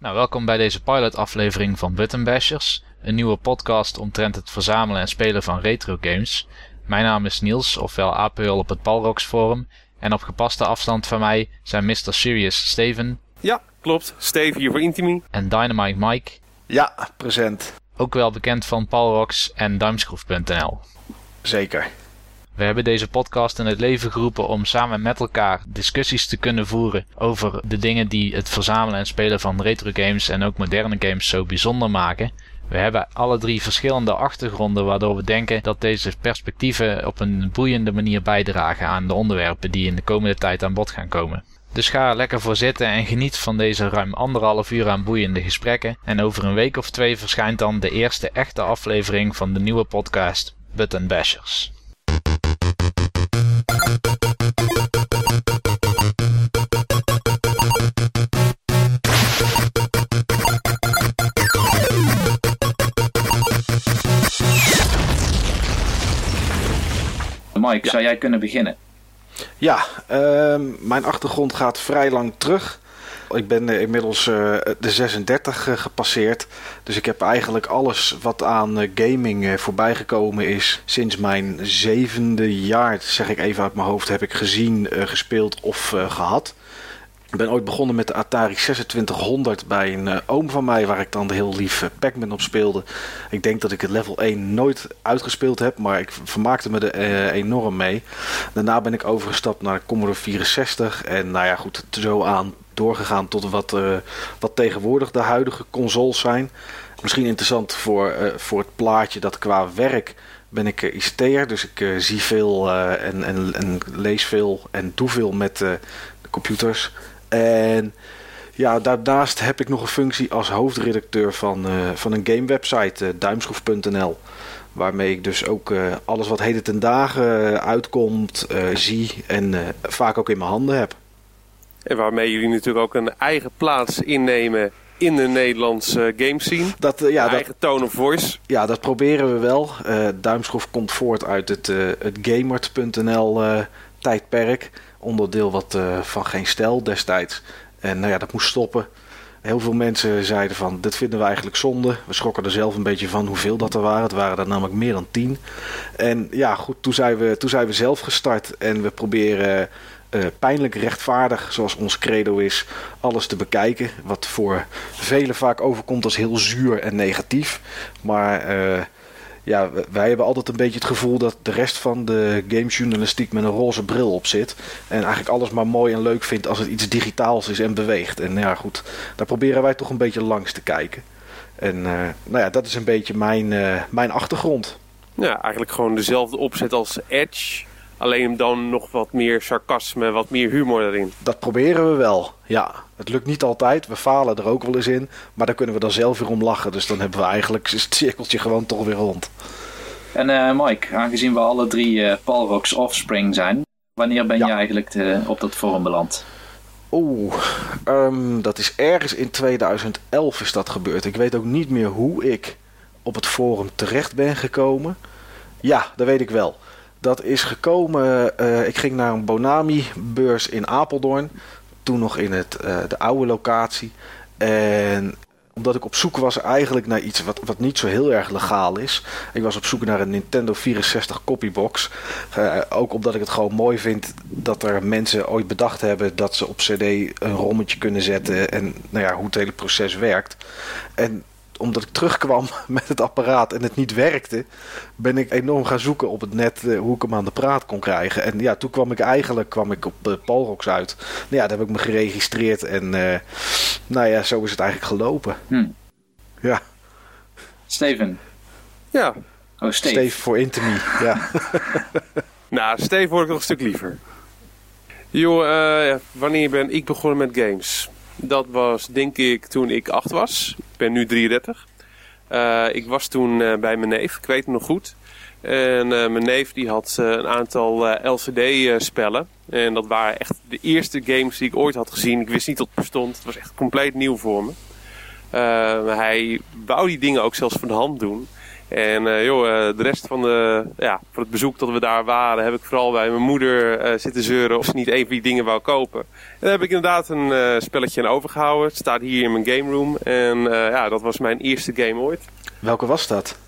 Nou, welkom bij deze pilot-aflevering van Button Bashers, een nieuwe podcast omtrent het verzamelen en spelen van retro games. Mijn naam is Niels, ofwel APL op het Palrox Forum, en op gepaste afstand van mij zijn Mr. Serious Steven. Ja, klopt. Steve hier voor Intimi. En Dynamite Mike. Ja, present. Ook wel bekend van Palrox en Duimschroef.nl. Zeker. We hebben deze podcast in het leven geroepen om samen met elkaar discussies te kunnen voeren over de dingen die het verzamelen en spelen van retro games en ook moderne games zo bijzonder maken. We hebben alle drie verschillende achtergronden waardoor we denken dat deze perspectieven op een boeiende manier bijdragen aan de onderwerpen die in de komende tijd aan bod gaan komen. Dus ga er lekker voor zitten en geniet van deze ruim anderhalf uur aan boeiende gesprekken. En over een week of twee verschijnt dan de eerste echte aflevering van de nieuwe podcast Button Bashers. Mike, zou jij kunnen beginnen? Ja, ehm, mijn achtergrond gaat vrij lang terug. Ik ben uh, inmiddels uh, de 36 uh, gepasseerd. Dus ik heb eigenlijk alles wat aan gaming voorbij gekomen is sinds mijn zevende jaar, zeg ik even uit mijn hoofd, heb ik gezien, gespeeld of gehad. Ik ben ooit begonnen met de Atari 2600 bij een oom van mij, waar ik dan heel lief Pac-Man op speelde. Ik denk dat ik het level 1 nooit uitgespeeld heb, maar ik vermaakte me er enorm mee. Daarna ben ik overgestapt naar Commodore 64 en nou ja, goed, zo aan doorgegaan tot wat, wat tegenwoordig de huidige consoles zijn. Misschien interessant voor, voor het plaatje dat qua werk ben ik uh, ICT'er, dus ik zie veel en, en, en, lees veel en doe veel met de computers. En ja, daarnaast heb ik nog een functie als hoofdredacteur van, van een gamewebsite, uh, duimschroef.nl. Waarmee ik dus ook alles wat heden ten dagen uitkomt, zie en vaak ook in mijn handen heb. En waarmee jullie natuurlijk ook een eigen plaats innemen in de Nederlandse gamescene. Dat, ja, dat, eigen tone of voice. Ja, dat proberen we wel. Duimschroef komt voort uit het, het gamert.nl tijdperk onderdeel wat van geen stijl destijds. En nou ja, dat moest stoppen. Heel veel mensen zeiden van, dit vinden we eigenlijk zonde. We schrokken er zelf een beetje van hoeveel dat er waren. Het waren er namelijk meer dan tien. En ja, goed, toen zijn we, toen zijn we zelf gestart. En we proberen uh, pijnlijk rechtvaardig, zoals ons credo is, alles te bekijken. Wat voor velen vaak overkomt als heel zuur en negatief. Maar... Uh, ja, wij hebben altijd een beetje het gevoel dat de rest van de gamejournalistiek met een roze bril op zit. En eigenlijk alles maar mooi en leuk vindt als het iets digitaals is en beweegt. En ja, goed, daar proberen wij toch een beetje langs te kijken. En uh, nou ja, dat is een beetje mijn, mijn achtergrond. Ja, eigenlijk gewoon dezelfde opzet als Edge. Alleen dan nog wat meer sarcasme, wat meer humor erin. Dat proberen we wel, ja. Het lukt niet altijd, we falen er ook wel eens in. Maar dan kunnen we dan zelf weer om lachen. Dus dan hebben we eigenlijk het cirkeltje gewoon toch weer rond. En uh, Mike, aangezien we alle drie uh, Palrox offspring zijn... wanneer ben ja. je eigenlijk de, op dat forum beland? Oeh, um, dat is ergens in 2011 is dat gebeurd. Ik weet ook niet meer hoe ik op het forum terecht ben gekomen. Ja, dat weet ik wel. Dat is gekomen, uh, ik ging naar een Bonami-beurs in Apeldoorn. Toen nog in het, uh, de oude locatie. En omdat ik op zoek was eigenlijk naar iets wat, wat niet zo heel erg legaal is. Ik was op zoek naar een Nintendo 64 copybox. Uh, ook omdat ik het gewoon mooi vind dat er mensen ooit bedacht hebben dat ze op CD een rommetje kunnen zetten. En nou ja, hoe het hele proces werkt. En omdat ik terugkwam met het apparaat en het niet werkte, ben ik enorm gaan zoeken op het net uh, hoe ik hem aan de praat kon krijgen. En ja, toen kwam ik eigenlijk kwam ik op uh, Palrox uit. Nou ja, daar heb ik me geregistreerd en uh, nou ja, zo is het eigenlijk gelopen. Hm. Ja. Steven. Ja. Oh, Steve. Steve voor Intimi, ja. nou, Steve word ik nog een stuk liever. Joh, wanneer ben ik begonnen met games? Dat was denk ik toen ik 8 was. Ik ben nu 33. Uh, ik was toen uh, bij mijn neef, ik weet het nog goed. En uh, mijn neef die had een aantal LCD-spellen. En dat waren echt de eerste games die ik ooit had gezien. Ik wist niet dat het bestond. Het was echt compleet nieuw voor me. hij wou die dingen ook zelfs van de hand doen. En uh, joh, uh, de rest van, de, ja, van het bezoek dat we daar waren, heb ik vooral bij mijn moeder uh, zitten zeuren of ze niet een van die dingen wou kopen. En daar heb ik inderdaad een spelletje aan overgehouden. Het staat hier in mijn game room. En ja, dat was mijn eerste game ooit. Welke was dat?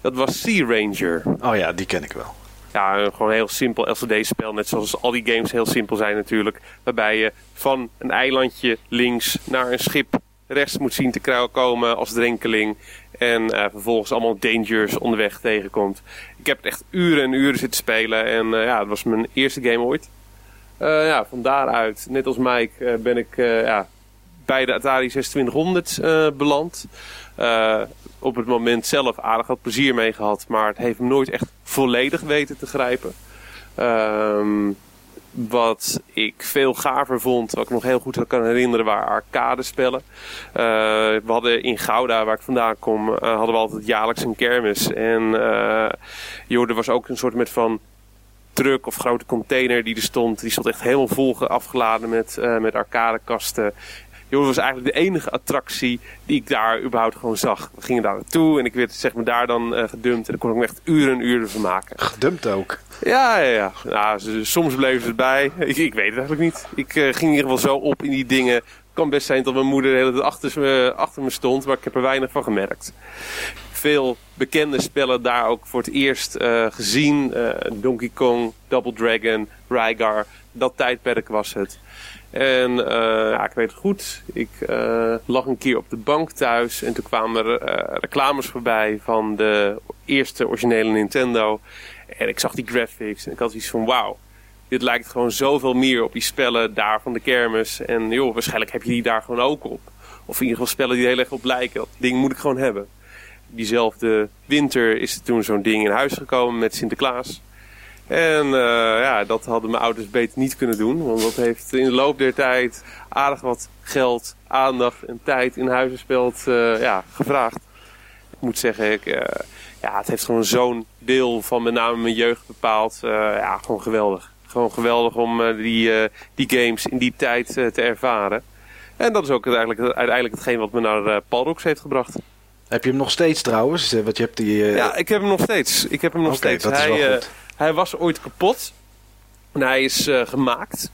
Dat was Sea Ranger. Oh ja, die ken ik wel. Ja, gewoon een heel simpel LCD-spel. Net zoals al die games heel simpel zijn natuurlijk. Waarbij je van een eilandje links naar een schip rechts moet zien te komen als drenkeling. En uh, vervolgens allemaal dangers onderweg tegenkomt. Ik heb het echt uren en uren zitten spelen. En uh, ja, het was mijn eerste game ooit. Uh, ja, van daaruit, net als Mike, ben ik ja, bij de Atari 2600 beland. op het moment zelf aardig wat plezier mee gehad. Maar het heeft me nooit echt volledig weten te grijpen. Ehm wat ik veel gaver vond, wat ik nog heel goed kan herinneren, waren arcadespellen. Uh, we hadden in Gouda, waar ik vandaan kom, uh, hadden we altijd jaarlijks een kermis. En uh, joh, er was ook een soort met van truck of grote container die er stond. Die stond echt helemaal vol afgeladen met, met arcadekasten. Dat was eigenlijk de enige attractie die ik daar überhaupt gewoon zag. We gingen daar naartoe en ik werd zeg maar, daar dan uh, gedumpt. En dan kon ik me echt uren en uren van maken. Gedumpt ook? Ja, ja, ja. Nou, soms bleven ze erbij. Ik, ik weet het eigenlijk niet. Ik uh, ging in ieder geval zo op in die dingen. Het kan best zijn dat mijn moeder de hele tijd achter me, achter me stond, maar ik heb er weinig van gemerkt. Veel bekende spellen daar ook voor het eerst uh, gezien. Donkey Kong, Double Dragon, Rygar. Dat tijdperk was het. En uh, ja, ik weet het goed. Ik uh, lag een keer op de bank thuis en toen kwamen er uh, reclames voorbij van de eerste originele Nintendo. En ik zag die graphics en ik had iets van wauw. Dit lijkt gewoon zoveel meer op die spellen daar van de kermis. En joh, waarschijnlijk heb je die daar gewoon ook op. Of in ieder geval spellen die heel erg op lijken. Dat ding moet ik gewoon hebben. Diezelfde winter is er toen zo'n ding in huis gekomen met Sinterklaas. En uh, ja, dat hadden mijn ouders beter niet kunnen doen. Want dat heeft in de loop der tijd aardig wat geld, aandacht en tijd in huizenspeld uh, ja, gevraagd. Ik moet zeggen, ik, uh, ja, het heeft gewoon zo'n deel van met name mijn jeugd bepaald. ja, gewoon geweldig. Gewoon geweldig om die, die games in die tijd te ervaren. En dat is ook uiteindelijk, uiteindelijk hetgeen wat me naar Palrox heeft gebracht. Heb je hem nog steeds trouwens? Want je hebt die, Ja, ik heb hem nog steeds. Ik heb hem nog okay, steeds. Dat is Hij, wel goed. Hij was ooit kapot. En hij is uh, gemaakt.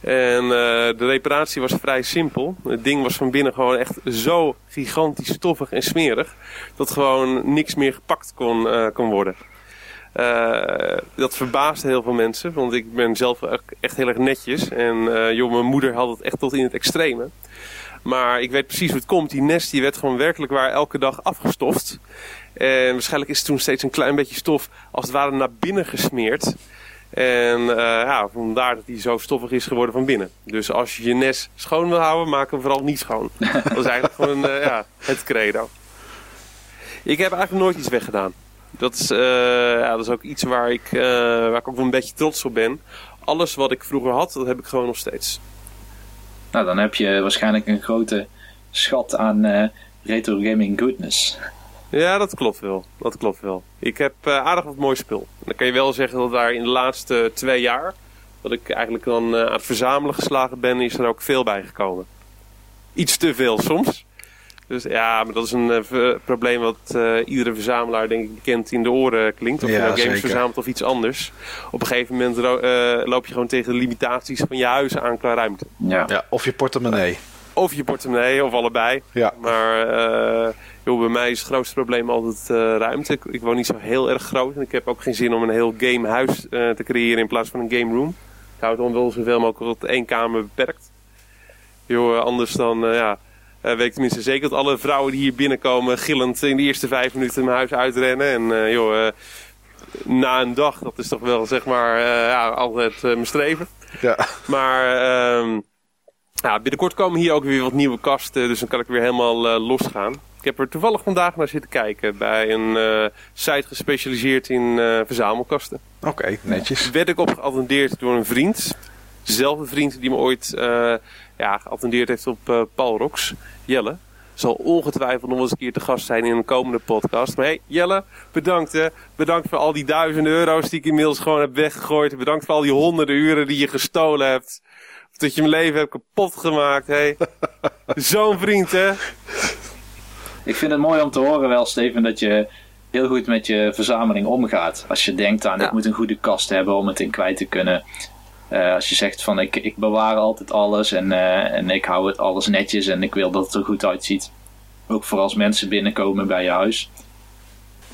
En uh, de reparatie was vrij simpel. Het ding was van binnen gewoon echt zo gigantisch stoffig en smerig. Dat gewoon niks meer gepakt kon, uh, kon worden. dat verbaasde heel veel mensen. Want ik ben zelf echt heel erg netjes. En joh, mijn moeder had het echt tot in het extreme. Maar ik weet precies hoe het komt. Die nest die werd gewoon werkelijk waar elke dag afgestoft. En waarschijnlijk is het toen steeds een klein beetje stof als het ware naar binnen gesmeerd. En uh, ja, vandaar dat hij zo stoffig is geworden van binnen. Dus als je je nest schoon wil houden, maak hem vooral niet schoon. dat is eigenlijk gewoon uh, ja, het credo. Ik heb eigenlijk nooit iets weggedaan. Dat is, uh, ja, dat is ook iets waar ik, waar ik ook wel een beetje trots op ben. Alles wat ik vroeger had, dat heb ik gewoon nog steeds. Nou, dan heb je waarschijnlijk een grote schat aan retro gaming goodness. Ja, dat klopt wel. Dat klopt wel. Ik heb uh, aardig wat mooi spul. Dan kan je wel zeggen dat daar in de laatste twee jaar, dat ik eigenlijk dan uh, aan het verzamelen geslagen ben, is er ook veel bij gekomen. Iets te veel soms. Dus ja, maar dat is een uh, probleem wat iedere verzamelaar denk ik bekend in de oren klinkt. Of Ja, je nou games zeker. verzamelt of iets anders. Op een gegeven moment loop je gewoon tegen de limitaties van je huis aan qua ruimte. Ja. Ja, of je portemonnee. Of je portemonnee, of allebei. Ja. Maar uh, joh, bij mij is het grootste probleem altijd uh, ruimte. Ik, ik, woon niet zo heel erg groot. En ik heb ook geen zin om een heel gamehuis uh, te creëren in plaats van een game room. Ik hou het dan wel zoveel mogelijk tot één kamer beperkt. Joh, anders dan, ja, weet ik tenminste zeker dat alle vrouwen die hier binnenkomen gillend in de eerste vijf minuten mijn huis uitrennen. En joh, na een dag, dat is toch wel zeg maar ja, altijd mijn streven. Ja. Maar... ehm, ja, binnenkort komen hier ook weer wat nieuwe kasten, dus dan kan ik weer helemaal uh, losgaan. Ik heb er toevallig vandaag naar zitten kijken bij een site gespecialiseerd in verzamelkasten. Oké, okay, netjes. Werd ik op geattendeerd door een vriend. Dezelfde vriend die me ooit ja, geattendeerd heeft op Paul Rox, Jelle. Zal ongetwijfeld nog eens een keer te gast zijn in een komende podcast. Maar hey, Jelle, bedankt hè. Bedankt voor al die duizenden euro's die ik inmiddels gewoon heb weggegooid. Bedankt voor al die honderden uren die je gestolen hebt dat je mijn leven hebt kapot gemaakt, hé. Zo'n vriend, hè? Ik vind het mooi om te horen wel, Steven, dat je heel goed met je verzameling omgaat. Als je denkt aan, Ja. ik moet een goede kast hebben om het in kwijt te kunnen. Eh, als je zegt van, ik, ik bewaar altijd alles en, eh, en ik hou het alles netjes en ik wil dat het er goed uitziet. Ook voor als mensen binnenkomen bij je huis.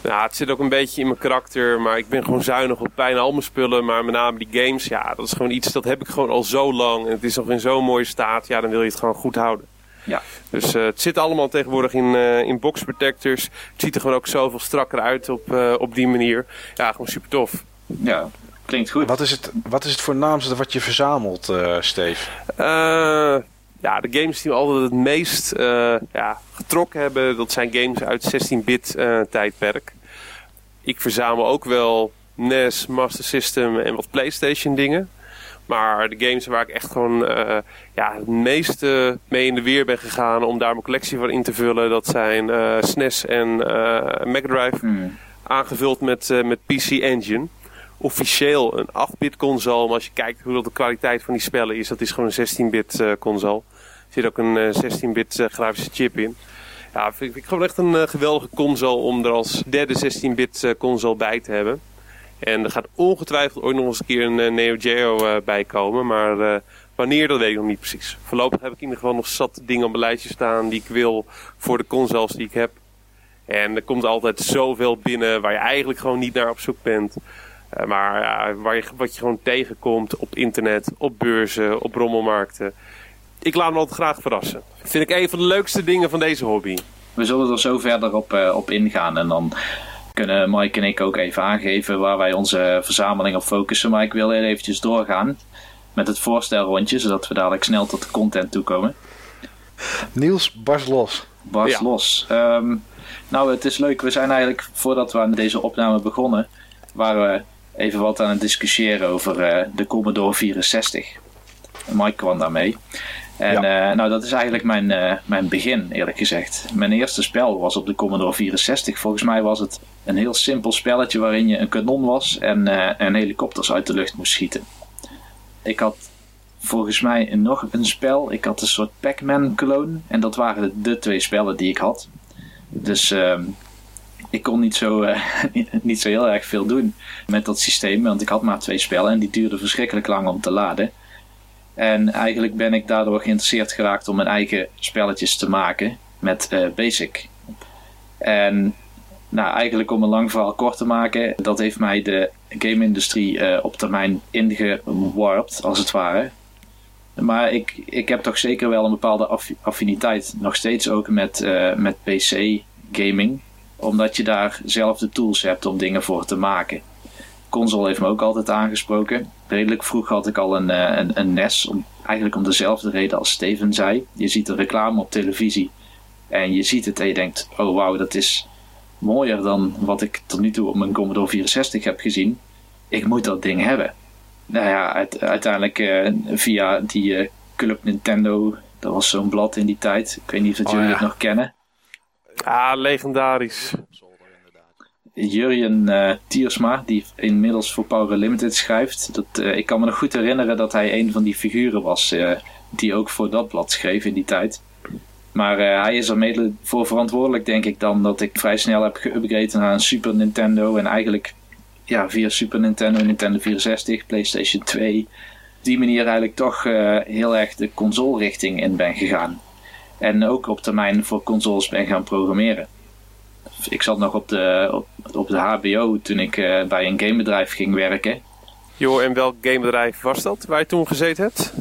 Ja, het zit ook een beetje in mijn karakter, maar ik ben gewoon zuinig op bijna al mijn spullen. Maar met name die games, ja, dat is gewoon iets dat heb ik gewoon al zo lang. En het is nog in zo'n mooie staat, ja, dan wil je het gewoon goed houden. Ja. Dus eh, het zit allemaal tegenwoordig in, in box protectors. Het ziet er gewoon ook zoveel strakker uit op, op die manier. Ja, gewoon super tof. Ja, klinkt goed. Wat is het, wat is het voornaamste wat je verzamelt, eh Steve? Eh, ja, de games die me altijd het meest eh, ja, getrokken hebben, dat zijn games uit 16-bit eh, tijdperk. Ik verzamel ook wel NES, Master System en wat PlayStation dingen. Maar de games waar ik echt gewoon eh, ja, het meeste mee in de weer ben gegaan om daar mijn collectie van in te vullen, dat zijn eh, SNES en eh Mega Drive Hmm. aangevuld met, eh, met PC Engine. Officieel een 8-bit console, maar als je kijkt hoe dat de kwaliteit van die spellen is, dat is gewoon een 16-bit eh, console. Er zit ook een eh, 16-bit eh, grafische chip in. Ja, vind, ik gewoon echt een eh, geweldige console om er als derde 16-bit eh, console bij te hebben. En er gaat ongetwijfeld ooit nog eens een keer een eh, Neo Geo eh, bij komen, maar eh, wanneer dat weet ik nog niet precies. Voorlopig heb ik in ieder geval nog zat dingen op mijn lijstje staan die ik wil voor de consoles die ik heb. En er komt altijd zoveel binnen waar je eigenlijk gewoon niet naar op zoek bent. Eh, maar ja, waar je, wat je gewoon tegenkomt op internet, op beurzen, op rommelmarkten. Ik laat me altijd graag verrassen. Vind ik een van de leukste dingen van deze hobby. We zullen er zo verder op, eh, op ingaan en dan kunnen Mike en ik ook even aangeven waar wij onze verzameling op focussen. Maar ik wil heel eventjes doorgaan met het voorstelrondje, zodat we dadelijk snel tot de content toekomen. Niels, bars los. Bars Ja. los. Ehm, nou, het is leuk. We zijn eigenlijk, voordat we aan deze opname begonnen, waren we even wat aan het discussiëren over eh, de Commodore 64. Mike kwam daarmee. En eh, nou, dat is eigenlijk mijn, eh, mijn begin, eerlijk gezegd. Mijn eerste spel was op de Commodore 64. Volgens mij was het een heel simpel spelletje waarin je een kanon was en, eh, en helikopters uit de lucht moest schieten. Ik had volgens mij nog een spel. Ik had een soort Pac-Man clone. En dat waren de, de twee spellen die ik had. Dus ehm, ik kon niet zo, eh, niet zo heel erg veel doen met dat systeem. Want ik had maar twee spellen en die duurden verschrikkelijk lang om te laden. En eigenlijk ben ik daardoor geïnteresseerd geraakt om mijn eigen spelletjes te maken met eh, Basic. En nou, eigenlijk om een lang verhaal kort te maken, dat heeft mij de game-industrie eh, op termijn ingewarpt, als het ware. Maar ik, ik heb toch zeker wel een bepaalde affi- affiniteit, nog steeds ook met, met PC-gaming. Omdat je daar zelf de tools hebt om dingen voor te maken. Console heeft me ook altijd aangesproken. Redelijk vroeg had ik al een, eh, een, een NES, om, eigenlijk om dezelfde reden als Steven zei. Je ziet de reclame op televisie en je ziet het en je denkt, oh wauw, dat is mooier dan wat ik tot nu toe op mijn Commodore 64 heb gezien. Ik moet dat ding hebben. Nou ja, uit- uiteindelijk eh, via die eh, Club Nintendo, dat was zo'n blad in die tijd. Ik weet niet of Oh, jullie ja. het nog kennen. Ah, legendarisch. Jurjen eh Tiersma, die inmiddels voor Power Limited schrijft. Dat, eh, ik kan me nog goed herinneren dat hij een van die figuren was eh, die ook voor dat blad schreef in die tijd. Maar hij is er mede voor verantwoordelijk, denk ik, dan dat ik vrij snel heb geüpgraded naar een Super Nintendo. En eigenlijk ja, via Super Nintendo, Nintendo 64, PlayStation 2. Op die manier eigenlijk toch heel erg de console-richting in ben gegaan. En ook op termijn voor consoles ben gaan programmeren ik zat nog op de, op, op de HBO toen ik eh, bij een gamebedrijf ging werken. Joh, en welk gamebedrijf was dat waar je toen gezeten hebt?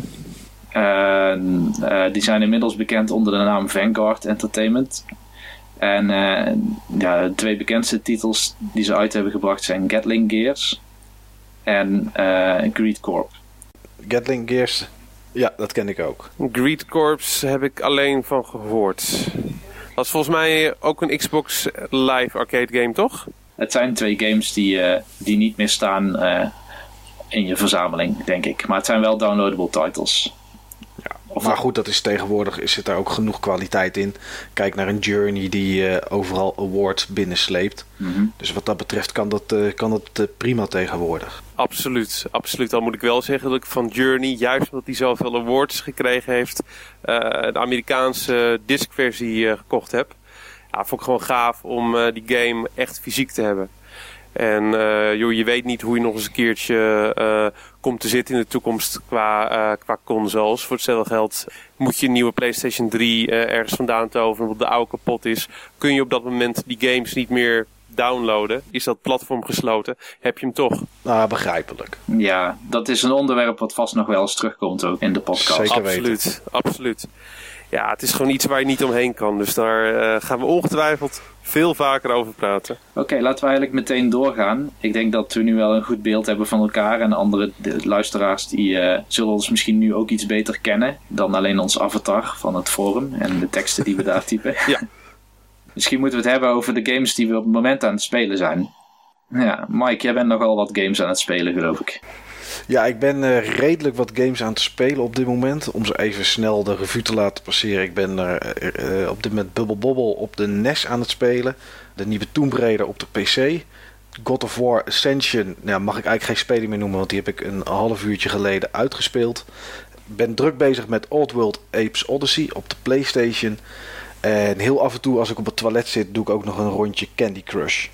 Eh, eh, die zijn inmiddels bekend onder de naam Vanguard Entertainment. En eh, ja, de twee bekendste titels die ze uit hebben gebracht zijn Gatling Gears en eh Greed Corp. Gatling Gears. Ja, dat ken ik ook. Greed Corps heb ik alleen van gehoord. Dat is volgens mij ook een Xbox Live arcade game, toch? Het zijn twee games die, eh, die niet meer staan eh, in je verzameling, denk ik. Maar het zijn wel downloadable titles. Of Maar goed, dat is tegenwoordig is zit daar ook genoeg kwaliteit in. Kijk naar een Journey die eh, overal awards binnensleept. Mhm. Dus wat dat betreft kan dat, eh, kan dat prima tegenwoordig. Absoluut, absoluut. Al moet ik wel zeggen dat ik van Journey, juist omdat hij zoveel awards gekregen heeft, eh, de Amerikaanse discversie eh, gekocht heb. ja, vond ik gewoon gaaf om eh, die game echt fysiek te hebben. En uh, joh, je weet niet hoe je nog eens een keertje uh, komt te zitten in de toekomst qua, uh, qua consoles. Voor hetzelfde geld moet je een nieuwe PlayStation 3 ergens vandaan toveren omdat de oude kapot is. Kun je op dat moment die games niet meer downloaden. Is dat platform gesloten, heb je hem toch. Nou, begrijpelijk. Ja, dat is een onderwerp wat vast nog wel eens terugkomt ook in de podcast. Zeker absoluut, weten. absoluut. Ja, het is gewoon iets waar je niet omheen kan. Dus daar uh, gaan we ongetwijfeld veel vaker over praten. Oké, okay, laten we eigenlijk meteen doorgaan. Ik denk dat we nu wel een goed beeld hebben van elkaar. En andere luisteraars die uh, zullen ons misschien nu ook iets beter kennen dan alleen ons avatar van het forum en de teksten die we daar typen. Ja. Misschien moeten we het hebben over de games die we op het moment aan het spelen zijn. Ja, Mike, jij bent nogal wat games aan het spelen, geloof ik. Ja, ik ben uh, redelijk wat games aan het spelen op dit moment. Om ze even snel de revue te laten passeren. Ik ben uh, uh, op dit moment Bubble Bobble op de NES aan het spelen. De nieuwe Tomb Raider op de PC. God of War Ascension nou, mag ik eigenlijk geen speler meer noemen, want die heb ik een half uurtje geleden uitgespeeld. Ben druk bezig met Old World Apes Odyssey op de PlayStation. En heel af en toe als ik op het toilet zit, doe ik ook nog een rondje Candy Crush.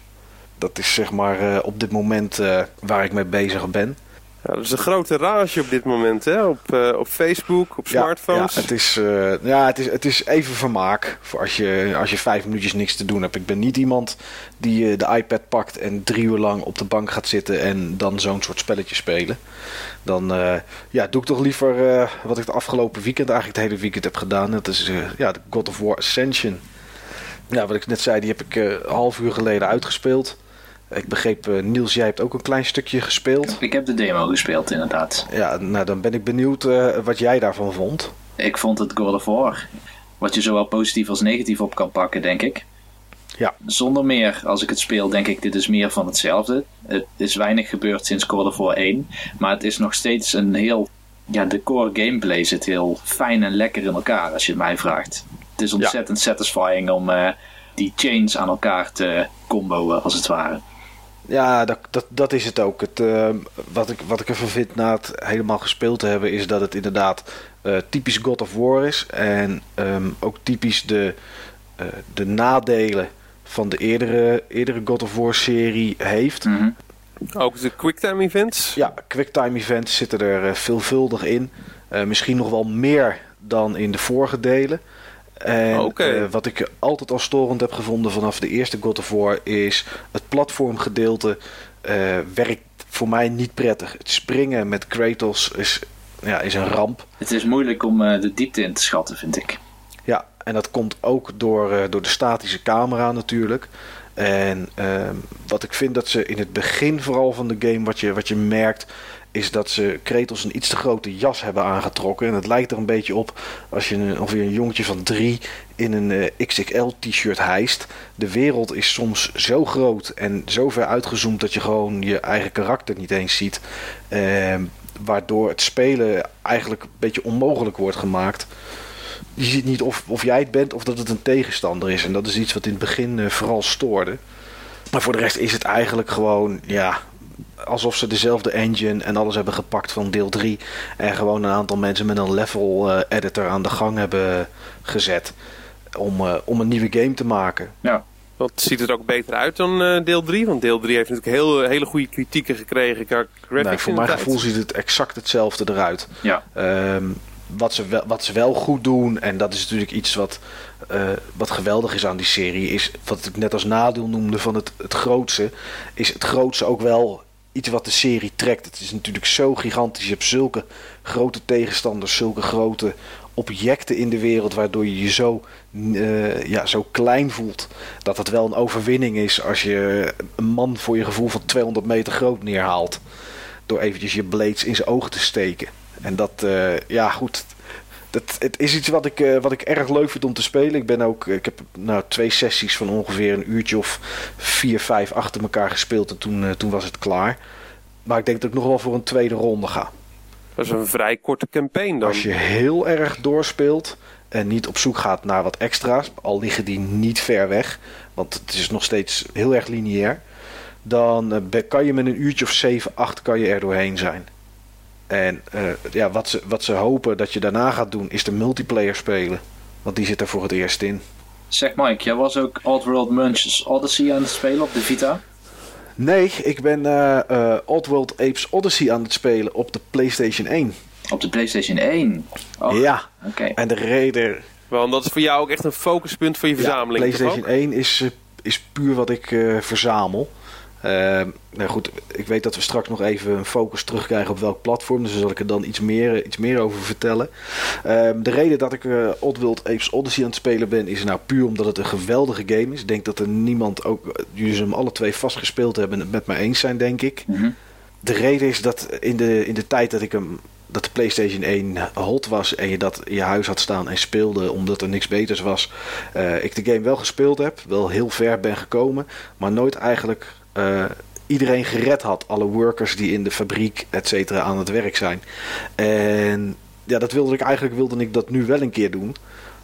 Dat is zeg maar uh, op dit moment uh, waar ik mee bezig ben. Ja, dat is een grote rage op dit moment, hè? Op, uh, op Facebook, op smartphones. Ja, ja het, is, uh, ja het, is, het is even vermaak voor als je, als je vijf minuutjes niks te doen hebt. Ik ben niet iemand die uh, de iPad pakt en drie uur lang op de bank gaat zitten en dan zo'n soort spelletje spelen. Dan ja, doe ik toch liever wat ik het afgelopen weekend, eigenlijk het hele weekend heb gedaan. Dat is ja, de God of War Ascension. Ja, wat ik net zei, die heb ik een half uur geleden uitgespeeld. Ik begreep, uh, Niels, jij hebt ook een klein stukje gespeeld. Ik heb de demo gespeeld, inderdaad. Ja, nou dan ben ik benieuwd uh, wat jij daarvan vond. Ik vond het God of War. Wat je zowel positief als negatief op kan pakken, denk ik. Ja. Zonder meer, als ik het speel, denk ik, dit is meer van hetzelfde. Het is weinig gebeurd sinds God of War 1. Maar het is nog steeds een heel... Ja, de core gameplay zit heel fijn en lekker in elkaar, als je het mij vraagt. Het is ontzettend ja. satisfying om uh, die chains aan elkaar te comboen, als het ware. Ja, dat, dat, dat is het ook. Het, uh, wat, ik, wat ik ervan vind na het helemaal gespeeld te hebben, is dat het inderdaad uh, typisch God of War is. En um, ook typisch de, uh, de nadelen van de eerdere, eerdere God of War serie heeft. Mm -hmm. Ook de quicktime events? Ja, quicktime events zitten er veelvuldig in. misschien nog wel meer dan in de vorige delen. En okay. uh, wat ik altijd al storend heb gevonden vanaf de eerste God of War is het platformgedeelte uh, werkt voor mij niet prettig. Het springen met Kratos is, ja, is een ramp. Het is moeilijk om uh, de diepte in te schatten, vind ik. Ja, en dat komt ook door, door de statische camera natuurlijk. En wat ik vind dat ze in het begin vooral van de game, wat je, wat je merkt, is dat ze Kratos een iets te grote jas hebben aangetrokken. En het lijkt er een beetje op als je een, ongeveer een jongetje van drie in een uh, XXL-t-shirt hijst. De wereld is soms zo groot en zo ver uitgezoomd dat je gewoon je eigen karakter niet eens ziet. Uh, waardoor het spelen eigenlijk een beetje onmogelijk wordt gemaakt. Je ziet niet of, of jij het bent of dat het een tegenstander is. En dat is iets wat in het begin uh, vooral stoorde. Maar voor de rest is het eigenlijk gewoon, ja, alsof ze dezelfde engine en alles hebben gepakt van deel 3. En gewoon een aantal mensen met een level uh, editor aan de gang hebben gezet. Om, uh, om een nieuwe game te maken. Ja. Wat ziet het ook beter uit dan uh, deel 3? Want deel 3 heeft natuurlijk heel, hele goede kritieken gekregen. Nee, voor mijn gevoel ziet het exact hetzelfde eruit. Ja. Um, wat, ze wel, wat ze wel goed doen, en dat is natuurlijk iets wat, uh, wat geweldig is aan die serie, is wat ik net als nadeel noemde van het, het grootste, is het grootste ook wel iets wat de serie trekt. Het is natuurlijk zo gigantisch. Je hebt zulke grote tegenstanders, zulke grote objecten in de wereld, waardoor je je zo, uh, ja, zo klein voelt. Dat het wel een overwinning is als je een man voor je gevoel van 200 meter groot neerhaalt. Door eventjes je blades in zijn ogen te steken. En dat, uh, ja goed, dat, het is iets wat ik, uh, wat ik erg leuk vind om te spelen. Ik, ben ook, ik heb nou, twee sessies van ongeveer een uurtje of vier, vijf achter elkaar gespeeld. En toen, uh, toen was het klaar. Maar ik denk dat ik nog wel voor een tweede ronde ga. Dat is een vrij korte campaign dan. Als je heel erg doorspeelt en niet op zoek gaat naar wat extra's. Al liggen die niet ver weg. Want het is nog steeds heel erg lineair. Dan uh, kan je met een uurtje of 7, 8 kan je er doorheen zijn. En uh, ja, wat, ze, wat ze hopen dat je daarna gaat doen, is de multiplayer spelen. Want die zit er voor het eerst in. Zeg Mike, jij was ook Oddworld Munch's Odyssey aan het spelen op de Vita? Nee, ik ben uh, uh, Oddworld Apes Odyssey aan het spelen op de PlayStation 1. Op de PlayStation 1? Oh, ja, oké. En de reden... Want dat is voor jou ook echt een focuspunt voor je verzameling, ja, PlayStation 1 is, is puur wat ik uh, verzamel. Uh, nou goed, ik weet dat we straks nog even een focus terugkrijgen op welk platform. Dus daar zal ik er dan iets meer, iets meer over vertellen. Uh, de reden dat ik uh, Oddworld Apes Odyssey aan het spelen ben, is nou puur omdat het een geweldige game is. Ik denk dat er niemand, ook jullie ze hem alle twee vastgespeeld hebben, het met mij eens zijn, denk ik. Mm -hmm. De reden is dat in de, in de tijd dat ik hem dat de PlayStation 1 hot was en je dat in je huis had staan en speelde omdat er niks beters was. Uh, ik de game wel gespeeld heb, wel heel ver ben gekomen, maar nooit eigenlijk uh, iedereen gered had. Alle workers die in de fabriek, et cetera, aan het werk zijn. En ja, dat wilde ik eigenlijk wilde ik dat nu wel een keer doen.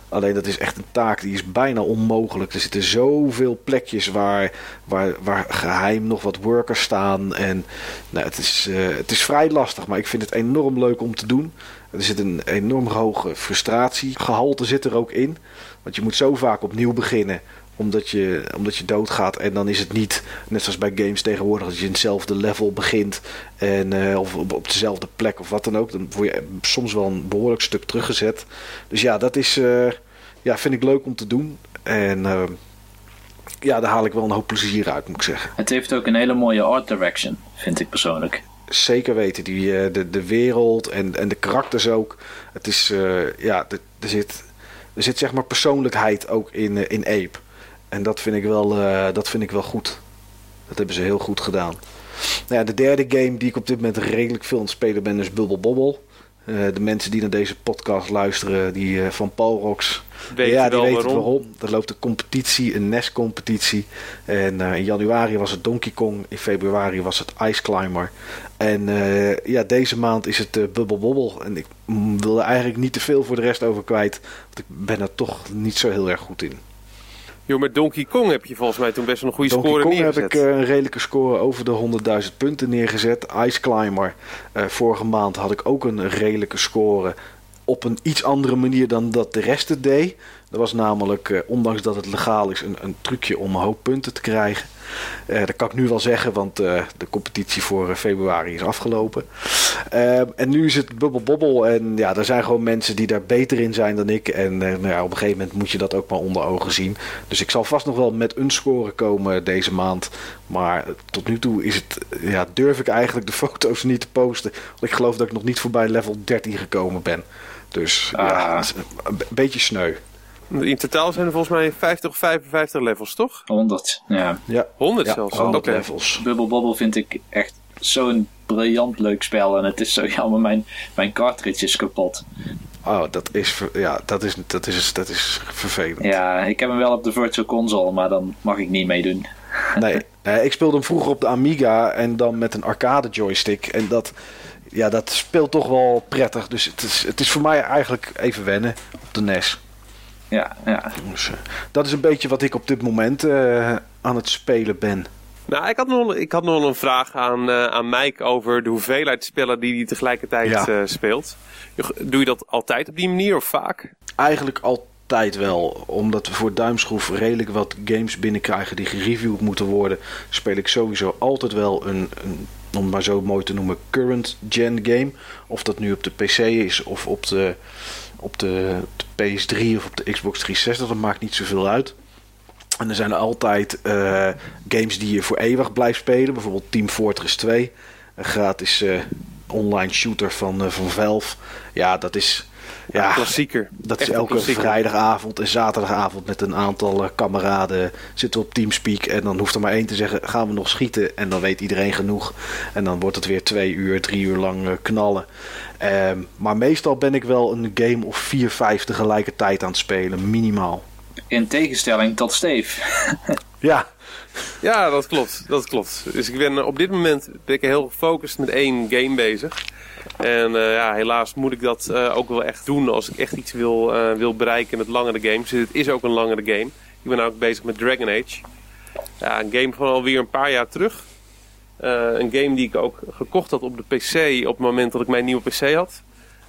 Alleen dat is echt een taak die is bijna onmogelijk. Er zitten zoveel plekjes waar, waar, waar geheim nog wat workers staan. En nou, het, is, uh, het is vrij lastig, maar ik vind het enorm leuk om te doen. Er zit een enorm hoge frustratiegehalte zit er ook in. Want je moet zo vaak opnieuw beginnen omdat je, omdat je doodgaat. En dan is het niet, net zoals bij games tegenwoordig, dat je in hetzelfde level begint. En, uh, of op, op, dezelfde plek of wat dan ook. Dan word je soms wel een behoorlijk stuk teruggezet. Dus ja, dat is, uh, ja, vind ik leuk om te doen. En uh, ja, daar haal ik wel een hoop plezier uit, moet ik zeggen. Het heeft ook een hele mooie art direction, vind ik persoonlijk. Zeker weten. Die, de, de wereld en, en de karakters ook. Het is, ja, er zit, er zit zeg maar persoonlijkheid ook in, in Ape. En dat vind ik wel, uh, dat vind ik wel goed. Dat hebben ze heel goed gedaan. Nou ja, de derde game die ik op dit moment redelijk veel aan het spelen ben is Bubble Bobble. Uh, de mensen die naar deze podcast luisteren, die uh, van Palrox, Weet ja, die wel weten waarom. waarom. Er loopt een competitie, een NES-competitie. En in januari was het Donkey Kong, in februari was het Ice Climber. En ja, deze maand is het Bubble Bobble. En ik wil er eigenlijk niet te veel voor de rest over kwijt, want ik ben er toch niet zo heel erg goed in. Jo, met Donkey Kong heb je volgens mij toen best wel een goede Donkey score Kong neergezet. heb ik uh, een redelijke score over de 100.000 punten neergezet. Ice Climber, uh, vorige maand had ik ook een redelijke score op een iets andere manier dan dat de rest het deed. Dat was namelijk, uh, ondanks dat het legaal is, een, een, trucje om een hoop punten te krijgen. dat kan ik nu wel zeggen, want de competitie voor februari is afgelopen. en nu is het Bubble Bobble en ja, er zijn gewoon mensen die daar beter in zijn dan ik. En nou ja, op een gegeven moment moet je dat ook maar onder ogen zien. Dus ik zal vast nog wel met een score komen deze maand. Maar tot nu toe is het, ja, durf ik eigenlijk de foto's niet te posten. Want ik geloof dat ik nog niet voorbij level 13 gekomen ben. Dus ah. ja, een beetje sneu. In totaal zijn er volgens mij 50 of 55 levels, toch? 100, ja. ja. 100 ja, zelfs? 100 okay. levels. Bubble Bobble vind ik echt zo'n briljant leuk spel. En het is zo jammer, mijn, mijn cartridge is kapot. Oh, dat is, ja, dat is, dat is, dat is vervelend. Ja, ik heb hem wel op de Virtual Console, maar dan mag ik niet meedoen. Nee, eh, ik speelde hem vroeger op de Amiga en dan met een arcade joystick. En dat, ja, dat speelt toch wel prettig. Dus het is, het is voor mij eigenlijk even wennen op de NES. Ja, ja. Dus, uh, dat is een beetje wat ik op dit moment uh, aan het spelen ben. Nou, ik had nog, ik had nog een vraag aan, uh, aan Mike over de hoeveelheid spellen die hij tegelijkertijd ja. uh, speelt. Doe je dat altijd op die manier of vaak? Eigenlijk altijd wel. Omdat we voor Duimschroef redelijk wat games binnenkrijgen die gereviewd moeten worden, speel ik sowieso altijd wel een, een om het maar zo mooi te noemen, current gen game. Of dat nu op de PC is of op de, op de, de PS3 of op de Xbox 360, dat maakt niet zoveel uit. En er zijn altijd uh, games die je voor eeuwig blijft spelen. Bijvoorbeeld Team Fortress 2. Een gratis uh, online shooter van, uh, van Valve. Ja, dat is... Ja, klassieker. Dat is elke vrijdagavond en zaterdagavond met een aantal kameraden zitten we op Teamspeak. En dan hoeft er maar één te zeggen, gaan we nog schieten? En dan weet iedereen genoeg. En dan wordt het weer twee uur, drie uur lang knallen. Um, maar meestal ben ik wel een game of vier, vijf tegelijkertijd aan het spelen. Minimaal. In tegenstelling tot Steve. ja. Ja, dat klopt. Dat klopt. Dus ik ben op dit moment ben ik heel gefocust met één game bezig. En uh, ja, helaas moet ik dat uh, ook wel echt doen als ik echt iets wil, uh, wil bereiken met langere games. Dus het is ook een langere game. Ik ben ook bezig met Dragon Age. Ja, een game van alweer een paar jaar terug. een game die ik ook gekocht had op de PC op het moment dat ik mijn nieuwe PC had.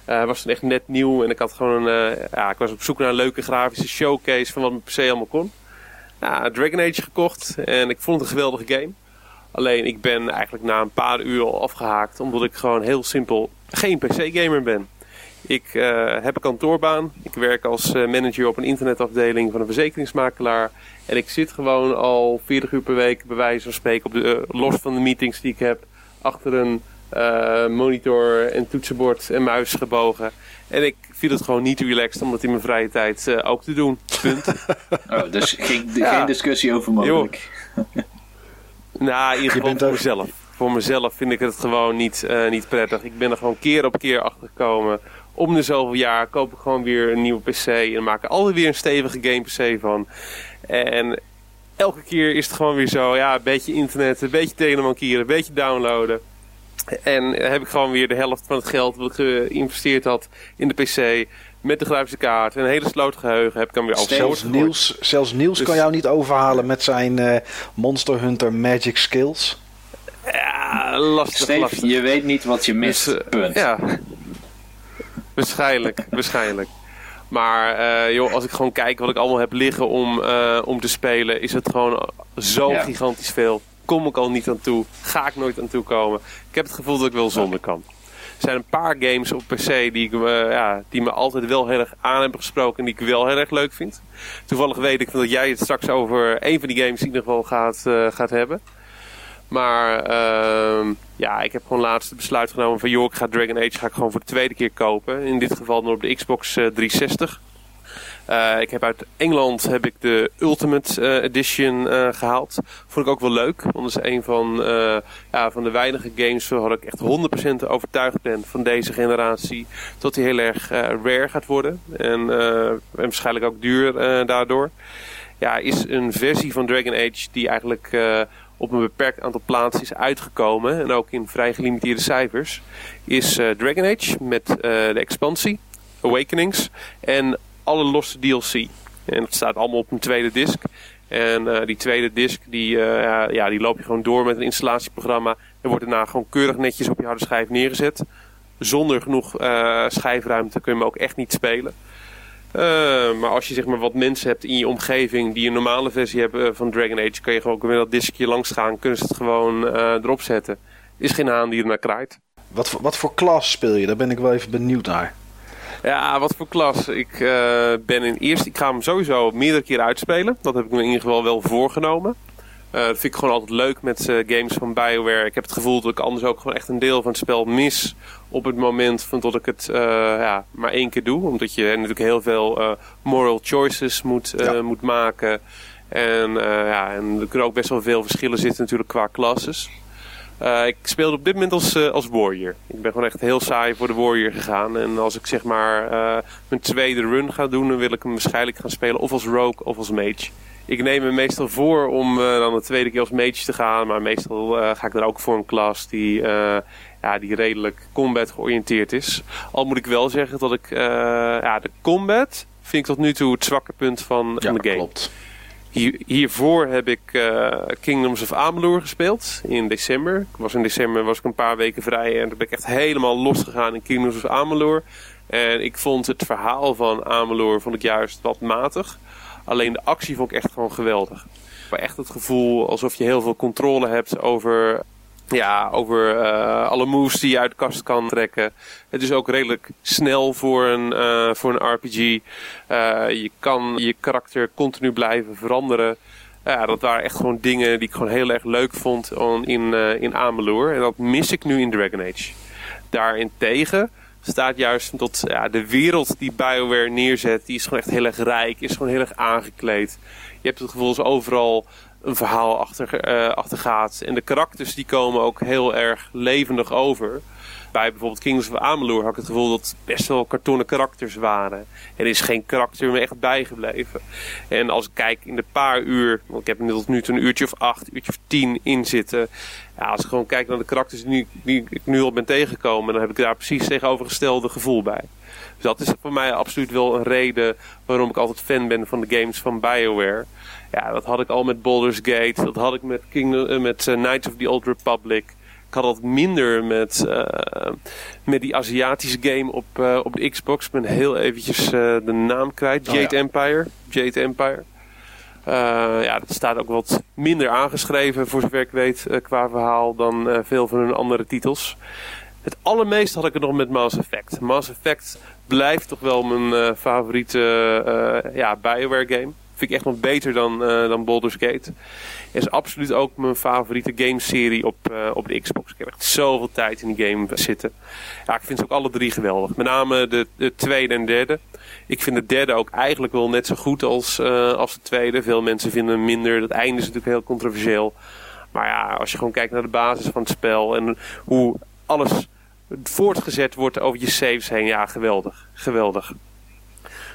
Uh, was toen echt net nieuw en ik had gewoon een, ja, ik was op zoek naar een leuke grafische showcase van wat mijn PC allemaal kon. Nou, Dragon Age gekocht en ik vond het een geweldige game. Alleen ik ben eigenlijk na een paar uur al afgehaakt, omdat ik gewoon heel simpel geen PC-gamer ben. Ik uh, heb een kantoorbaan. Ik werk als uh, manager op een internetafdeling van een verzekeringsmakelaar. En ik zit gewoon al 40 uur per week, bij wijze van spreken, op de, uh, los van de meetings die ik heb, achter een monitor en toetsenbord en muis gebogen. En ik vind het gewoon niet relaxed om dat in mijn vrije tijd ook te doen. Punt. oh, dus geen, ja. geen discussie over mogelijk. nou, in ieder geval voor mezelf. Voor mezelf vind ik het gewoon niet, niet prettig. Ik ben er gewoon keer op keer achter gekomen om de zoveel jaar koop ik gewoon weer een nieuwe PC. En maak er altijd weer een stevige game PC van. En elke keer is het gewoon weer zo. Ja, een beetje internet, een beetje telemarkieren, een beetje downloaden. En heb ik gewoon weer de helft van het geld wat ik geïnvesteerd had in de PC. Met de grafische kaart en een hele sloot geheugen heb ik dan weer al zelfs Niels, zelfs Niels dus, kan jou niet overhalen met zijn uh, Monster Hunter Magic Skills. Ja, lastig, Steve, lastig. je weet niet wat je mist, dus, uh, punt. Ja, Waarschijnlijk, waarschijnlijk. Maar uh, joh, als ik gewoon kijk wat ik allemaal heb liggen om, uh, om te spelen, is het gewoon zo ja. gigantisch veel. Kom ik al niet aan toe. Ga ik nooit aan toe komen. Ik heb het gevoel dat ik wel zonder kan. Er zijn een paar games op PC die, ik, uh, ja, die me altijd wel heel erg aan hebben gesproken en die ik wel heel erg leuk vind. Toevallig weet ik dat jij het straks over een van die games in ieder geval gaat, gaat hebben. Maar uh, ja, ik heb gewoon laatst het besluit genomen van... joh, ik ga Dragon Age ga ik gewoon voor de tweede keer kopen. In dit geval dan op de Xbox 360. Uh, ik heb uit Engeland heb ik de Ultimate uh, Edition uh, gehaald. Vond ik ook wel leuk. Want dat is een van, ja, van de weinige games waar ik echt 100% overtuigd ben van deze generatie. Dat die heel erg rare gaat worden. En, en waarschijnlijk ook duur daardoor. Ja, is een versie van Dragon Age die eigenlijk op een beperkt aantal plaatsen is uitgekomen. En ook in vrij gelimiteerde cijfers. Is Dragon Age met de expansie, Awakenings en alle losse DLC. En dat staat allemaal op een tweede disc. En uh, die tweede disc, die, ja, die loop je gewoon door met een installatieprogramma. En wordt daarna gewoon keurig netjes op je harde schijf neergezet. Zonder genoeg schijfruimte kun je hem ook echt niet spelen. Maar als je zeg maar wat mensen hebt in je omgeving die een normale versie hebben van Dragon Age, kan je gewoon met dat diskje langs gaan, kunnen ze het gewoon erop zetten. Is geen haan die er naar kraait. Wat voor, wat voor klas speel je? Daar ben ik wel even benieuwd naar. Ja, wat voor klas? Ik uh, ben in eerst, ik ga hem sowieso meerdere keer uitspelen. Dat heb ik me in ieder geval wel voorgenomen. Uh, dat vind ik gewoon altijd leuk met uh, games van BioWare. Ik heb het gevoel dat ik anders ook gewoon echt een deel van het spel mis op het moment van dat ik het uh, ja, maar één keer doe. Omdat je natuurlijk heel veel moral choices moet, ja. moet maken. En, ja, en er kunnen ook best wel veel verschillen zitten natuurlijk qua classes. Ik speelde op dit moment als, als warrior. Ik ben gewoon echt heel saai voor de warrior gegaan. En als ik zeg maar mijn tweede run ga doen, dan wil ik hem waarschijnlijk gaan spelen of als rogue of als mage. Ik neem me meestal voor om dan de tweede keer als mage te gaan. Maar meestal ga ik dan ook voor een klas die, ja, die redelijk combat georiënteerd is. Al moet ik wel zeggen dat ik ja, de combat vind ik tot nu toe het zwakke punt van, ja, van de game. Klopt. Hier, hiervoor heb ik Kingdoms of Amalur gespeeld in december. Was in december was ik een paar weken vrij en toen ben ik echt helemaal losgegaan in Kingdoms of Amalur. En ik vond het verhaal van Amalur vond ik juist wat matig. Alleen de actie vond ik echt gewoon geweldig. Maar echt het gevoel alsof je heel veel controle hebt over, ja, over uh, alle moves die je uit de kast kan trekken. Het is ook redelijk snel voor een, uh, voor een RPG. Uh, je kan je karakter continu blijven veranderen. Ja, dat waren echt gewoon dingen die ik gewoon heel erg leuk vond in, in Amalur. En dat mis ik nu in Dragon Age. Daarentegen staat juist dat ja, de wereld die BioWare neerzet, die is gewoon echt heel erg rijk, is gewoon heel erg aangekleed. Je hebt het gevoel dat overal een verhaal achter, uh, achter gaat. En de karakters die komen ook heel erg levendig over. Bij bijvoorbeeld Kings of Amalur had ik het gevoel dat best wel kartonnen karakters waren. Er is geen karakter me echt bijgebleven. En als ik kijk in de paar uur, want ik heb tot nu een uurtje of acht, uurtje of tien in zitten. Ja, als ik gewoon kijk naar de karakters die, die ik nu al ben tegengekomen, dan heb ik daar precies tegenovergestelde gevoel bij. Dus dat is voor mij absoluut wel een reden waarom ik altijd fan ben van de games van BioWare. Ja, dat had ik al met Baldur's Gate, dat had ik met, King, uh, met uh, Knights of the Old Republic. Ik had het minder met, uh, met die Aziatische game op, uh, op de Xbox. Ik ben heel eventjes uh, de naam kwijt. Jade oh, ja. Empire. Jade Empire. ja, dat staat ook wat minder aangeschreven, voor zover ik weet, qua verhaal dan veel van hun andere titels. Het allermeest had ik het nog met Mass Effect. Mass Effect blijft toch wel mijn favoriete ja, Bioware game. Vind ik echt nog beter dan, uh, dan Baldur's Gate. Is absoluut ook mijn favoriete gameserie op, uh, op de Xbox. Ik heb echt zoveel tijd in die game zitten. Ja, ik vind ze ook alle drie geweldig. Met name de, de tweede en derde. Ik vind de derde ook eigenlijk wel net zo goed als, uh, als de tweede. Veel mensen vinden hem minder. Dat einde is natuurlijk heel controversieel. Maar ja, als je gewoon kijkt naar de basis van het spel en hoe alles voortgezet wordt over je saves heen. Ja, geweldig. Geweldig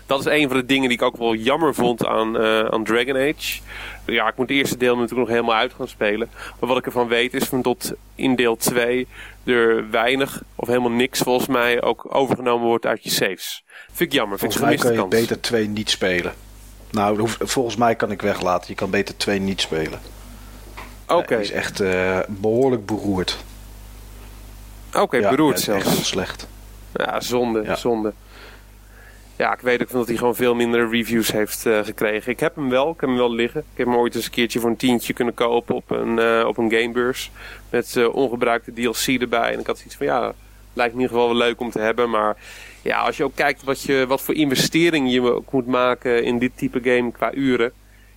dat is een van de dingen die ik ook wel jammer vond aan, uh, aan Dragon Age. Ja, ik moet het eerste deel natuurlijk nog helemaal uit gaan spelen. Maar wat ik ervan weet is van tot in deel 2 er weinig of helemaal niks volgens mij ook overgenomen wordt uit je saves. Vind ik jammer. Volgens vind ik mij kan je beter 2 niet spelen. Nou, volgens mij kan ik weglaten. Je kan beter 2 niet spelen. Oké. Okay. is echt uh, behoorlijk beroerd. Oké, okay, ja, beroerd zelfs. Echt slecht. Ja, zonde, ja. zonde ja, ik weet ook dat hij gewoon veel minder reviews heeft uh, gekregen. Ik heb hem wel, ik heb hem wel liggen. Ik heb hem ooit eens een keertje voor een tientje kunnen kopen op een, uh, op een gamebeurs. Met uh, ongebruikte DLC erbij. En ik had zoiets van, ja, lijkt in ieder geval wel leuk om te hebben. Maar ja, als je ook kijkt wat, je, wat voor investering je ook moet maken in dit type game qua uren.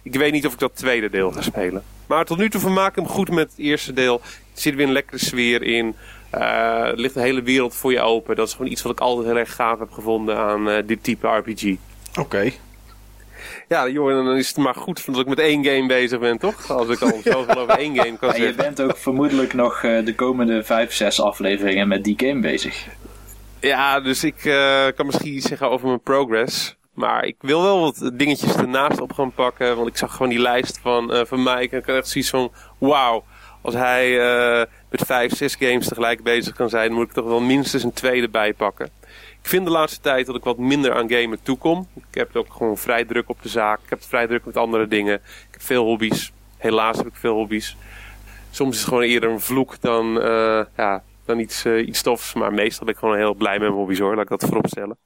Ik weet niet of ik dat tweede deel ga spelen. Maar tot nu toe vermaak ik hem goed met het eerste deel. Er zit weer een lekkere sfeer in. Uh, er ligt een hele wereld voor je open. Dat is gewoon iets wat ik altijd heel erg gaaf heb gevonden aan uh, dit type RPG. Oké. Ja, joh, dan is het maar goed dat ik met één game bezig ben, toch? Als ik al zoveel over één game kan zeggen. je bent ook vermoedelijk nog uh, de komende vijf, zes afleveringen met die game bezig. Ja, dus ik kan misschien iets zeggen over mijn progress. Maar ik wil wel wat dingetjes ernaast op gaan pakken. Want ik zag gewoon die lijst van, van Mike. En ik had echt zoiets van, wauw. Als hij met vijf, zes games tegelijk bezig kan zijn, moet ik toch wel minstens een tweede bijpakken. Ik vind de laatste tijd dat ik wat minder aan gamen toekom. Ik heb ook gewoon vrij druk op de zaak. Ik heb vrij druk met andere dingen. Ik heb veel hobby's. Helaas heb ik veel hobby's. Soms is het gewoon eerder een vloek dan, uh, ja, dan iets, uh, iets tofs. Maar meestal ben ik gewoon heel blij met mijn hobby's hoor. Laat ik dat voorop stellen.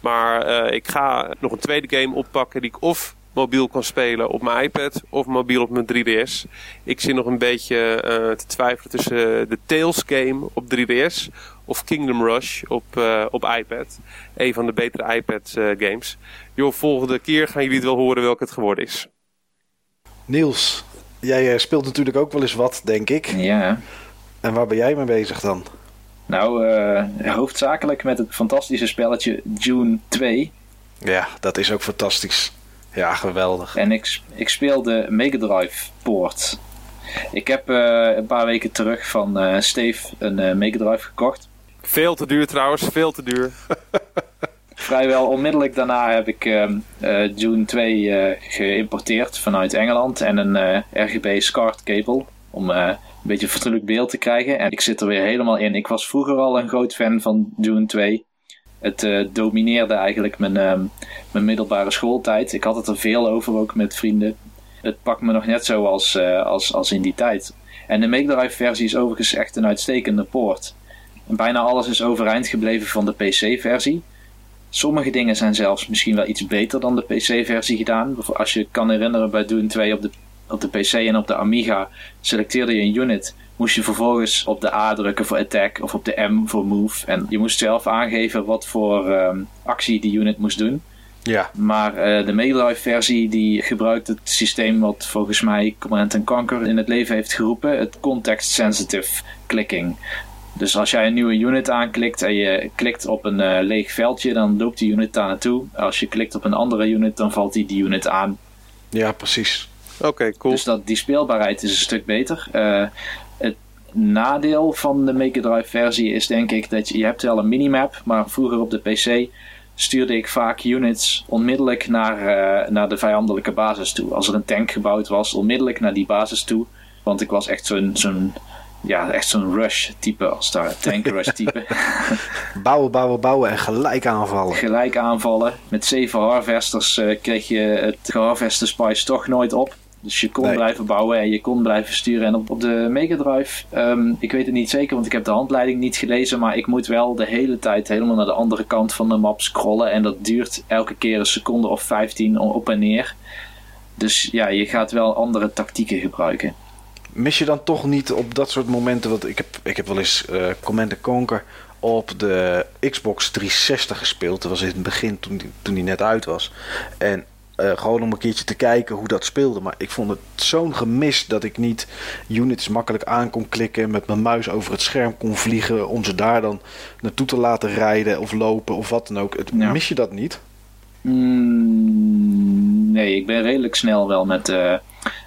Maar uh, ik ga nog een tweede game oppakken die ik of mobiel kan spelen op mijn iPad of mobiel op mijn 3DS. Ik zit nog een beetje uh, te twijfelen tussen de Tales game op 3DS of Kingdom Rush op, uh, op iPad. Een van de betere iPad uh, games. Jo, volgende keer gaan jullie het wel horen welke het geworden is. Niels, jij speelt natuurlijk ook wel eens wat, denk ik. Ja. En waar ben jij mee bezig dan? Nou, hoofdzakelijk met het fantastische spelletje June 2. Ja, dat is ook fantastisch. Ja, geweldig. En ik, ik speel de Mega Drive poort. Ik heb uh, een paar weken terug van uh, Steve een uh, Mega Drive gekocht. Veel te duur trouwens, veel te duur. Vrijwel onmiddellijk daarna heb ik June 2 geïmporteerd vanuit Engeland en een RGB SCART kabel om beetje een beeld te krijgen. En ik zit er weer helemaal in. Ik was vroeger al een groot fan van June 2 het uh, domineerde eigenlijk mijn, uh, mijn middelbare schooltijd. Ik had het er veel over, ook met vrienden. Het pakt me nog net zo als, uh, als, als in die tijd. En de Make Drive versie is overigens echt een uitstekende poort. Bijna alles is overeind gebleven van de PC-versie. Sommige dingen zijn zelfs misschien wel iets beter dan de PC-versie gedaan. Als je kan herinneren bij Doom 2 op de, op de PC en op de Amiga selecteerde je een unit moest je vervolgens op de A drukken voor attack of op de M voor move. En je moest zelf aangeven wat voor um, actie die unit moest doen. Ja. Maar uh, de Mega versie die gebruikt het systeem wat volgens mij Command Conquer in het leven heeft geroepen. Het context sensitive clicking. Dus als jij een nieuwe unit aanklikt en je klikt op een uh, leeg veldje, dan loopt die unit daar naartoe. Als je klikt op een andere unit, dan valt die, die unit aan. Ja, precies. Oké, cool. Dus dat, die speelbaarheid is een stuk beter. Uh, het nadeel van de Mega Drive versie is denk ik dat je, je hebt wel een minimap, maar vroeger op de PC stuurde ik vaak units onmiddellijk naar, uh, naar de vijandelijke basis toe. Als er een tank gebouwd was, onmiddellijk naar die basis toe. Want ik was echt zo'n zo'n ja, echt zo'n rush type als daar, tank rush type. bouwen, bouwen, bouwen en gelijk aanvallen. Gelijk aanvallen. Met zeven harvesters uh, kreeg je het geharveste spice toch nooit op. Dus je kon Nee. blijven bouwen en je kon blijven sturen. En op, op de Mega Drive, ehm, ik weet het niet zeker, want ik heb de handleiding niet gelezen. Maar ik moet wel de hele tijd helemaal naar de andere kant van de map scrollen. En dat duurt elke keer een seconde of 15 op en neer. Dus ja, je gaat wel andere tactieken gebruiken. Mis je dan toch niet op dat soort momenten... Want ik heb, ik heb wel eens eh Command Conquer op de Xbox 360 gespeeld. Dat was in het begin toen die, toen die net uit was. En eh, gewoon om een keertje te kijken hoe dat speelde. Maar ik vond het zo'n gemis dat ik niet units makkelijk aan kon klikken... en met mijn muis over het scherm kon vliegen... om ze daar dan naartoe te laten rijden of lopen of wat dan ook. Het, Ja. Mis je dat niet? Mm, nee, ik ben redelijk snel wel met, eh,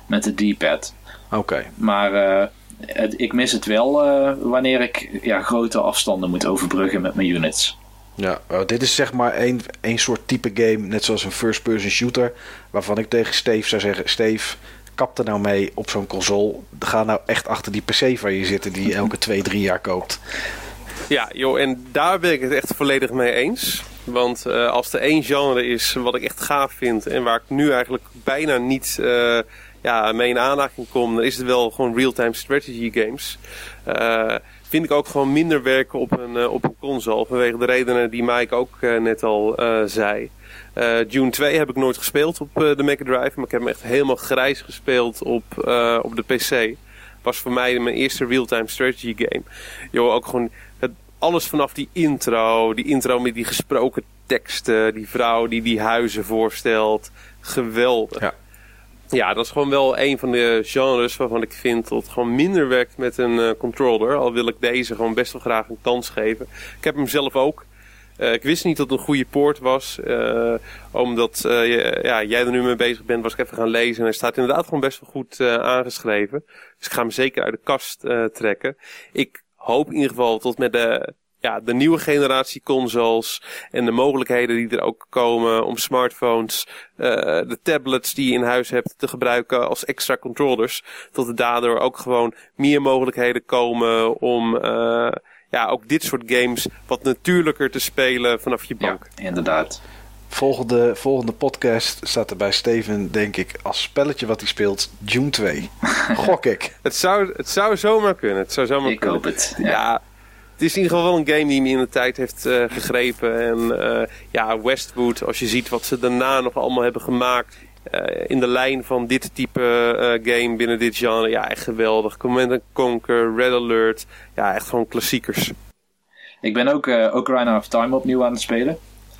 met de D-pad. Oké. Maar eh, het- ik mis het wel wanneer ik ja, grote afstanden moet overbruggen met mijn units. Ja, oh, dit is zeg maar één, één soort type game, net zoals een first-person shooter, waarvan ik tegen Steve zou zeggen: Steve, kap er nou mee op zo'n console. Ga nou echt achter die PC van je zitten die elke twee, drie jaar koopt. Ja, joh, en daar ben ik het echt volledig mee eens. Want eh, als er één genre is wat ik echt gaaf vind en waar ik nu eigenlijk bijna niet eh, ja, mee in aanraking kom, dan is het wel gewoon real-time strategy games. Eh, vind ik ook gewoon minder werken op een, eh, op een console, vanwege de redenen die Mike ook eh, net al eh, zei. Eh Dune 2 heb ik nooit gespeeld op de Mega Drive, maar ik heb hem echt helemaal grijs gespeeld op, op de PC. Was voor mij mijn eerste real-time strategy game. Joh, ook gewoon het, alles vanaf die intro, die intro met die gesproken teksten, die vrouw die die huizen voorstelt. Geweldig. Ja, dat is gewoon wel een van de genres waarvan ik vind dat het gewoon minder werkt met een eh, controller. Al wil ik deze gewoon best wel graag een kans geven. Ik heb hem zelf ook. Eh, ik wist niet dat het een goede poort was. eh, omdat ja, jij er nu mee bezig bent, was ik even gaan lezen. En hij staat inderdaad gewoon best wel goed aangeschreven. Dus ik ga hem zeker uit de kast trekken. Ik hoop in ieder geval tot met de, ja, de nieuwe generatie consoles en de mogelijkheden die er ook komen om smartphones, eh, de tablets die je in huis hebt te gebruiken als extra controllers, tot er daardoor ook gewoon meer mogelijkheden komen om eh, ja, ook dit soort games wat natuurlijker te spelen vanaf je bank. Ja, inderdaad. Volgende, volgende podcast staat er bij Steven, denk ik, als spelletje wat hij speelt, Dune 2. Gok ik. Het, zou, het zou zomaar kunnen. Het zou zomaar Ik kunnen. hoop het. Ja. Ja. Het is in ieder geval wel een game die me in de tijd heeft eh, gegrepen. En eh, ja, Westwood, als je ziet wat ze daarna nog allemaal hebben gemaakt. eh, in de lijn van dit type game binnen dit genre. Ja, echt geweldig. Command Conquer, Red Alert. Ja, echt gewoon klassiekers. Ik ben ook Ocarina of Time opnieuw aan het spelen.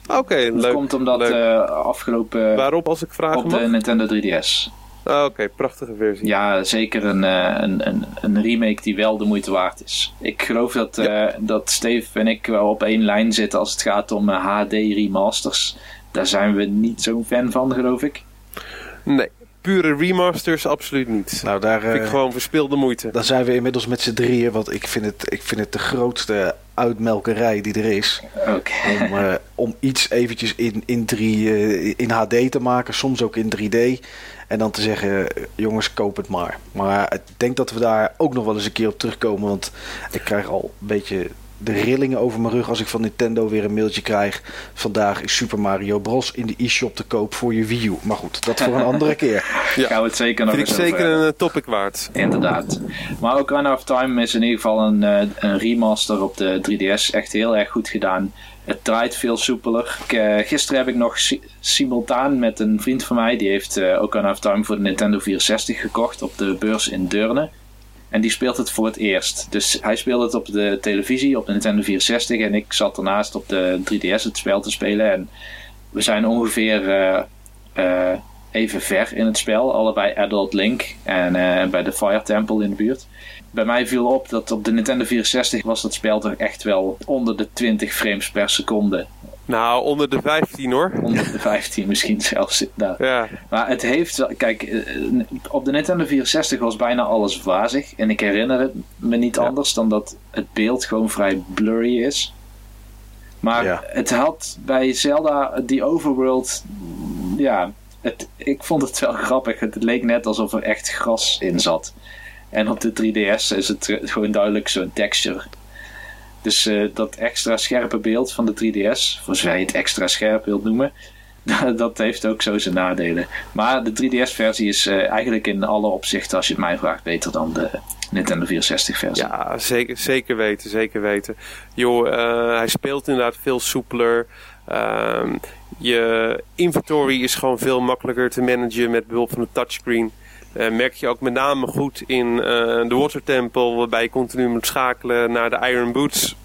Oké, Dat leuk. komt omdat leuk. afgelopen Waarop als ik vragen op mag? de Nintendo 3DS. Ah, Oké, prachtige versie. Ja, zeker een, eh, een, een, een remake die wel de moeite waard is. Ik geloof dat, eh, dat Steve en ik wel op één lijn zitten als het gaat om eh, HD remasters. Daar zijn we niet zo'n fan van, geloof ik. Nee, pure remasters absoluut niet. Nou, daar, Vind ik eh, gewoon verspilde moeite. dan zijn we inmiddels met z'n drieën, want ik vind, het, ik vind het de grootste uitmelkerij die er is. Oké. om, eh, om iets eventjes in, in, drie, eh, in HD te maken, soms ook in 3D. En dan te zeggen, jongens, koop het maar. Maar ik denk dat we daar ook nog wel eens een keer op terugkomen. Want ik krijg al een beetje de rillingen over mijn rug als ik van Nintendo weer een mailtje krijg. Vandaag is Super Mario Bros. in de e-shop te koop voor je Wii U. Maar goed, dat voor een andere keer. Ja. Gaan we het zeker nog Vind ik over zeker een topic waard. Inderdaad. Maar Ocarina of Time is in ieder geval een, eh, een remaster op de 3DS. Echt heel erg goed gedaan. Het draait veel soepeler. Eh, gisteren heb ik nog si- simultaan met een vriend van mij. Die heeft eh Ocarina of Time voor de Nintendo 64 gekocht op de beurs in Deurne. En die speelt het voor het eerst. Dus hij speelde het op de televisie, op de Nintendo 64. En ik zat ernaast op de 3DS het spel te spelen. En we zijn ongeveer eh, even ver in het spel. Allebei Adult Link en bij de Fire Temple in de buurt. Bij mij viel op dat op de Nintendo 64 was dat spel toch echt wel onder de 20 frames per seconde. Nou, onder de 15 hoor. Onder de 15 misschien zelfs. Ja, Maar het heeft wel, kijk, eh, op de Nintendo 64 was bijna alles wazig. En ik herinner het me niet Ja. anders dan dat het beeld gewoon vrij blurry is. Maar Ja. het had bij Zelda, die overworld, ja, het, ik vond het wel grappig. Het leek net alsof er echt gras in zat. En op de 3DS is het eh, gewoon duidelijk zo'n texture. Dus eh, dat extra scherpe beeld van de 3DS, voor zover je het extra scherp wilt noemen, dat heeft ook zo zijn nadelen. Maar de 3DS-versie is uh, eigenlijk in alle opzichten, als je het mij vraagt, beter dan de Nintendo 64-versie. Ja, zeker, zeker weten, zeker weten. Uh, hij speelt inderdaad veel soepeler. Uh, je inventory is gewoon veel makkelijker te managen met behulp van de touchscreen. Uh, merk je ook met name goed in de Water Temple, waarbij je continu moet schakelen naar de Iron Boots.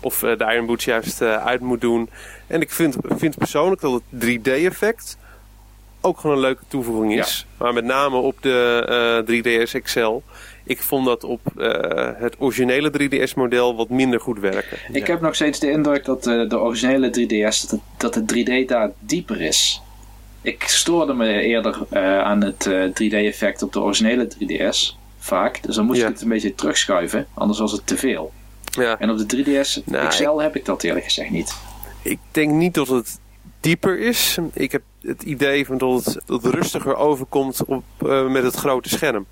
Of de Iron Boots juist uit moet doen. En ik vind, vind persoonlijk dat het 3D-effect ook gewoon een leuke toevoeging is. Maar met name op de 3DS XL ik vond dat op uh, het originele 3DS-model wat minder goed werken. Ik heb nog steeds de indruk dat uh, de originele 3DS, dat, dat het 3D daar dieper is. Ik stoorde me eerder uh, aan het 3D-effect op de originele 3DS, vaak. Dus dan moest ja. ik het een beetje terugschuiven, anders was het te veel. Ja. En op de 3DS nou, XL ik, heb ik dat eerlijk gezegd niet. Ik denk niet dat het dieper is. Ik heb het idee van dat het, dat het rustiger overkomt op, met het grote scherm.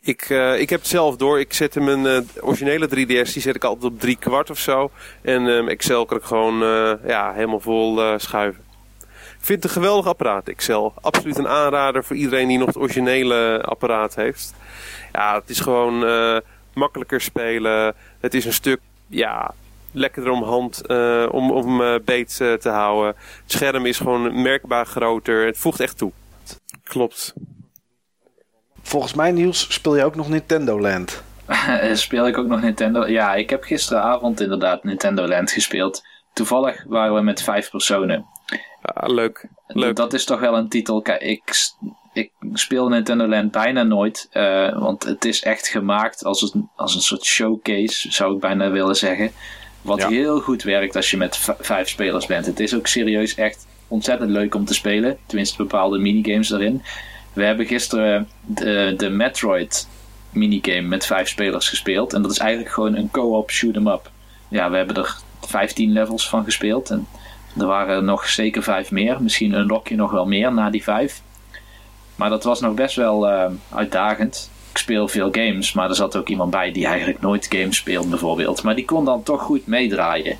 Ik, uh, ik heb het zelf door. Ik zet mijn uh, originele 3DS, die zet ik altijd op drie kwart of zo. En um, Excel kan ik gewoon ja, helemaal vol schuiven. Ik vind het een geweldig apparaat, Excel. Absoluut een aanrader voor iedereen die nog het originele apparaat heeft. Ja, het is gewoon makkelijker spelen. Het is een stuk, ja, lekkerder om hand, om, om beet te houden. Het scherm is gewoon merkbaar groter. Het voegt echt toe. Klopt. Volgens mij, Niels, speel je ook nog Nintendo Land. speel ik ook nog Nintendo? Ja, ik heb gisteravond inderdaad Nintendo Land gespeeld. Toevallig waren we met vijf personen. Ah, leuk. leuk. Dat is toch wel een titel. Kijk, ik, ik speel Nintendo Land bijna nooit. Uh, want het is echt gemaakt als een, als een soort showcase, zou ik bijna willen zeggen. Wat heel goed werkt als je met vijf spelers bent. Het is ook serieus echt ontzettend leuk om te spelen. Tenminste, bepaalde minigames daarin. We hebben gisteren de, de Metroid minigame met vijf spelers gespeeld. En dat is eigenlijk gewoon een co-op shoot-em-up. Ja, we hebben er 15 levels van gespeeld. En er waren nog zeker vijf meer. Misschien unlock je nog wel meer na die vijf. Maar dat was nog best wel uh, uitdagend. Ik speel veel games, maar er zat ook iemand bij die eigenlijk nooit games speelt bijvoorbeeld. Maar die kon dan toch goed meedraaien.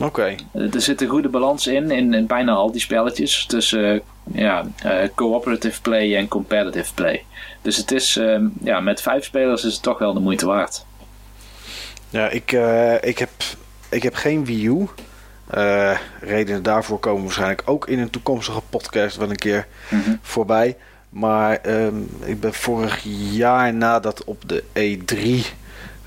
Oké. Er zit een goede balans in, in, bijna al die spelletjes. Tussen ja, uh, cooperative play en competitive play. Dus het is, uh, ja, met vijf spelers is het toch wel de moeite waard. Ja, ik, ik, heb, ik heb geen Wii U. Uh, redenen daarvoor komen waarschijnlijk ook in een toekomstige podcast wel een keer mm -hmm. voorbij. Maar um, ik ben vorig jaar nadat op de E3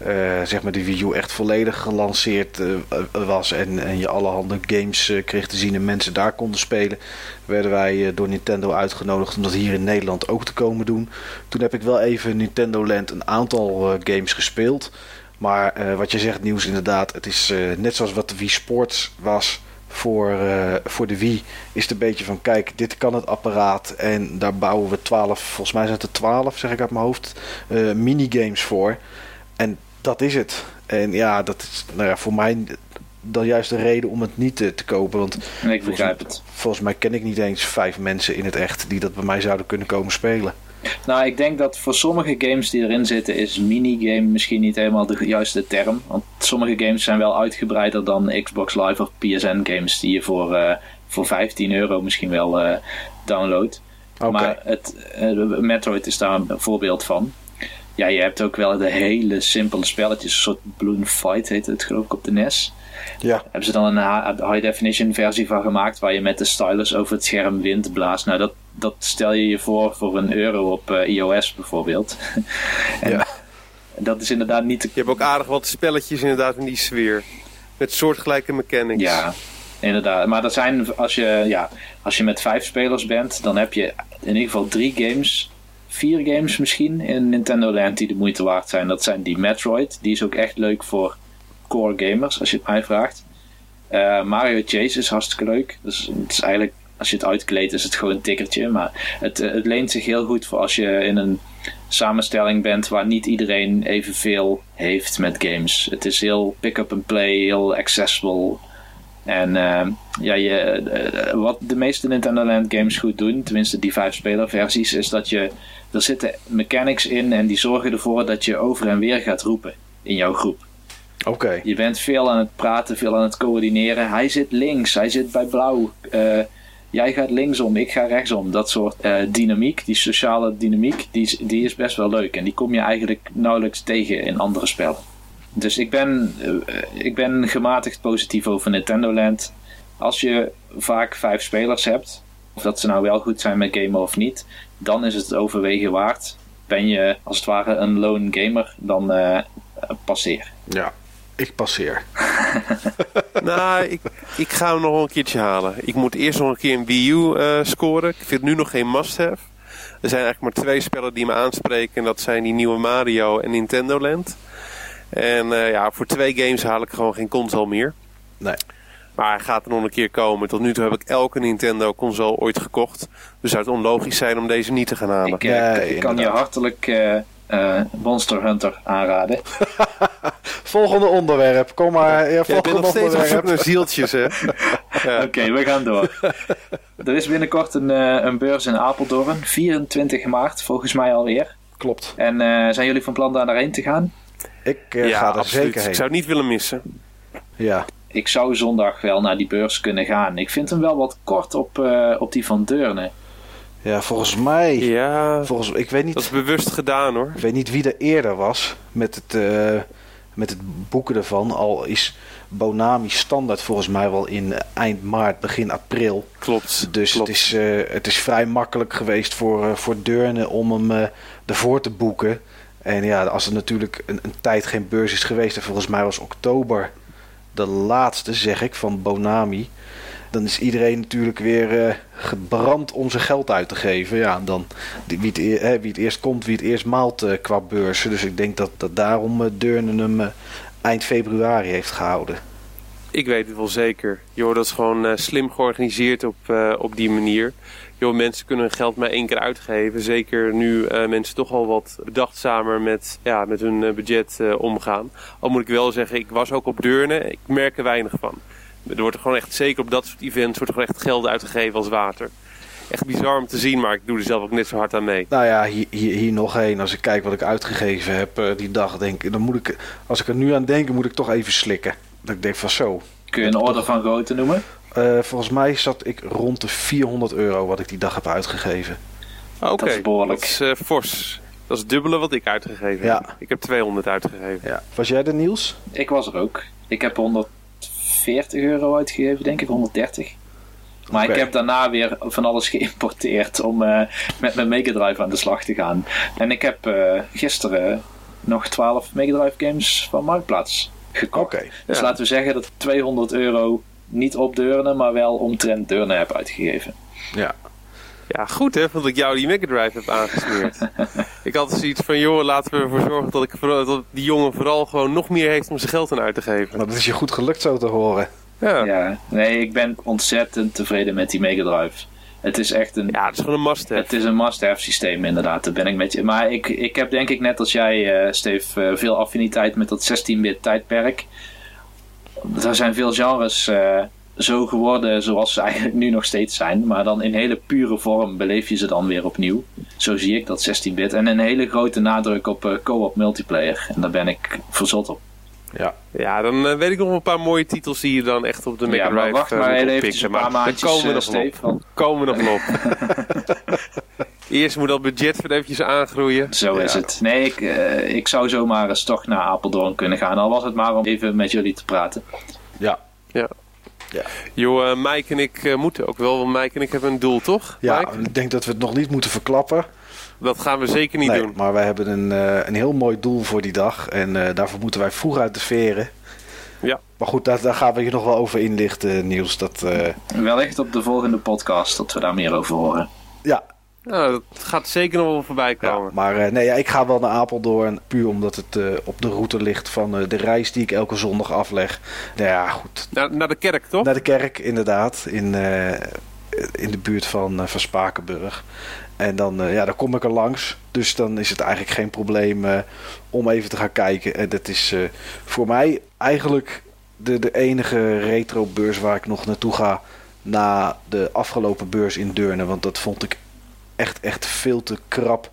uh, zeg maar de Wii U echt volledig gelanceerd uh, was en, en je allerhande games kreeg te zien en mensen daar konden spelen, werden wij door Nintendo uitgenodigd om dat hier in Nederland ook te komen doen. Toen heb ik wel even Nintendo Land een aantal games gespeeld. Maar wat je zegt, nieuws inderdaad, het is net zoals wat de Wii Sports was voor, voor de Wii, is het een beetje van kijk, dit kan het apparaat en daar bouwen we 12, volgens mij zijn het er 12, zeg ik uit mijn hoofd, minigames voor. En dat is het. En ja, dat is nou ja, voor mij dan juist de reden om het niet te, te kopen. Want ik begrijp het. Volgens mij ken ik niet eens vijf mensen in het echt die dat bij mij zouden kunnen komen spelen. Nou, ik denk dat voor sommige games die erin zitten, is minigame misschien niet helemaal de juiste term. Want sommige games zijn wel uitgebreider dan Xbox Live of PSN games die je voor, uh, voor 15 euro misschien wel uh, downloadt. Okay. Maar het, uh, Metroid is daar een voorbeeld van. Ja, je hebt ook wel de hele simpele spelletjes. Een soort Balloon Fight heet het geloof ik op de NES. Ja. Hebben ze dan een high definition versie van gemaakt waar je met de stylus over het scherm wind blaast. Nou, dat, dat stel je je voor voor een euro op uh, iOS bijvoorbeeld. en ja. dat is inderdaad niet... Je hebt ook aardig wat spelletjes inderdaad in die sfeer. Met soortgelijke mechanics. Ja, inderdaad. Maar dat zijn, als je, ja, als je met vijf spelers bent, dan heb je in ieder geval drie games vier games misschien in Nintendo Land die de moeite waard zijn. Dat zijn die Metroid. Die is ook echt leuk voor core gamers, als je het mij vraagt. Uh, Mario Chase is hartstikke leuk. Dus het is eigenlijk, als je het uitkleedt, is het gewoon een tikkertje. Maar het, het leent zich heel goed voor als je in een samenstelling bent waar niet iedereen evenveel heeft met games. Het is heel pick-up-and-play, heel accessible. En uh, ja, je, uh, wat de meeste Nintendo Land games goed doen, tenminste die vijf speler versies, is dat je er zitten mechanics in en die zorgen ervoor dat je over en weer gaat roepen in jouw groep. Oké. Je bent veel aan het praten, veel aan het coördineren. Hij zit links, hij zit bij blauw. Uh, jij gaat linksom, ik ga rechtsom. Dat soort eh, dynamiek, die sociale dynamiek, die die is best wel leuk. En die kom je eigenlijk nauwelijks tegen in andere spellen. Dus ik ben, eh, ik ben gematigd positief over Nintendo Land. Als je vaak vijf spelers hebt, of dat ze nou wel goed zijn met gamen of niet, dan is het overwegen waard. Ben je als het ware een lone gamer, dan eh, passeer. Ja, ik passeer. nou, ik, ik ga hem nog een keertje halen. Ik moet eerst nog een keer een Wii U eh, scoren. Ik vind het nu nog geen must-have. Er zijn eigenlijk maar twee spellen die me aanspreken. En dat zijn die nieuwe Mario en Nintendo Land. En uh, ja, voor twee games haal ik gewoon geen console meer. Nee. Maar hij gaat er nog een keer komen. Tot nu toe heb ik elke Nintendo console ooit gekocht. Dus zou het onlogisch zijn om deze niet te gaan halen. Ik, uh, nee, ik kan je hartelijk uh, Monster Hunter aanraden. volgende onderwerp, kom maar. Ja, Jij bent nog steeds op zoek naar zieltjes, hè? ja. Oké, okay, we gaan door. er is binnenkort een, uh, een beurs in Apeldoorn, 24 maart volgens mij alweer. Klopt. En uh, zijn jullie van plan daar naarheen te gaan? Ik uh, ja, ga er absoluut. zeker heen. Ik zou het niet willen missen. Ja. Ik zou zondag wel naar die beurs kunnen gaan. Ik vind hem wel wat kort op, op die van Deurne. Ja, volgens mij. Ja, volgens, ik weet niet, dat is bewust gedaan hoor. Ik weet niet wie er eerder was met het, uh, met het boeken ervan. Al is Bonami standaard volgens mij wel in eind maart, begin april. Klopt. Dus klopt. Het, is, uh, het is vrij makkelijk geweest voor, uh, voor Deurne om hem ervoor te boeken. En ja, als er natuurlijk een, een tijd geen beurs is geweest, en volgens mij was oktober de laatste, zeg ik, van Bonami dan is iedereen natuurlijk weer uh, gebrand om zijn geld uit te geven. Ja, dan wie het, uh, wie het eerst komt, wie het eerst maalt uh, qua beurzen. Dus ik denk dat, dat daarom uh, Deurne hem eind februari heeft gehouden. Ik weet het wel zeker. Joh, dat is gewoon slim georganiseerd op, op die manier. Joh, mensen kunnen hun geld maar één keer uitgeven. Zeker nu mensen toch al wat bedachtzamer met, ja, met hun budget omgaan. Al moet ik wel zeggen, ik was ook op Deurne. Ik merk er weinig van. Er wordt er gewoon echt, zeker op dat soort events, wordt er gewoon echt geld uitgegeven als water. Echt bizar om te zien, maar ik doe er zelf ook net zo hard aan mee. Nou ja, hier, hier, hier nog één. Als ik kijk wat ik uitgegeven heb uh, die dag, denk ik, dan moet ik, als ik er nu aan denk, moet ik toch even slikken. Dat ik denk van zo. Kun je een orde van grootte noemen? Uh, volgens mij zat ik rond de 400 euro wat ik die dag heb uitgegeven. Oké, okay. dat is behoorlijk. Dat is uh, fors. Dat is het dubbele wat ik uitgegeven ja. heb. Ik heb 200 uitgegeven. Ja. Was jij er, Niels? Ik was er ook. Ik heb 100 40 euro uitgegeven, denk ik, 130. Maar okay. ik heb daarna weer van alles geïmporteerd om uh, met mijn Mega Drive aan de slag te gaan. En ik heb uh, gisteren nog 12 Mega Drive games van Marktplaats gekocht. Okay, dus ja. laten we zeggen dat 200 euro niet op Deurne, maar wel omtrent Deurne heb uitgegeven. Ja. Ja, goed hè, dat ik jou die Mega Drive heb aangesmeerd. ik had zoiets van, joh, laten we ervoor zorgen dat, ik, dat die jongen vooral gewoon nog meer heeft om zijn geld aan uit te geven. Nou, dat is je goed gelukt zo te horen. Ja. ja. Nee, ik ben ontzettend tevreden met die Mega Drive. Het is echt een... Ja, het is gewoon een must-have. Het is een must-have systeem inderdaad, daar ben ik met je. Maar ik, ik heb denk ik net als jij, uh, Steve, uh, veel affiniteit met dat 16-bit tijdperk. Er zijn veel genres... Uh, zo geworden zoals ze eigenlijk nu nog steeds zijn. Maar dan in hele pure vorm beleef je ze dan weer opnieuw. Zo zie ik dat 16-bit. En een hele grote nadruk op uh, co-op multiplayer. En daar ben ik verzot op. Ja, ja dan uh, weet ik nog een paar mooie titels die je dan echt op de Mega ja, Drive maar wacht maar uh, even een paar maandjes, komen we nog Steve, op. Komen we nog op. Eerst moet dat budget weer eventjes aangroeien. Zo is het. Nee, ik, uh, ik zou zomaar eens toch naar Apeldoorn kunnen gaan. Al was het maar om even met jullie te praten. Ja. Ja. Ja. Joh, uh, Mike en ik uh, moeten ook wel, want Mike en ik hebben een doel, toch? Ja, Mike? ik denk dat we het nog niet moeten verklappen. Dat gaan we zeker niet nee, doen. Maar wij hebben een, uh, een heel mooi doel voor die dag. En daarvoor moeten wij vroeg uit de veren. Ja. Maar goed, daar, daar gaan we je nog wel over inlichten, Niels. Dat, Wellicht op de volgende podcast dat we daar meer over horen. Ja, nou, dat gaat zeker nog wel voorbij komen. Ja, maar uh, nee, ja, ik ga wel naar Apeldoorn. Puur omdat het uh, op de route ligt van uh, de reis die ik elke zondag afleg. Nou ja, goed. Naar, naar de kerk, toch? Naar de kerk, inderdaad. In, in de buurt van, van Spakenburg. En dan, ja, dan kom ik er langs. Dus dan is het eigenlijk geen probleem om even te gaan kijken. En dat is voor mij eigenlijk de, de enige retro-beurs waar ik nog naartoe ga. Na de afgelopen beurs in Deurne. Want dat vond ik echt, echt veel te krap,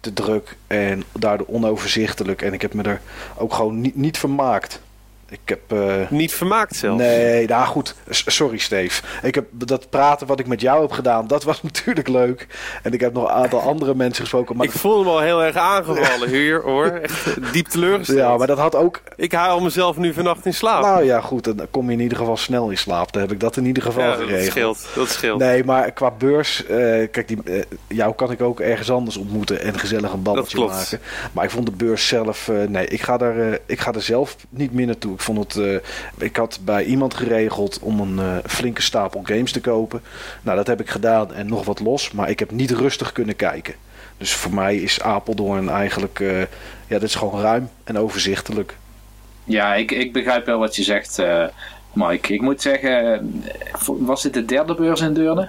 te druk en daardoor onoverzichtelijk. En ik heb me er ook gewoon niet, niet vermaakt. Ik heb... eh, Niet vermaakt zelf. Nee, nou goed. Sorry, Steve. Ik heb dat praten wat ik met jou heb gedaan, dat was natuurlijk leuk. En ik heb nog een aantal andere mensen gesproken. Maar Ik voel hem al heel erg aangevallen hier hoor. Echt diep teleurgesteld. ja, maar dat had ook... Ik haal mezelf nu vannacht in slaap. Nou ja, goed. Dan kom je in ieder geval snel in slaap. Dan heb ik dat in ieder geval ja, dat geregeld. scheelt. Dat scheelt. Nee, maar qua beurs, eh, kijk, die, eh, jou kan ik ook ergens anders ontmoeten en gezellig een babbeltje Dat maken. Maar ik vond de beurs zelf, nee, ik ga, daar, ik ga er zelf niet meer naartoe. Ik vond het, eh, ik had bij iemand geregeld om een eh, flinke stapel games te kopen. Nou, dat heb ik gedaan en nog wat los, maar ik heb niet rustig kunnen kijken. Dus voor mij is Apeldoorn eigenlijk, eh, ja, dat is gewoon ruim en overzichtelijk. Ja, ik, ik begrijp wel wat je zegt, Mike. Ik moet zeggen, was dit de derde beurs in Deurne?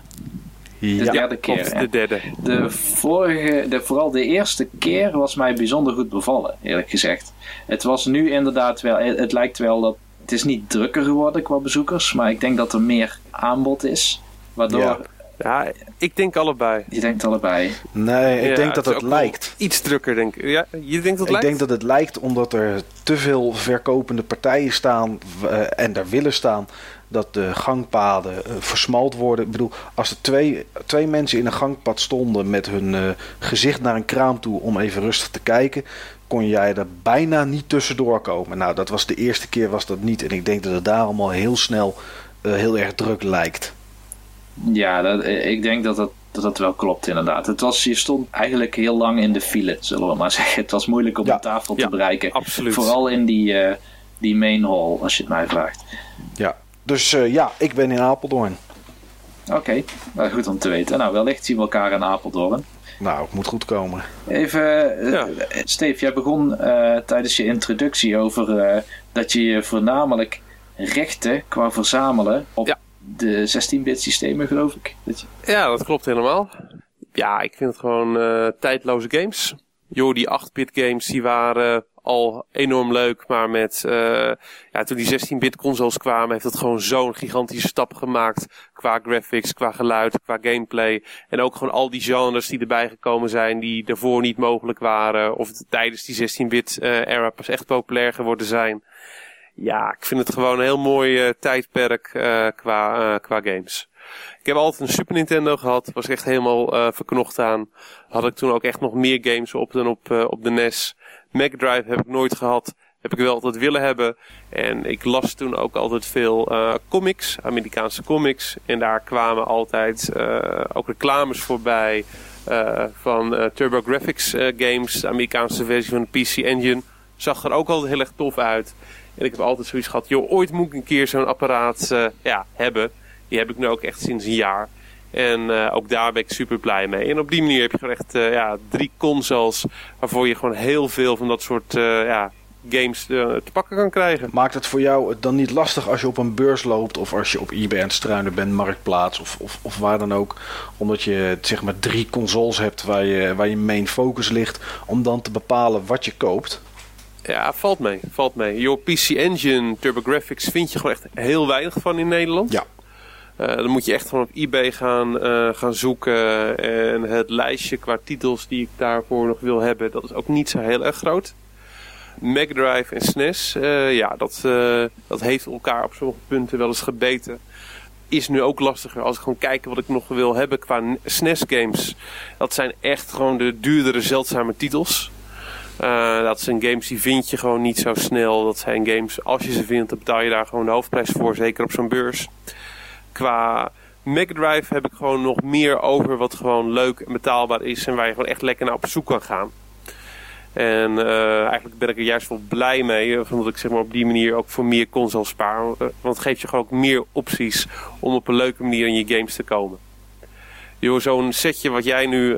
De Ja, derde keer. De derde. De vorige, de, vooral de eerste keer was mij bijzonder goed bevallen, eerlijk gezegd. Het was nu inderdaad wel, het, het lijkt wel dat, het is niet drukker geworden qua bezoekers, maar ik denk dat er meer aanbod is. Waardoor, Ja. Ja, ik denk allebei. je denkt allebei, nee, ik Ja, denk dat het lijkt. Iets drukker, denk ik. Ja, je denkt dat het Ik lijkt? denk dat het lijkt omdat er te veel verkopende partijen staan eh, en daar willen staan dat de gangpaden eh, versmalt worden. Ik bedoel, als er twee, twee mensen in een gangpad stonden met hun eh, gezicht naar een kraam toe om even rustig te kijken, kon jij er bijna niet tussendoor komen. Nou, dat was de eerste keer was dat niet en ik denk dat het daarom al heel snel eh, heel erg druk lijkt. ja, dat, ik denk dat dat, dat dat wel klopt inderdaad. Het was, je stond eigenlijk heel lang in de file, zullen we maar zeggen. Het was moeilijk om Ja. een tafel Ja, te bereiken. Absoluut. Vooral in die, eh, die main hall, als je het mij vraagt. Ja. Dus eh, ja, ik ben in Apeldoorn. Oké, nou, goed om te weten. Nou, wellicht zien we elkaar in Apeldoorn. Nou, het moet goed komen. Even, eh, Ja. Steve, jij begon eh, tijdens je introductie over eh, dat je je voornamelijk richtte qua verzamelen op Ja. de 16-bit systemen, geloof ik. Dat je- Ja, dat klopt helemaal. Ja, ik vind het gewoon eh, tijdloze games. Joh, die 8-bit games die waren al enorm leuk, maar met eh, ja, toen die 16-bit consoles kwamen, heeft het gewoon zo'n gigantische stap gemaakt qua graphics, qua geluid, qua gameplay en ook gewoon al die genres die erbij gekomen zijn die daarvoor niet mogelijk waren of tijdens die 16-bit eh, era pas echt populair geworden zijn. Ja, ik vind het gewoon een heel mooi eh, tijdperk qua, qua games. Ik heb altijd een Super Nintendo gehad. Was echt helemaal eh, verknocht aan. Had ik toen ook echt nog meer games op dan op, eh, op de NES. Mega Drive heb ik nooit gehad. Heb ik wel altijd willen hebben. En ik las toen ook altijd veel eh, comics. Amerikaanse comics. En daar kwamen altijd eh, ook reclames voorbij. eh, van TurboGrafx games. De Amerikaanse versie van de PC Engine. Zag er ook altijd heel erg tof uit. En ik heb altijd zoiets gehad. Joh, ooit moet ik een keer zo'n apparaat ja, hebben. Die heb ik nu ook echt sinds een jaar. En eh, ook daar ben ik super blij mee. En op die manier heb je gewoon echt eh, ja, drie consoles. Waarvoor je gewoon heel veel van dat soort eh, ja, games te pakken kan krijgen. Maakt het voor jou dan niet lastig als je op een beurs loopt of als je op eBay aan het struinen bent, Marktplaats of, of, of waar dan ook, omdat je zeg maar drie consoles hebt waar je, waar je main focus ligt, om dan te bepalen wat je koopt? Ja, valt mee. Valt mee. Your PC Engine, TurboGrafx vind je gewoon echt heel weinig van in Nederland. Ja. Eh, dan moet je echt gewoon op eBay gaan, eh, gaan zoeken. En het lijstje qua titels die ik daarvoor nog wil hebben, dat is ook niet zo heel erg groot. Mega Drive en SNES, eh, ja, dat, dat heeft elkaar op sommige punten wel eens gebeten. Is nu ook lastiger als ik gewoon kijk wat ik nog wil hebben qua SNES games. Dat zijn echt gewoon de duurdere, zeldzame titels. Dat zijn games die vind je gewoon niet zo snel. Dat zijn games, als je ze vindt, dan betaal je daar gewoon de hoofdprijs voor. Zeker op zo'n beurs. Qua Mega Drive heb ik gewoon nog meer over wat gewoon leuk en betaalbaar is. En waar je gewoon echt lekker naar op zoek kan gaan. En eh, eigenlijk ben ik er juist wel blij mee. eh, Omdat ik zeg maar, op die manier ook voor meer consoles spaar. Eh, Want het geeft je gewoon ook meer opties om op een leuke manier in je games te komen. Joh, zo'n setje wat jij nu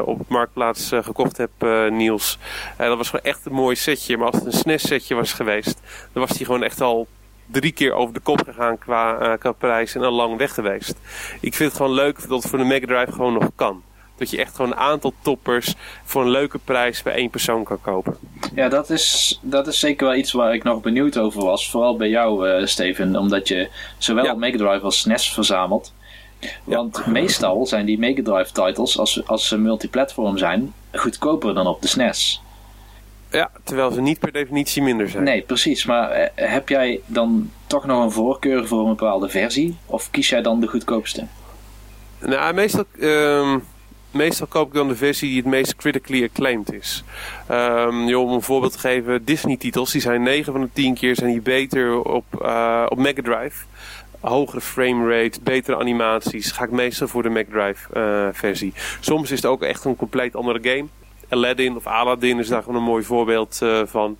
op Marktplaats eh, gekocht hebt, Niels. dat was gewoon echt een mooi setje. Maar als het een SNES setje was geweest, dan was die gewoon echt al drie keer over de kop gegaan qua, eh, qua prijs en al lang weg geweest. Ik vind het gewoon leuk dat het voor de Mega Drive gewoon nog kan. Dat je echt gewoon een aantal toppers voor een leuke prijs bij één persoon kan kopen. Ja, dat is, dat is zeker wel iets waar ik nog benieuwd over was. Vooral bij jou, eh, Steven. Omdat je zowel Ja. Mega Drive als SNES verzamelt. Want meestal zijn die Mega Drive titles, als, als ze multiplatform zijn, goedkoper dan op de SNES. Ja, terwijl ze niet per definitie minder zijn. Nee, precies. Maar eh, heb jij dan toch nog een voorkeur voor een bepaalde versie? Of kies jij dan de goedkoopste? Nou, meestal, ehm, meestal koop ik dan de versie die het meest critically acclaimed is. Um, joh, om een voorbeeld te geven, Disney-titels, die zijn 9 van de 10 keer zijn die beter op, uh, op Mega Drive. Hogere framerate, betere animaties. Ga ik meestal voor de Mega Drive uh, versie. Soms is het ook echt een compleet andere game. Aladdin of Aladdin is daar gewoon een mooi voorbeeld uh, van.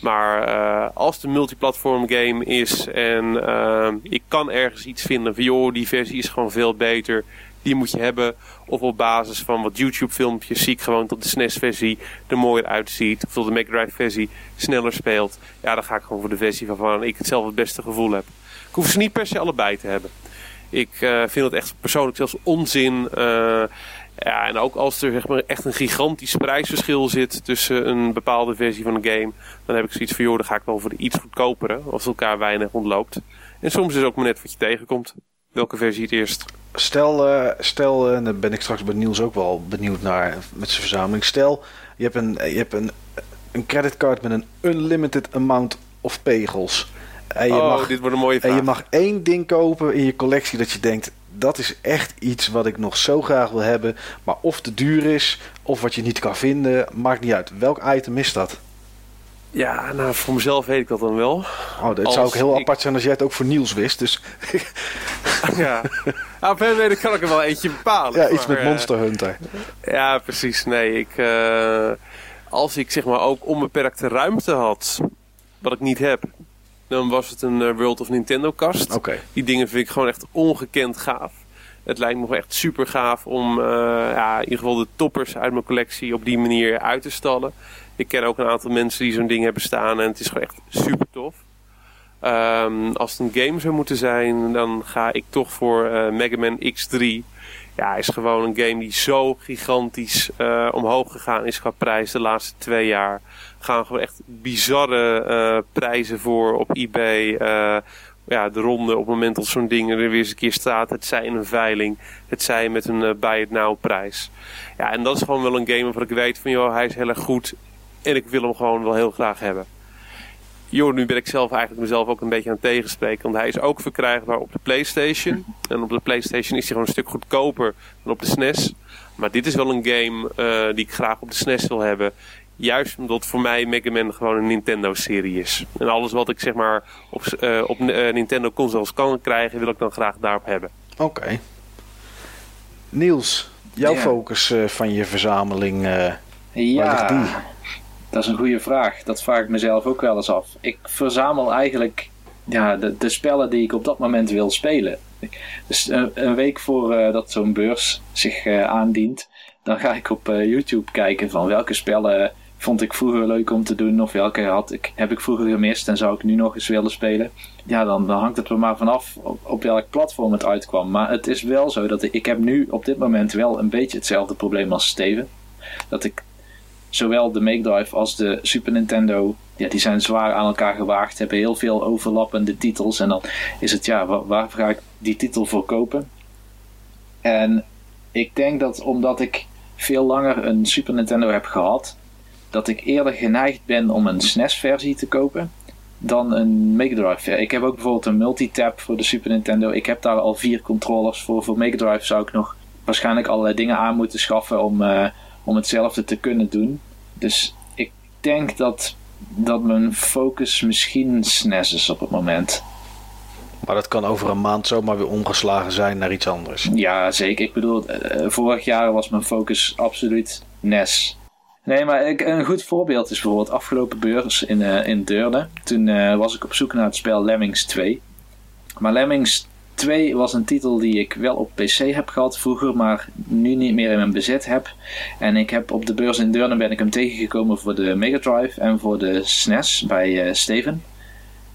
Maar uh, als het een multiplatform game is en uh, ik kan ergens iets vinden van joh, die versie is gewoon veel beter, die moet je hebben. Of op basis van wat YouTube filmpjes zie ik gewoon dat de SNES versie er mooier uitziet. Of dat de Mega Drive versie sneller speelt. Ja, dan ga ik gewoon voor de versie waarvan ik het zelf het beste gevoel heb. Ik hoef ze niet per se allebei te hebben. Ik vind het echt persoonlijk zelfs onzin. Ja, en ook als er zeg maar, echt een gigantisch prijsverschil zit tussen een bepaalde versie van een game, dan heb ik zoiets van, joh, dan ga ik wel voor de iets goedkopere, als het elkaar weinig ontloopt. En soms is het ook maar net wat je tegenkomt. Welke versie het eerst? Stel, uh, stel en daar ben ik straks bij Niels ook wel benieuwd naar met zijn verzameling. Stel, je hebt een, je hebt een, een creditcard met een unlimited amount of pegels. En je oh, mag, dit wordt een mooie vraag. En je mag één ding kopen in je collectie dat je denkt, dat is echt iets wat ik nog zo graag wil hebben. Maar of te duur is, of wat je niet kan vinden, maakt niet uit. Welk item is dat? Ja, nou, voor mezelf weet ik dat dan wel. Oh, het zou ook heel ik... apart zijn als jij het ook voor Niels wist. Dus... ja, nou, weet ik kan ik er wel eentje bepalen. Ja, iets maar, met Monster Hunter. Ja, precies. Nee, ik, uh, als ik zeg maar ook onbeperkte ruimte had, wat ik niet heb, dan was het een uh, World of Nintendo kast. Okay. Die dingen vind ik gewoon echt ongekend gaaf. Het lijkt me echt super gaaf om uh, ja, in ieder geval de toppers uit mijn collectie op die manier uit te stallen. Ik ken ook een aantal mensen die zo'n ding hebben staan en het is gewoon echt super tof. Um, als het een game zou moeten zijn, dan ga ik toch voor uh, Mega Man X3. Ja, is gewoon een game die zo gigantisch uh, omhoog gegaan is qua prijs de laatste twee jaar gaan gewoon echt bizarre uh, prijzen voor op eBay. Uh, ja, de ronde op het moment dat zo'n ding er weer eens een keer staat. Het zij in een veiling. Het zij met een buy it now prijs. Ja, en dat is gewoon wel een game waarvan ik weet van joh, hij is heel erg goed. En ik wil hem gewoon wel heel graag hebben. Joh, nu ben ik zelf eigenlijk mezelf ook een beetje aan het tegenspreken. Want hij is ook verkrijgbaar op de Playstation. En op de Playstation is hij gewoon een stuk goedkoper dan op de SNES. Maar dit is wel een game uh, die ik graag op de SNES wil hebben. Juist omdat voor mij Mega Man gewoon een Nintendo-serie is. En alles wat ik zeg maar op, uh, op uh, Nintendo consoles kan krijgen, wil ik dan graag daarop hebben. Oké. Okay. Niels, jouw ja. focus uh, van je verzameling, ja, die? Dat is een goede vraag. Dat vraag ik mezelf ook wel eens af. Ik verzamel eigenlijk ja, de, de spellen die ik op dat moment wil spelen. Dus een, een week voordat zo'n beurs zich aandient, dan ga ik op YouTube kijken van welke spellen vond ik vroeger leuk om te doen. Of welke had ik, heb ik vroeger gemist en zou ik nu nog eens willen spelen. Ja, dan, dan hangt het er maar vanaf op, op welk platform het uitkwam. Maar het is wel zo dat ik, ik heb nu op dit moment wel een beetje hetzelfde probleem als Steven. Dat ik zowel de Make Drive als de Super Nintendo, ja, die zijn zwaar aan elkaar gewaagd. Hebben heel veel overlappende titels. En dan is het, ja, waar, waar ga ik die titel voor kopen? En ik denk dat omdat ik veel langer een Super Nintendo heb gehad, dat ik eerder geneigd ben om een SNES-versie te kopen dan een Mega Drive. Ik heb ook bijvoorbeeld een multitap voor de Super Nintendo. Ik heb daar al vier controllers voor. Voor Mega Drive zou ik nog waarschijnlijk allerlei dingen aan moeten schaffen om, uh, om hetzelfde te kunnen doen. Dus ik denk dat, dat mijn focus misschien SNES is op het moment. Maar dat kan over een maand zomaar weer omgeslagen zijn naar iets anders. Ja, zeker. Ik bedoel, uh, vorig jaar was mijn focus absoluut NES. Nee, maar ik, een goed voorbeeld is bijvoorbeeld afgelopen beurs in, uh, in Deurne. Toen uh, was ik op zoek naar het spel Lemmings 2. Maar Lemmings 2 was een titel die ik wel op PC heb gehad vroeger, maar nu niet meer in mijn bezit heb. En ik heb op de beurs in Deurne ben ik hem tegengekomen voor de Mega Drive en voor de SNES bij uh, Steven.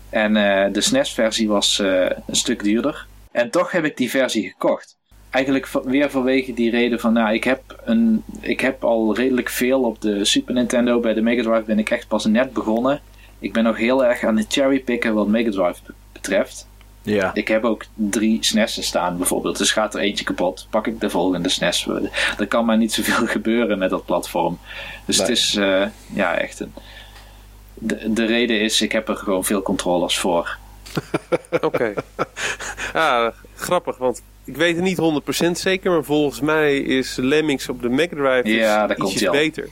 En de SNES-versie was een stuk duurder. En toch heb ik die versie gekocht eigenlijk weer vanwege die reden van, nou, ik heb, een, ik heb al redelijk veel op de Super Nintendo. Bij de Mega Drive ben ik echt pas net begonnen. Ik ben nog heel erg aan het cherrypicken wat Mega Drive betreft. Ja. Ik heb ook drie SNES'en staan bijvoorbeeld. Dus gaat er eentje kapot, pak ik de volgende SNES. Er kan maar niet zoveel gebeuren met dat platform. Dus Nee. het is eh, ja, echt een... De, de reden is, ik heb er gewoon veel controllers voor. Oké. ja, grappig, want ik weet het niet 100% zeker, maar volgens mij is Lemmings op de Mega Drive dus Ja, al. beter.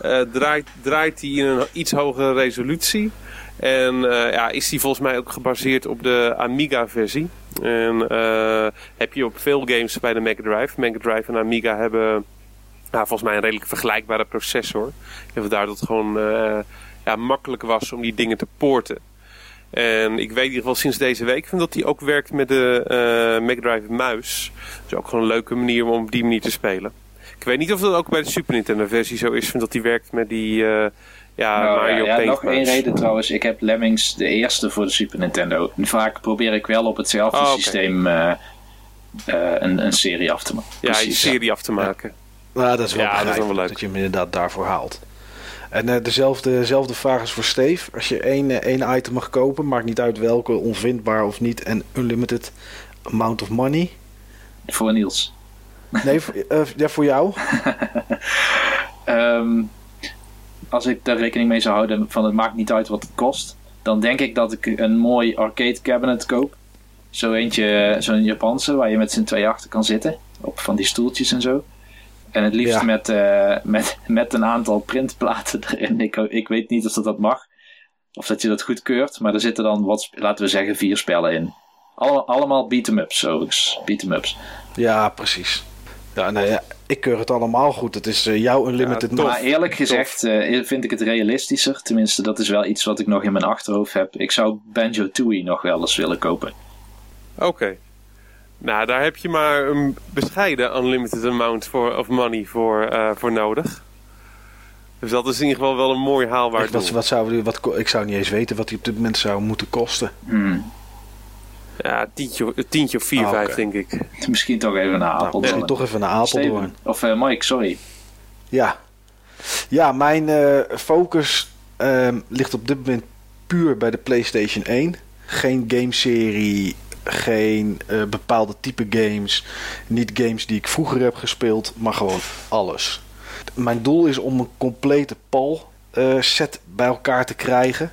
Eh, draait, draait hij in een iets hogere resolutie. En eh, ja, is die volgens mij ook gebaseerd op de Amiga-versie. En eh, heb je op veel games bij de Mega Drive. Mega Drive en Amiga hebben nou, volgens mij een redelijk vergelijkbare processor. En vandaar dat het gewoon eh, ja, makkelijk was om die dingen te poorten. En ik weet in ieder geval sinds deze week van dat hij ook werkt met de eh Mega Drive muis. Dus ook gewoon een leuke manier om op die manier te spelen. Ik weet niet of dat ook bij de Super Nintendo versie zo is, van dat hij werkt met die ja, Nou, Mario ja, Paint nog één reden trouwens. Ik heb Lemmings de eerste voor de Super Nintendo. En vaak probeer ik wel op hetzelfde Oh, oké. systeem eh, eh, een, een serie af te maken. Ja, Precies, serie af te maken. Nou, dat is wel Ja, dat is begrijpelijk wel leuk. dat je hem inderdaad daarvoor haalt. En eh, dezelfde, dezelfde vraag is voor Steve. Als je één, één item mag kopen, maakt niet uit welke, onvindbaar of niet, en unlimited amount of money. Voor Niels. Nee, voor, eh, ja, voor jou? Ehm, als ik daar rekening mee zou houden van het maakt niet uit wat het kost, dan denk ik dat ik een mooi arcade cabinet koop. Zo eentje, zo'n Japanse, waar je met z'n twee achter kan zitten. Op van die stoeltjes en zo. En het liefst Ja. met, eh, met, met een aantal printplaten erin. Ik, ik weet niet of dat, dat mag. Of dat je dat goedkeurt. Maar er zitten dan, wat, laten we zeggen, vier spellen in. Alle, allemaal beat-em-ups, overigens. Beat-em-ups. Ja, precies. Ja, nee, ja, ik keur het allemaal goed. Het is eh, jouw unlimited Ja. Maar eerlijk gezegd eh, vind ik het realistischer. Tenminste, dat is wel iets wat ik nog in mijn achterhoofd heb. Ik zou Banjo-Tooie nog wel eens willen kopen. Oké. Nou, daar heb je maar een bescheiden unlimited amount voor, of money voor, eh, voor nodig. Dus dat is in ieder geval wel een mooi haalbaar Echt, wat, zou, wat, ik zou niet eens weten wat die op dit moment zou moeten kosten. Hmm. Ja, tientje, een tientje of vier, Ah, oké. vijf denk ik. Misschien toch even naar Nou, Apeldoorn. misschien toch even naar Apeldoorn. Of eh, Mike, sorry. Ja, ja mijn eh, focus ehm, ligt op dit moment puur bij de PlayStation 1. Geen gameserie, geen eh, bepaalde type games. Niet games die ik vroeger heb gespeeld, maar gewoon alles. Mijn doel is om een complete PAL eh, set bij elkaar te krijgen.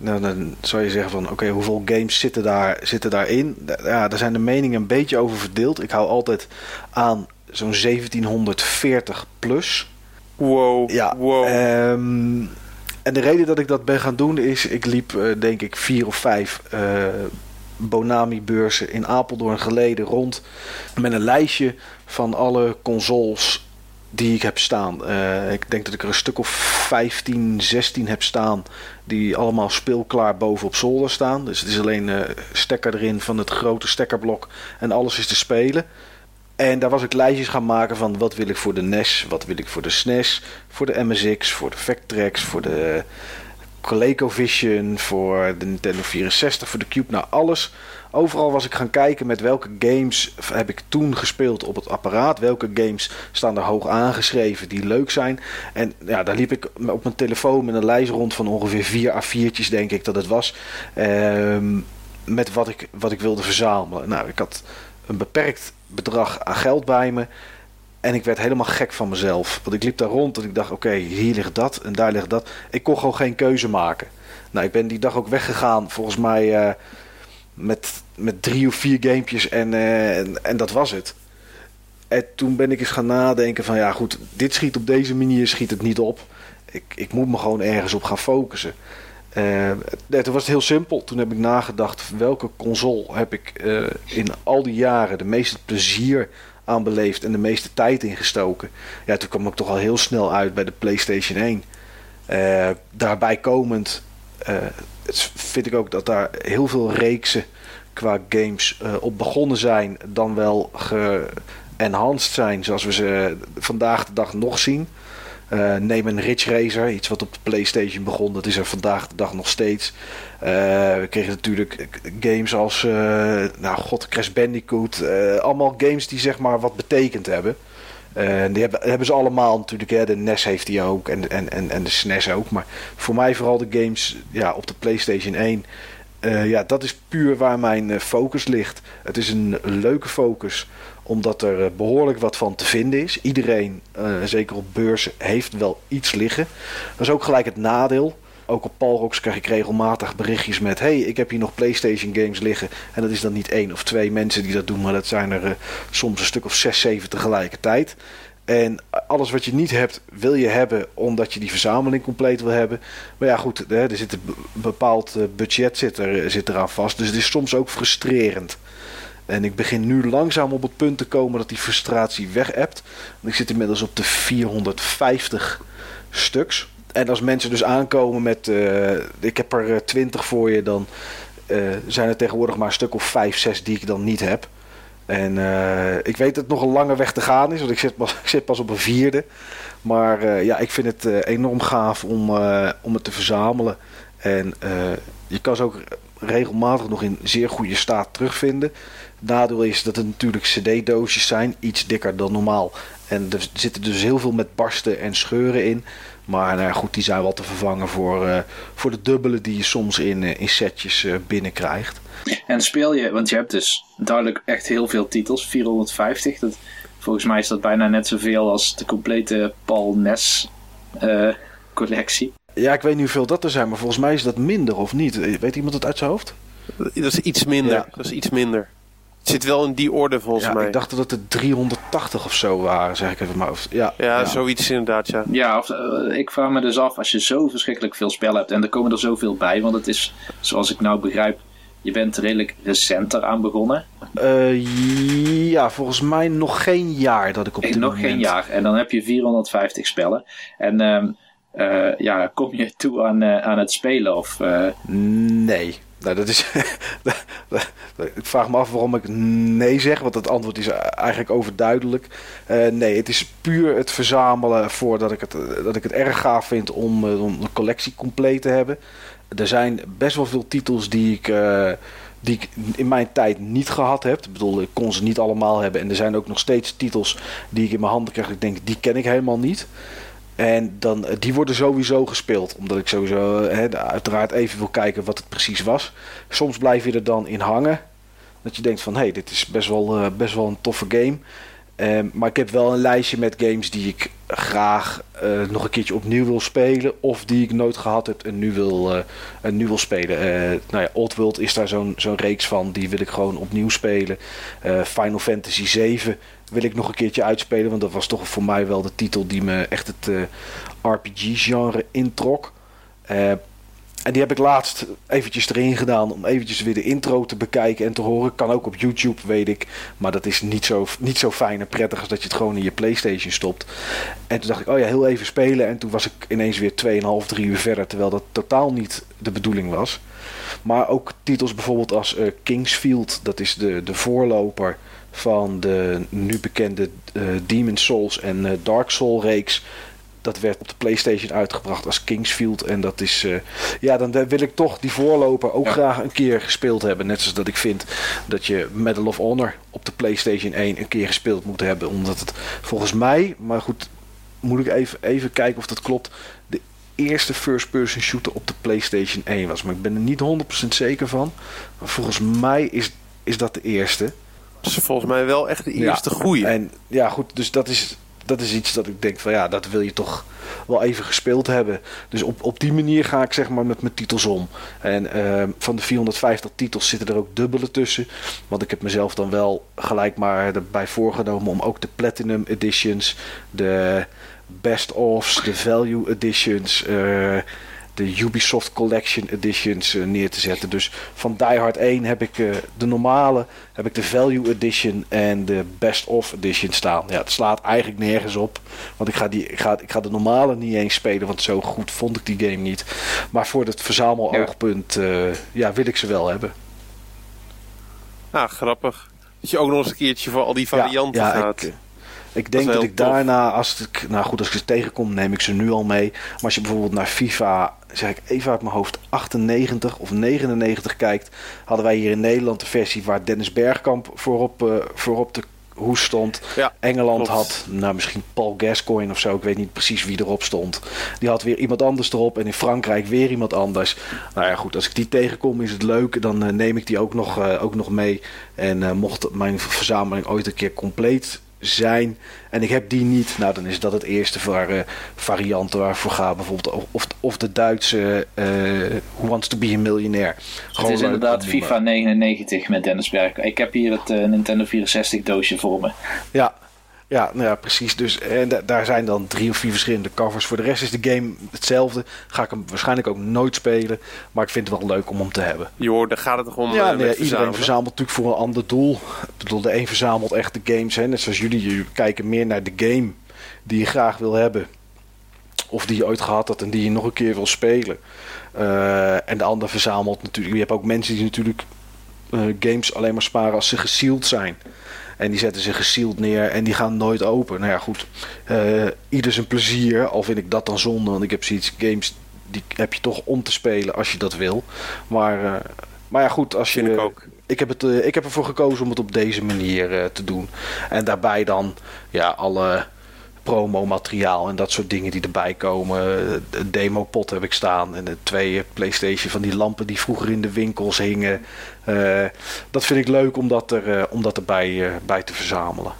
Nou, dan zou je zeggen van oké, hoeveel games zitten, daar, zitten daarin? Da- Ja, daar zijn de meningen een beetje over verdeeld. Ik hou altijd aan zo'n 1740 plus. Wow, Ja, wow. ehm, en de reden dat ik dat ben gaan doen is, ik liep eh, denk ik vier of vijf eh, Bonami-beurzen in Apeldoorn geleden rond met een lijstje van alle consoles die ik heb staan. Eh, ik denk dat ik er een stuk of 15, 16 heb staan die allemaal speelklaar boven op zolder staan. Dus het is alleen eh stekker erin van het grote stekkerblok en alles is te spelen. En daar was ik lijstjes gaan maken van wat wil ik voor de NES, wat wil ik voor de SNES, voor de MSX, voor de Vectrex, voor de ColecoVision, voor de Nintendo 64, voor de Cube, nou alles. Overal was ik gaan kijken met welke games heb ik toen gespeeld op het apparaat. Welke games staan er hoog aangeschreven die leuk zijn. En ja, daar liep ik op mijn telefoon met een lijst rond van ongeveer vier A4'tjes denk ik dat het was. Ehm, met wat ik, wat ik wilde verzamelen. Nou, ik had een beperkt bedrag aan geld bij me. En ik werd helemaal gek van mezelf. Want ik liep daar rond en ik dacht, oké, hier ligt dat en daar ligt dat. Ik kon gewoon geen keuze maken. Nou, ik ben die dag ook weggegaan, volgens mij eh, met, met drie of vier gamepjes en, eh, en, en dat was het. En toen ben ik eens gaan nadenken van, ja goed, dit schiet op deze manier schiet het niet op. Ik, ik moet me gewoon ergens op gaan focussen. Nee, toen was het heel simpel. Toen heb ik nagedacht welke console heb ik in al die jaren de meeste plezier aan beleefd en de meeste tijd ingestoken. Ja, toen kwam ik toch al heel snel uit bij de PlayStation 1. Eh, daarbij komend eh, vind ik ook dat daar heel veel reeksen qua games eh, op begonnen zijn, dan wel ge-enhanced zijn, zoals we ze vandaag de dag nog zien. Eh, neem een Ridge Racer, iets wat op de PlayStation begon, dat is er vandaag de dag nog steeds. Eh, we kregen natuurlijk games als, eh, nou god, Crash Bandicoot. allemaal games die zeg maar wat betekend hebben. Die hebben, hebben ze allemaal natuurlijk. Hè. De NES heeft die ook en, en, en, en de SNES ook. Maar voor mij vooral de games ja, op de PlayStation 1. eh, ja, dat is puur waar mijn uh, focus ligt. Het is een leuke focus, omdat er uh, behoorlijk wat van te vinden is. Iedereen, zeker op beurzen, heeft wel iets liggen. Dat is ook gelijk het nadeel. Ook op Palrox krijg ik regelmatig berichtjes met: hey, ik heb hier nog PlayStation games liggen. En dat is dan niet één of twee mensen die dat doen, maar dat zijn er soms een stuk of zes, zeven tegelijkertijd. En alles wat je niet hebt, wil je hebben omdat je die verzameling compleet wil hebben. Maar ja, goed, er zit een bepaald eh, budget zit, er, zit eraan vast. Dus het is soms ook frustrerend. En ik begin nu langzaam op het punt te komen dat die frustratie weg hebt. Ik zit inmiddels op de 450 stuks. En als mensen dus aankomen met, uh, ik heb er 20 voor je, dan uh, zijn er tegenwoordig maar een stuk of 5, 6 die ik dan niet heb. En ik weet dat het nog een lange weg te gaan is, want ik zit pas, ik zit pas op een vierde. Maar ja, ik vind het enorm gaaf om, om het te verzamelen. En je kan ze ook regelmatig nog in zeer goede staat terugvinden. Nadeel is dat het natuurlijk cd-doosjes zijn, iets dikker dan normaal. En er zitten dus heel veel met barsten en scheuren in. Maar nou goed, die zijn wel te vervangen voor, voor de dubbele die je soms in, in setjes binnenkrijgt. En speel je, want je hebt dus duidelijk echt heel veel titels, 450. Dat, volgens mij is dat bijna net zoveel als de complete Paul Ness uh, collectie. Ja, ik weet niet hoeveel dat er zijn, maar volgens mij is dat minder of niet. Weet iemand het uit zijn hoofd? Dat is iets minder. Ja. Dat is iets minder. Het zit wel in die orde volgens ja, mij. Ik dacht dat het er 380 of zo waren, zeg ik even maar. Ja, ja, ja, zoiets inderdaad, ja. Ja, of, uh, ik vraag me dus af, als je zo verschrikkelijk veel spellen hebt en er komen er zoveel bij, want het is, zoals ik nou begrijp, je bent redelijk recent eraan begonnen. Uh, ja, volgens mij nog geen jaar dat ik op dit Nog moment... geen jaar. En dan heb je 450 spellen. En um, uh, ja, kom je toe aan, uh, aan het spelen? Of, Nee. Nou, dat is. ik vraag me af waarom ik nee zeg, want het antwoord is eigenlijk overduidelijk. Uh, nee, het is puur het verzamelen voordat ik het, dat ik het erg gaaf vind om, om de collectie compleet te hebben er zijn best wel veel titels die ik, die ik in mijn tijd niet gehad heb. Ik bedoel, ik kon ze niet allemaal hebben. En er zijn ook nog steeds titels die ik in mijn handen krijg. Ik denk, die ken ik helemaal niet. En dan, eh, die worden sowieso gespeeld. Omdat ik sowieso he, uiteraard even wil kijken wat het precies was. Soms blijf je er dan in hangen. Dat je denkt van, hé, hey, dit is best wel, uh, best wel een toffe game. Um, maar ik heb wel een lijstje met games die ik graag nog een keertje opnieuw wil spelen. Of die ik nooit gehad heb en nu wil, en nu wil spelen. Uh, nou ja, Old World is daar zo'n zo'n reeks van. Die wil ik gewoon opnieuw spelen. Final Fantasy 7 wil ik nog een keertje uitspelen. Want dat was toch voor mij wel de titel die me echt het RPG-genre introk. En die heb ik laatst eventjes erin gedaan om eventjes weer de intro te bekijken en te horen. Kan ook op YouTube, weet ik. Maar dat is niet zo, niet zo fijn en prettig als dat je het gewoon in je Playstation stopt. En toen dacht ik, oh ja, heel even spelen. En toen was ik ineens weer 2,5, 3 uur verder. Terwijl dat totaal niet de bedoeling was. Maar ook titels bijvoorbeeld als uh, Kingsfield. Dat is de, de voorloper van de nu bekende uh, Demon Souls en uh, Dark Soul reeks dat werd op de PlayStation uitgebracht als Kingsfield. En dat is. Uh, ja, dan wil ik toch die voorloper ook graag een keer gespeeld hebben. Net zoals dat ik vind dat je Medal of Honor op de PlayStation 1 een keer gespeeld moet hebben. Omdat het volgens mij, maar goed, moet ik even, even kijken of dat klopt. De eerste first-person shooter op de PlayStation 1 was. Maar ik ben er niet 100% zeker van. Maar volgens mij is, is dat de eerste. Is volgens mij wel echt de eerste ja, goeie. En ja, goed, dus dat is dat is iets dat ik denk van ja, dat wil je toch wel even gespeeld hebben. Dus op, op die manier ga ik zeg maar met mijn titels om. En uh, van de 450 titels zitten er ook dubbele tussen. Want ik heb mezelf dan wel gelijk maar erbij voorgenomen om ook de Platinum Editions, de Best ofs, de Value Editions. Uh, de Ubisoft Collection Editions uh, neer te zetten. Dus van Die Hard 1 heb ik uh, de normale, heb ik de Value Edition en de Best of Edition staan. Ja, het slaat eigenlijk nergens op. Want ik ga, die, ik, ga, ik ga de normale niet eens spelen, want zo goed vond ik die game niet. Maar voor het verzameloogpunt ja. Uh, ja, wil ik ze wel hebben. Ah, grappig. Dat je ook nog eens een keertje voor al die varianten ja, ja, gaat. Ik, ik denk dat, dat ik tof. daarna, als ik, nou goed, als ik ze tegenkom, neem ik ze nu al mee. Maar als je bijvoorbeeld naar FIFA, zeg ik even uit mijn hoofd, 98 of 99 kijkt, hadden wij hier in Nederland de versie waar Dennis Bergkamp voorop, uh, voorop de hoe stond. Ja, Engeland klopt. had, nou misschien Paul Gascoigne of zo, ik weet niet precies wie erop stond. Die had weer iemand anders erop en in Frankrijk weer iemand anders. Nou ja, goed, als ik die tegenkom is het leuk. Dan eh, neem ik die ook nog, eh, ook nog mee. En eh, mocht mijn verzameling ooit een keer compleet zijn en ik heb die niet, nou dan is dat het eerste eh, varianten waarvoor ga. Bijvoorbeeld of- of, de Duitse eh Who Wants to be a Millionaire. Het is inderdaad FIFA 99 met Dennis Berg. Ik heb hier het eh, Nintendo 64 doosje voor me. Ja, ja, nou ja, precies. Dus, en da- daar zijn dan drie of vier verschillende covers. Voor de rest is de game hetzelfde. Ga ik hem waarschijnlijk ook nooit spelen. Maar ik vind het wel leuk om hem te hebben. Joh, daar gaat het toch om ja, eh, nee, met iedereen verzamelen. verzamelt natuurlijk voor een ander doel. Ik bedoel, de een verzamelt echt de games. Hè, net zoals jullie. Jullie kijken meer naar de game die je graag wil hebben. Of die je ooit gehad had en die je nog een keer wil spelen. Eh, en de ander verzamelt natuurlijk. Je hebt ook mensen die natuurlijk eh, games alleen maar sparen als ze gesealed zijn. En die zetten ze gesealed neer en die gaan nooit open. Nou ja, goed. eh, ieder zijn plezier. Al vind ik dat dan zonde. Want ik heb zoiets games die heb je toch om te spelen als je dat wil. Maar, eh, maar ja, goed. Als je, Vind ik ook. ik heb, het, eh, ik heb ervoor gekozen om het op deze manier te doen. En daarbij dan ja, alle promomateriaal en dat soort dingen die erbij komen. De demopot heb ik staan. En de twee PlayStation van die lampen die vroeger in de winkels hingen. Eh, dat vind ik leuk om dat, er, eh, om dat erbij eh, bij te verzamelen.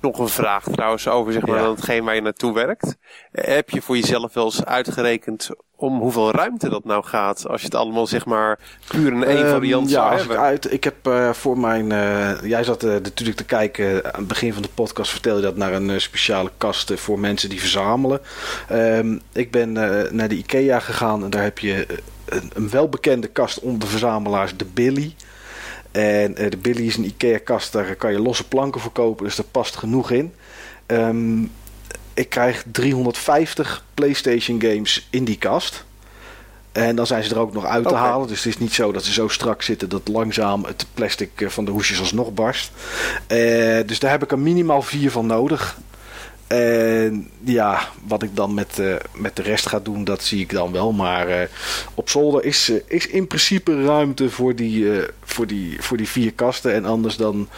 Nog een vraag trouwens over zeg maar, Ja. hetgeen waar je naartoe werkt. Heb je voor jezelf wel eens uitgerekend om hoeveel ruimte dat nou gaat? Als je het allemaal zeg maar puur in één Ehm, variant ja, zou als ik, hebben. uit, ik heb eh, voor mijn. eh, jij zat eh, natuurlijk te kijken. Aan het begin van de podcast vertelde je dat naar een speciale kast voor mensen die verzamelen. Ehm, ik ben naar de IKEA gegaan en daar heb je een, een welbekende kast onder verzamelaars, de Billy. En eh, de Billy is een IKEA-kast, daar kan je losse planken voor kopen, dus daar past genoeg in. Ehm, ik krijg 350 PlayStation games in die kast. En dan zijn ze er ook nog uit te halen. Dus het is niet zo dat ze zo strak zitten dat langzaam het plastic eh, van de hoesjes alsnog barst. Eh, dus daar heb ik er minimaal vier van nodig. En ja, wat ik dan met, eh, met de rest ga doen, dat zie ik dan wel. Maar eh, op zolder is, eh, is in principe ruimte voor die, eh, voor, die, voor die vier kasten. En anders dan.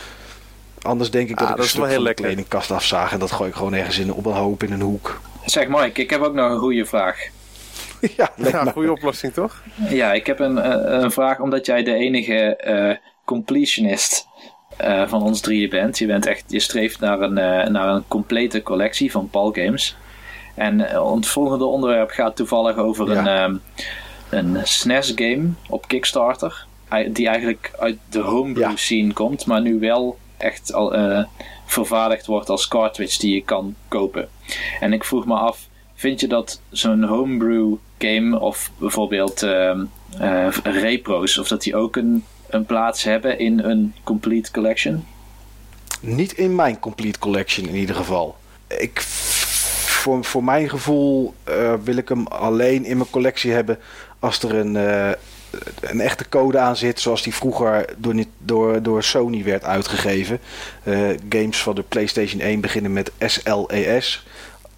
Anders denk ik dat Ah, ik dat een is wel stuk heel van de lekker. kledingkast afzaag. En dat gooi ik gewoon ergens in, op een hoop in een hoek. Zeg Mike, ik heb ook nog een goede vraag. ja, maar. goede oplossing toch? Ja, ik heb een, een vraag omdat jij de enige eh, completionist eh, van ons drieën bent. Je, bent echt, je streeft naar een, eh, naar een complete collectie van PAL games. En eh, het volgende onderwerp gaat toevallig over Ja. een, ehm, een SNES game op Kickstarter. Die eigenlijk uit de homebrew Ja. scene komt, maar nu wel echt al vervaardigd wordt als cartridge die je kan kopen. En ik vroeg me af, vind je dat zo'n homebrew game of bijvoorbeeld eh, repro's, of dat die ook een, een plaats hebben in een complete collection? Niet in mijn complete collection in ieder geval. Ik, voor, voor mijn gevoel eh, wil ik hem alleen in mijn collectie hebben als er een, eh, een echte code aan zit, zoals die vroeger door, door, door Sony werd uitgegeven. Eh, games van de PlayStation 1 beginnen met SLES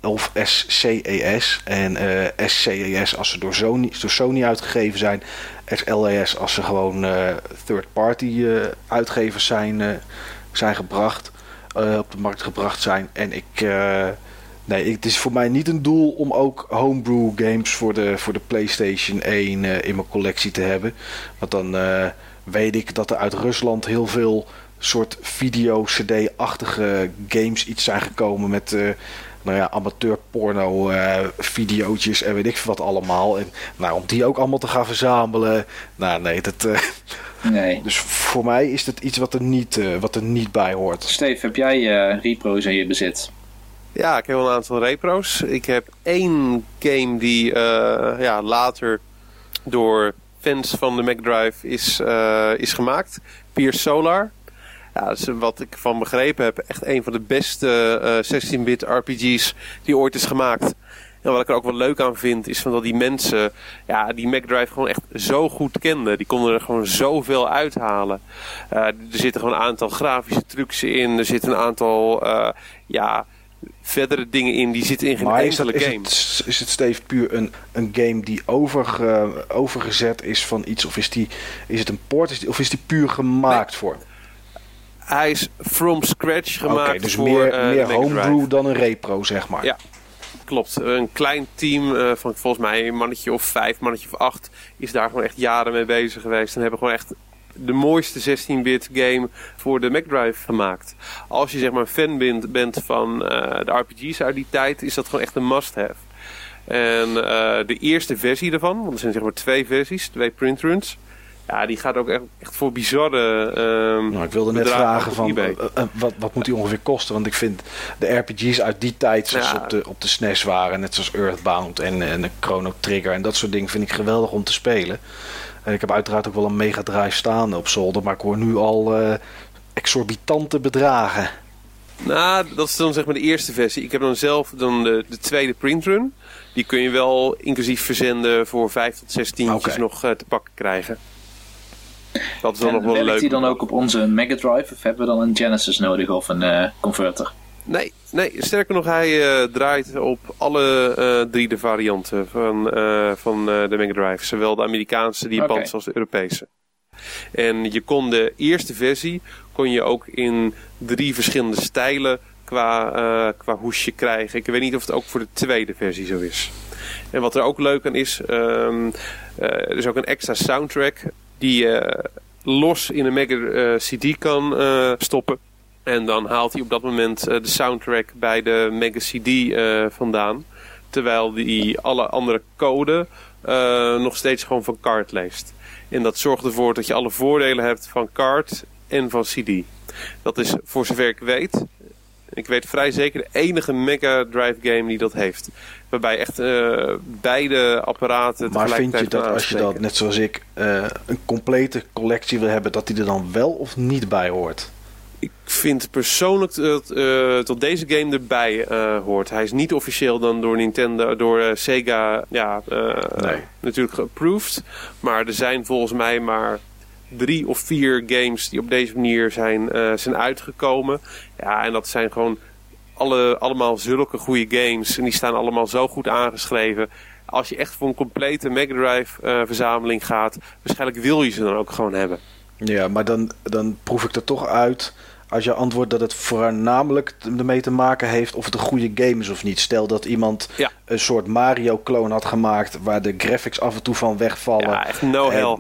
of SCES. En eh, SCES als ze door Sony, door Sony uitgegeven zijn. SLES als ze gewoon eh, third-party eh, uitgevers zijn, eh, zijn gebracht. op de markt gebracht zijn. En ik. nee, het is voor mij niet een doel om ook homebrew games voor de, voor de PlayStation 1 eh, in mijn collectie te hebben. Want dan weet ik dat er uit Rusland heel veel soort video-cd-achtige games iets zijn gekomen met. Nou ja, amateur porno eh videootjes en weet ik veel wat allemaal. En nou, om die ook allemaal te gaan verzamelen. Nou nee, dat, eh, Nee. dus voor mij is het iets wat er niet, eh, wat er niet bij hoort. Steve, heb jij eh, repro's in je bezit? Ja, ik heb een aantal repro's. Ik heb één game die eh, ja, later door fans van de MacDrive is, eh, is gemaakt. Pierce Solar. Ja, dat is wat ik van begrepen heb. Echt een van de beste eh 16-bit RPG's die ooit is gemaakt. En wat ik er ook wel leuk aan vind, is van dat die mensen ja, die MacDrive gewoon echt zo goed kenden. Die konden er gewoon zoveel uithalen. Eh, er zitten gewoon een aantal grafische trucs in. Er zitten een aantal eh, ja, verdere dingen in die zitten in geen Maar is, dat, enkele is, game. het, is het Steve puur een, een game die overge, overgezet is van iets? Of is, die, is het een port is die, of is die puur gemaakt voor? Hij is from scratch gemaakt Oké, dus voor meer, de meer homebrew dan een repro, zeg maar. Ja. Klopt. Een klein team eh, van volgens mij een mannetje of vijf, mannetje of acht... is daar gewoon echt jaren mee bezig geweest. En hebben gewoon echt de mooiste 16-bit game voor de Mac Drive gemaakt. Als je zeg maar fan bent, bent van eh, de RPG's uit die tijd... is dat gewoon echt een must-have. En de eerste versie daarvan, want er zijn zeg maar twee versies, twee printruns... Ja, die gaat ook echt, echt voor bizarre ehm Nou, ik wilde net vragen van eh, eh, wat, wat moet die ongeveer kosten? Want ik vind de RPG's uit die tijd, zoals Ja. op, de, op de SNES waren, net zoals Earthbound en, en de Chrono Trigger en dat soort dingen, vind ik geweldig om te spelen. En ik heb uiteraard ook wel een Mega Drive staan op zolder, maar ik hoor nu al eh, exorbitante bedragen. Nou, dat is dan zeg maar de eerste versie. Ik heb dan zelf dan de, de tweede printrun. Die kun je wel inclusief verzenden voor 5 tot 6 tientjes Oké. nog te pakken krijgen. Dat is dan En nog wel werkt leuk. die dan ook op onze Mega Drive of hebben we dan een Genesis nodig of een eh, converter? Nee, nee, sterker nog, hij eh, draait op alle eh, drie de varianten van, van de Mega Drive. Zowel de Amerikaanse, de Japanse als de Europese. En je kon de eerste versie kon je ook in drie verschillende stijlen qua, qua hoesje krijgen. Ik weet niet of het ook voor de tweede versie zo is. En wat er ook leuk aan is, ehm, eh, er is ook een extra soundtrack die je los in een Mega eh, CD kan eh, stoppen. En dan haalt hij op dat moment eh, de soundtrack bij de Mega CD eh, vandaan. Terwijl die alle andere code eh, nog steeds gewoon van card leest. En dat zorgt ervoor dat je alle voordelen hebt van card en van CD. Dat is voor zover ik weet, ik weet vrij zeker de enige Mega Drive game die dat heeft. Waarbij echt eh, beide apparaten Maar vind je dat als je dat, net zoals ik, eh, een complete collectie wil hebben, dat die er dan wel of niet bij hoort? Ik vind persoonlijk dat, dat deze game erbij hoort. Hij is niet officieel dan door Nintendo, door Sega, ja, Nee. natuurlijk geapproved. Maar er zijn volgens mij maar drie of vier games die op deze manier zijn, eh, zijn uitgekomen. Ja, en dat zijn gewoon alle, allemaal zulke goede games. En die staan allemaal zo goed aangeschreven. Als je echt voor een complete Mega Drive eh, verzameling gaat, waarschijnlijk wil je ze dan ook gewoon hebben. Ja, maar dan, dan proef ik er toch uit als je antwoordt dat het voornamelijk ermee te maken heeft of het een goede game is of niet. Stel dat iemand Ja. een soort Mario-kloon had gemaakt waar de graphics af en toe van wegvallen. Ja, echt no En hell.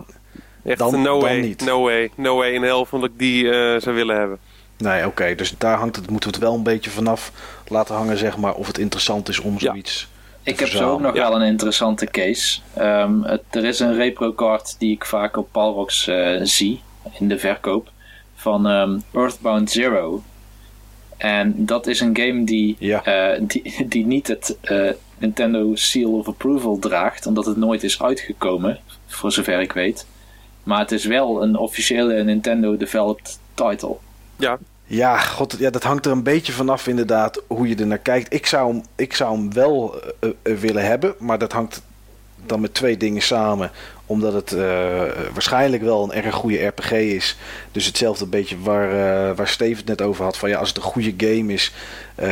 Echt dan- no dan way, niet. no way, no way in hell vond ik die eh, zou willen hebben. Nee, oké, dus daar hangt het, moeten we het wel een beetje vanaf laten hangen, zeg maar, of het interessant is om Ja. zoiets. Ik te heb zo ook nog Ja. wel een interessante case. Ehm, het- er is een repro card die ik vaak op Palrox eh, zie in de verkoop van ehm, Earthbound Zero. En dat is een game die, Ja. eh, die, die niet het eh, Nintendo Seal of Approval draagt, omdat het nooit is uitgekomen, voor zover ik weet. Maar het is wel een officiële Nintendo developed title. Ja, Ja, god, ja, dat hangt er een beetje vanaf inderdaad hoe je er naar kijkt. Ik zou hem, ik zou hem wel eh, eh, willen hebben, maar dat hangt dan met twee dingen samen. Omdat het eh, waarschijnlijk wel een erg goede RPG is. Dus hetzelfde beetje waar, eh, waar Steven het net over had. Van ja, als het een goede game is, eh,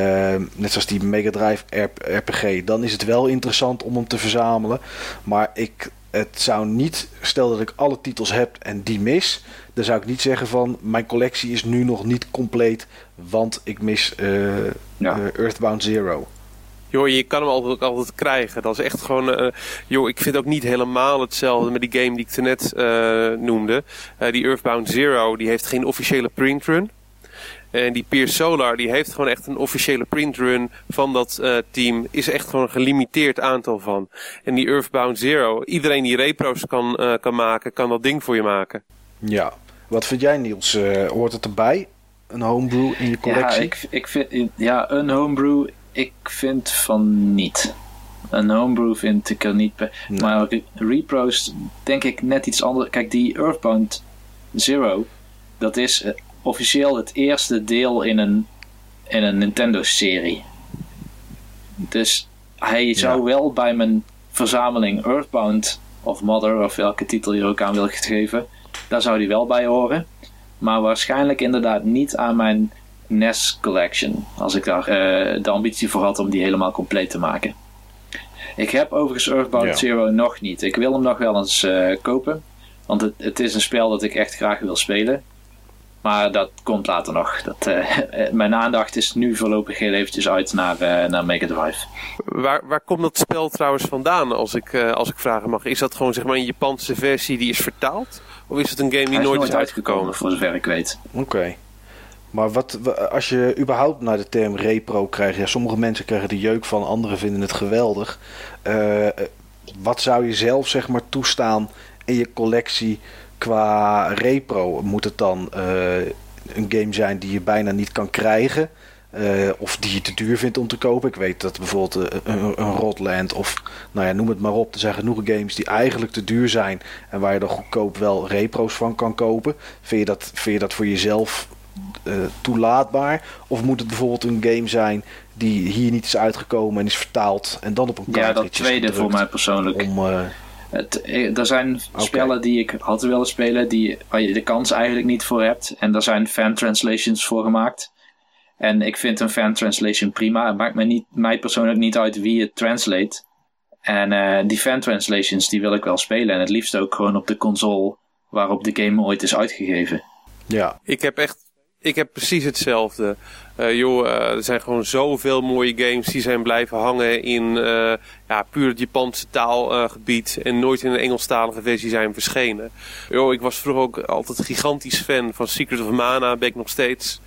net zoals die Mega Drive RPG, dan is het wel interessant om hem te verzamelen. Maar ik, het zou niet, stel dat ik alle titels heb en die mis, dan zou ik niet zeggen van mijn collectie is nu nog niet compleet, want ik mis eh, Ja. eh, Earthbound Zero. joh, je kan hem altijd, ook altijd krijgen. Dat is echt gewoon, eh, joh, ik vind ook niet helemaal hetzelfde met die game die ik net eh noemde. Eh, die Earthbound Zero, die heeft geen officiële printrun. En die Pier Solar, die heeft gewoon echt een officiële printrun van dat eh, team. Is echt gewoon een gelimiteerd aantal van. En die Earthbound Zero, iedereen die repro's kan, eh, kan maken, kan dat ding voor je maken. Ja. Wat vind jij Niels? Eh, hoort het erbij? Een homebrew in je collectie? Ja, ik, ik vind, ja, een homebrew, ik vind van niet. Een homebrew vind ik er niet bij. Nee. Maar re- repros denk ik net iets anders. Kijk, die Earthbound Zero, dat is officieel het eerste deel in een, in een Nintendo-serie. Dus hij zou wel bij mijn verzameling Earthbound of Mother, of welke titel je ook aan wil geven, daar zou die wel bij horen. Maar waarschijnlijk inderdaad niet aan mijn NES Collection. Als ik daar eh, de ambitie voor had om die helemaal compleet te maken. Ik heb overigens Earthbound Ja. Zero nog niet. Ik wil hem nog wel eens eh, kopen. Want het, het is een spel dat ik echt graag wil spelen. Maar dat komt later nog. Dat, uh, mijn aandacht is nu voorlopig heel eventjes uit naar, uh, naar Mega Drive. Waar, waar komt dat spel trouwens vandaan, als ik, uh, als ik vragen mag? Is dat gewoon zeg maar een Japanse versie die is vertaald? Of is het een game die nooit, nooit is uitgekomen? Voor zover ik weet. Oké. Okay. Maar wat, als je überhaupt naar de term repro krijgt, ja, sommige mensen krijgen de jeuk van, anderen vinden het geweldig. Uh, wat zou je zelf zeg maar toestaan in je collectie qua repro? Moet het dan uh, een game zijn die je bijna niet kan krijgen? Uh, of die je te duur vindt om te kopen. Ik weet dat bijvoorbeeld een, een Rotland of nou ja, noem het maar op. Er zijn genoeg games die eigenlijk te duur zijn en waar je dan goedkoop wel repro's van kan kopen. Vind je dat, vind je dat voor jezelf uh, toelaatbaar? Of moet het bijvoorbeeld een game zijn die hier niet is uitgekomen en is vertaald en dan op een Ja, dat tweede voor mij persoonlijk. Om, het, er zijn okay. spellen die ik had willen spelen die, waar je de kans eigenlijk niet voor hebt. En daar zijn fan translations voor gemaakt. En ik vind een fan translation prima. Het maakt mij, niet, mij persoonlijk niet uit wie het translate. En uh, die fan translations die wil ik wel spelen. En het liefst ook gewoon op de console waarop de game ooit is uitgegeven. Ja. Ik heb echt ik heb precies hetzelfde. Uh, joh, uh, er zijn gewoon zoveel mooie games die zijn blijven hangen in uh, ja, puur het Japanse taalgebied en nooit in een Engelstalige versie zijn verschenen. Joh, ik was vroeger ook altijd gigantisch fan van Secret of Mana, ben ik nog steeds.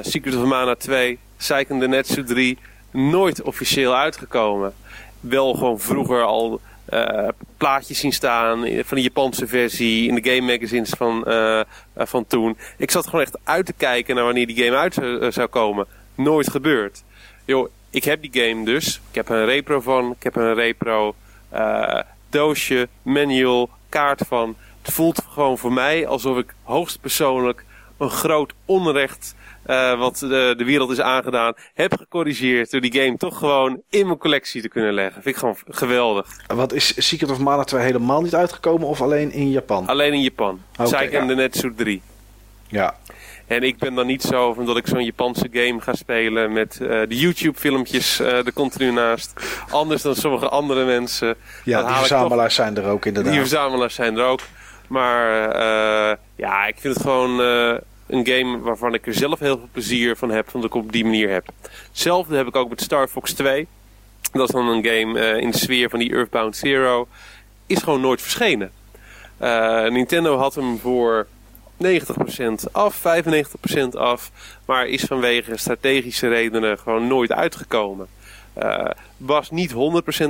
Secret of Mana 2, Seiken de Netsu 3, nooit officieel uitgekomen. Wel gewoon vroeger al uh, plaatjes zien staan van de Japanse versie in de game magazines van, uh, van toen. Ik zat gewoon echt uit te kijken naar wanneer die game uit zou, komen. Nooit gebeurd. Yo, ik heb die game dus. Ik heb een repro van. Ik heb een repro doosje, manual, kaart van. Het voelt gewoon voor mij alsof ik hoogstpersoonlijk een groot onrecht uh, wat de, de wereld is aangedaan, heb gecorrigeerd door die game toch gewoon in mijn collectie te kunnen leggen. Vind ik gewoon geweldig. Wat is Secret of Mana 2 helemaal niet uitgekomen of alleen in Japan? Alleen in Japan. Okay, Seiken ja. de Netsu 3. Ja. En ik ben dan niet zo van dat ik zo'n Japanse game ga spelen met uh, de YouTube filmpjes uh, er continu naast. Anders dan sommige andere mensen. Ja, die verzamelaars toch... zijn er ook inderdaad. Die verzamelaars zijn er ook. Maar uh, ja, ik vind het gewoon een game waarvan ik er zelf heel veel plezier van heb, van dat ik op die manier heb. Hetzelfde heb ik ook met Star Fox 2. Dat is dan een game uh, in de sfeer van die Earthbound Zero. Is gewoon nooit verschenen. Uh, Nintendo had hem voor 90% af, 95% af. Maar is vanwege strategische redenen gewoon nooit uitgekomen. Uh, was niet 100%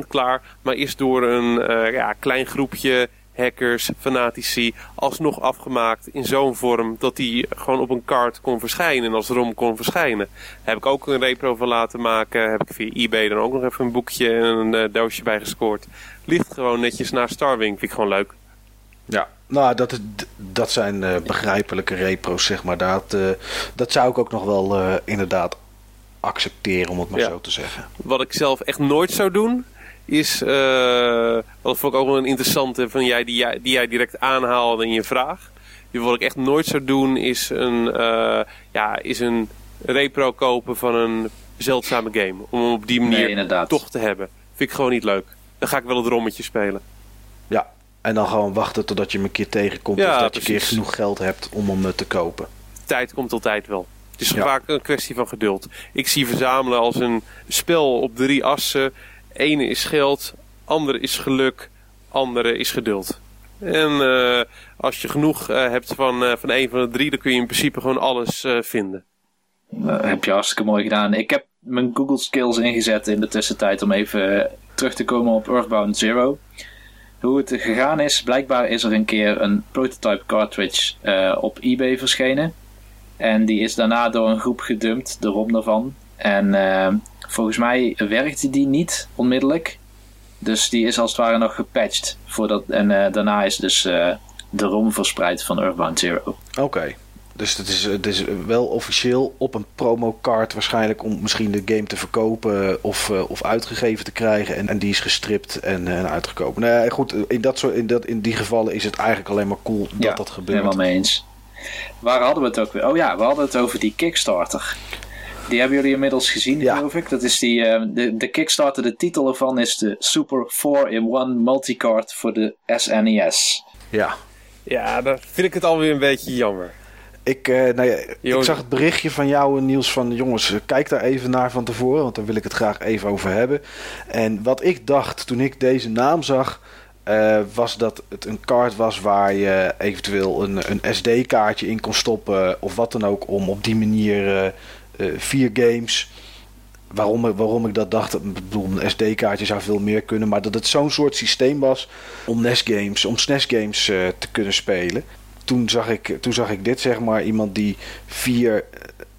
klaar, maar is door een ja, klein groepje hackers, fanatici, alsnog afgemaakt in zo'n vorm dat die gewoon op een kaart kon verschijnen en als ROM kon verschijnen. Heb ik ook een repro van laten maken, heb ik via eBay dan ook nog even een boekje en een uh, doosje bij gescoord. Ligt gewoon netjes naar Starwing, vind ik gewoon leuk. Ja, nou, dat, dat zijn uh, begrijpelijke repro's, zeg maar. Dat, uh, dat zou ik ook nog wel inderdaad accepteren, om het maar ja. zo te zeggen. Wat ik zelf echt nooit zou doen, is, uh, dat vond ik ook wel een interessante van jij, die, jij, die jij direct aanhaalde in je vraag. Die wat ik echt nooit zou doen is een, uh, ja, is een repro kopen van een zeldzame game. Om hem op die manier nee, toch te hebben. Vind ik gewoon niet leuk. Dan ga ik wel het rommetje spelen. Ja, en dan gewoon wachten totdat je hem een keer tegenkomt. Ja, of dat precies. je een keer genoeg geld hebt om hem te kopen. Tijd komt altijd wel. Het is ja. vaak een kwestie van geduld. Ik zie verzamelen als een spel op drie assen ene is geld, andere is geluk, andere is geduld. En uh, als je genoeg uh, hebt van, uh, van een van de drie, dan kun je in principe gewoon alles vinden. Heb je hartstikke mooi gedaan. Ik heb mijn Google Skills ingezet in de tussentijd om even terug te komen op Earthbound Zero. Hoe het gegaan is, blijkbaar is er een keer een prototype cartridge op eBay verschenen. En die is daarna door een groep gedumpt, de ROM daarvan. En Volgens mij werkte die niet onmiddellijk. Dus die is als het ware nog gepatcht. Voordat, en uh, daarna is dus uh, de ROM verspreid van Earthbound Zero. Oké. Okay. Dus het is, het is wel officieel op een promocard waarschijnlijk om misschien de game te verkopen of, uh, of uitgegeven te krijgen. En, en die is gestript en, en uitgekomen. Nee, goed, in, dat soort, in, dat, in die gevallen is het eigenlijk alleen maar cool dat ja, dat gebeurt. helemaal mee eens. Waar hadden we het ook weer? Oh ja, we hadden het over die Kickstarter. Die hebben jullie inmiddels gezien, ja. geloof ik. Dat is die, uh, de, de Kickstarter, de titel ervan is de Super 4-in-1 Multicard voor de SNES. Ja. Ja, dan vind ik het alweer een beetje jammer. Ik, uh, nou ja, ik zag het berichtje van jou, Niels, van jongens, kijk daar even naar van tevoren, want daar wil ik het graag even over hebben. En wat ik dacht toen ik deze naam zag, uh, was dat het een kaart was waar je eventueel een, een SD-kaartje in kon stoppen of wat dan ook, om op die manier uh, vier games waarom, waarom ik dat dacht, ik bedoel, een SD-kaartje zou veel meer kunnen, maar dat het zo'n soort systeem was om NES games, om SNES games uh, te kunnen spelen. Toen zag, ik, toen zag ik dit, zeg maar, iemand die vier,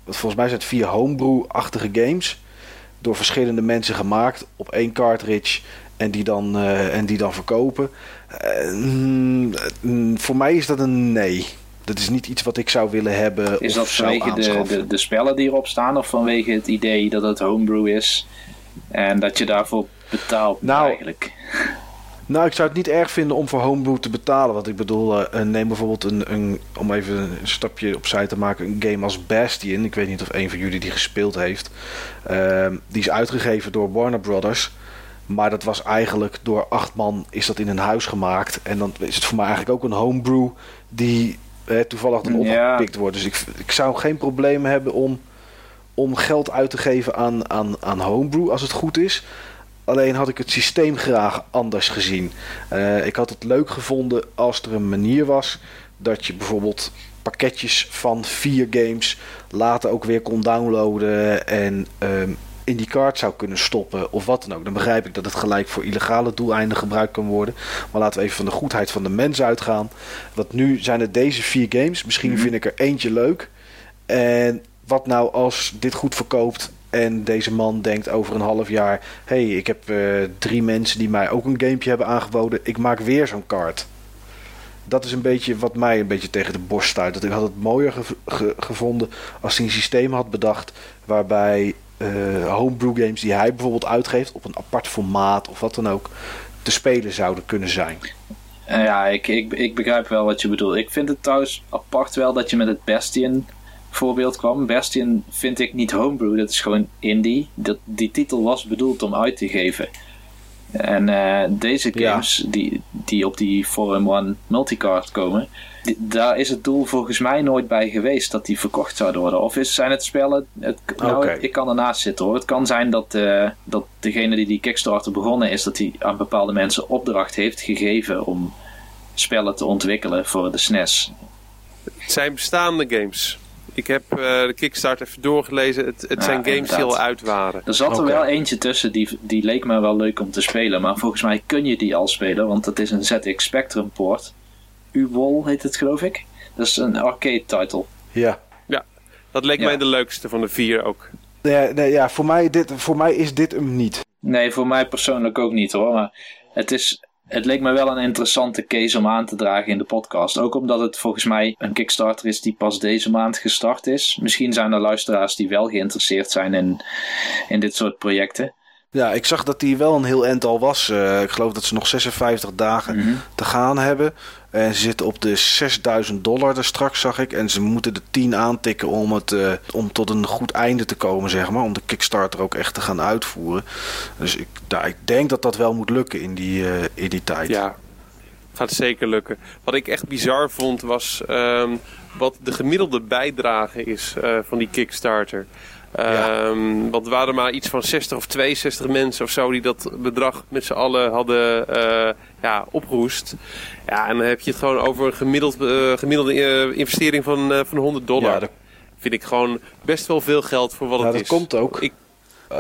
volgens mij zijn het vier homebrew-achtige games, door verschillende mensen gemaakt op één cartridge en die dan, en die dan verkopen. Uh, voor mij is dat een nee dat is niet iets wat ik zou willen hebben. Is dat vanwege de, de, de, spellen die erop staan of vanwege het idee dat het homebrew is en dat je daarvoor betaalt nou, eigenlijk? Nou, ik zou het niet erg vinden om voor homebrew te betalen. Want ik bedoel, uh, neem bijvoorbeeld een, een, om even een stapje opzij te maken, een game als Bastion. Ik weet niet of een van jullie die gespeeld heeft. Uh, die is uitgegeven door Warner Brothers. Maar dat was eigenlijk door acht man is dat in een huis gemaakt. En dan is het voor mij eigenlijk ook een homebrew die toevallig dan opgepikt wordt. Dus ik, ik zou geen probleem hebben om, om geld uit te geven aan, aan, aan homebrew als het goed is. Alleen had ik het systeem graag anders gezien. Uh, ik had het leuk gevonden als er een manier was dat je bijvoorbeeld pakketjes van vier games later ook weer kon downloaden en um, in die kaart zou kunnen stoppen of wat dan ook. Dan begrijp ik dat het gelijk voor illegale doeleinden gebruikt kan worden. Maar laten we even van de goedheid van de mens uitgaan. Want nu zijn het deze vier games. Misschien mhm. vind ik er eentje leuk. En wat nou als dit goed verkoopt en deze man denkt over een half jaar: hey, ik heb uh, drie mensen die mij ook een gamepje hebben aangeboden. Ik maak weer zo'n kaart. Dat is een beetje wat mij een beetje tegen de borst stuit. Dat ik had het mooier gevonden als hij een systeem had bedacht waarbij uh, homebrew games die hij bijvoorbeeld uitgeeft op een apart formaat of wat dan ook te spelen zouden kunnen zijn. Uh, ja, ik, ik, ik begrijp wel wat je bedoelt. Ik vind het trouwens apart wel dat je met het Bastion voorbeeld kwam. Bastion vind ik niet homebrew, dat is gewoon indie. Dat, die titel was bedoeld om uit te geven. En uh, deze games die, die op die 4-in-1 multicard komen, daar is het doel volgens mij nooit bij geweest dat die verkocht zouden worden. Of is, zijn het spellen. Het, nou, ik kan ernaast zitten hoor. Het kan zijn dat, uh, dat degene die die Kickstarter begonnen is, dat hij aan bepaalde mensen opdracht heeft gegeven om spellen te ontwikkelen voor de SNES. Het zijn bestaande games. Ik heb uh, de Kickstarter even doorgelezen. Het, het zijn games die al uit waren. Er zat er wel eentje tussen die, die leek me wel leuk om te spelen. Maar volgens mij kun je die al spelen, want het is een ZX Spectrum port. U-Wol heet het, geloof ik. Dat is een arcade title. Ja. Ja, dat leek mij de leukste van de vier ook. Ja, nee, ja voor, mij dit, voor mij is dit hem niet. Nee, voor mij persoonlijk ook niet hoor. Maar het, is, het leek me wel een interessante case om aan te dragen in de podcast. Ook omdat het volgens mij een Kickstarter is die pas deze maand gestart is. Misschien zijn er luisteraars die wel geïnteresseerd zijn in, in dit soort projecten. Ja, ik zag dat die wel een heel end al was. Uh, ik geloof dat ze nog 56 dagen mm -hmm. te gaan hebben. En ze zitten op de 6000 dollar er straks, zag ik. En ze moeten de 10 aantikken om, het, uh, om tot een goed einde te komen, zeg maar. Om de Kickstarter ook echt te gaan uitvoeren. Dus ik, nou, ik denk dat dat wel moet lukken in die, uh, in die tijd. Ja, gaat zeker lukken. Wat ik echt bizar vond was um, wat de gemiddelde bijdrage is uh, van die Kickstarter. Ja. Um, want er waren maar iets van 60 of 62 mensen of zo die dat bedrag met z'n allen hadden uh, ja, opgehoest. Ja, en dan heb je het gewoon over een gemiddeld, uh, gemiddelde uh, investering van, van 100 dollar. Ja, dat... Vind ik gewoon best wel veel geld voor wat het is. dat komt ook. Ik...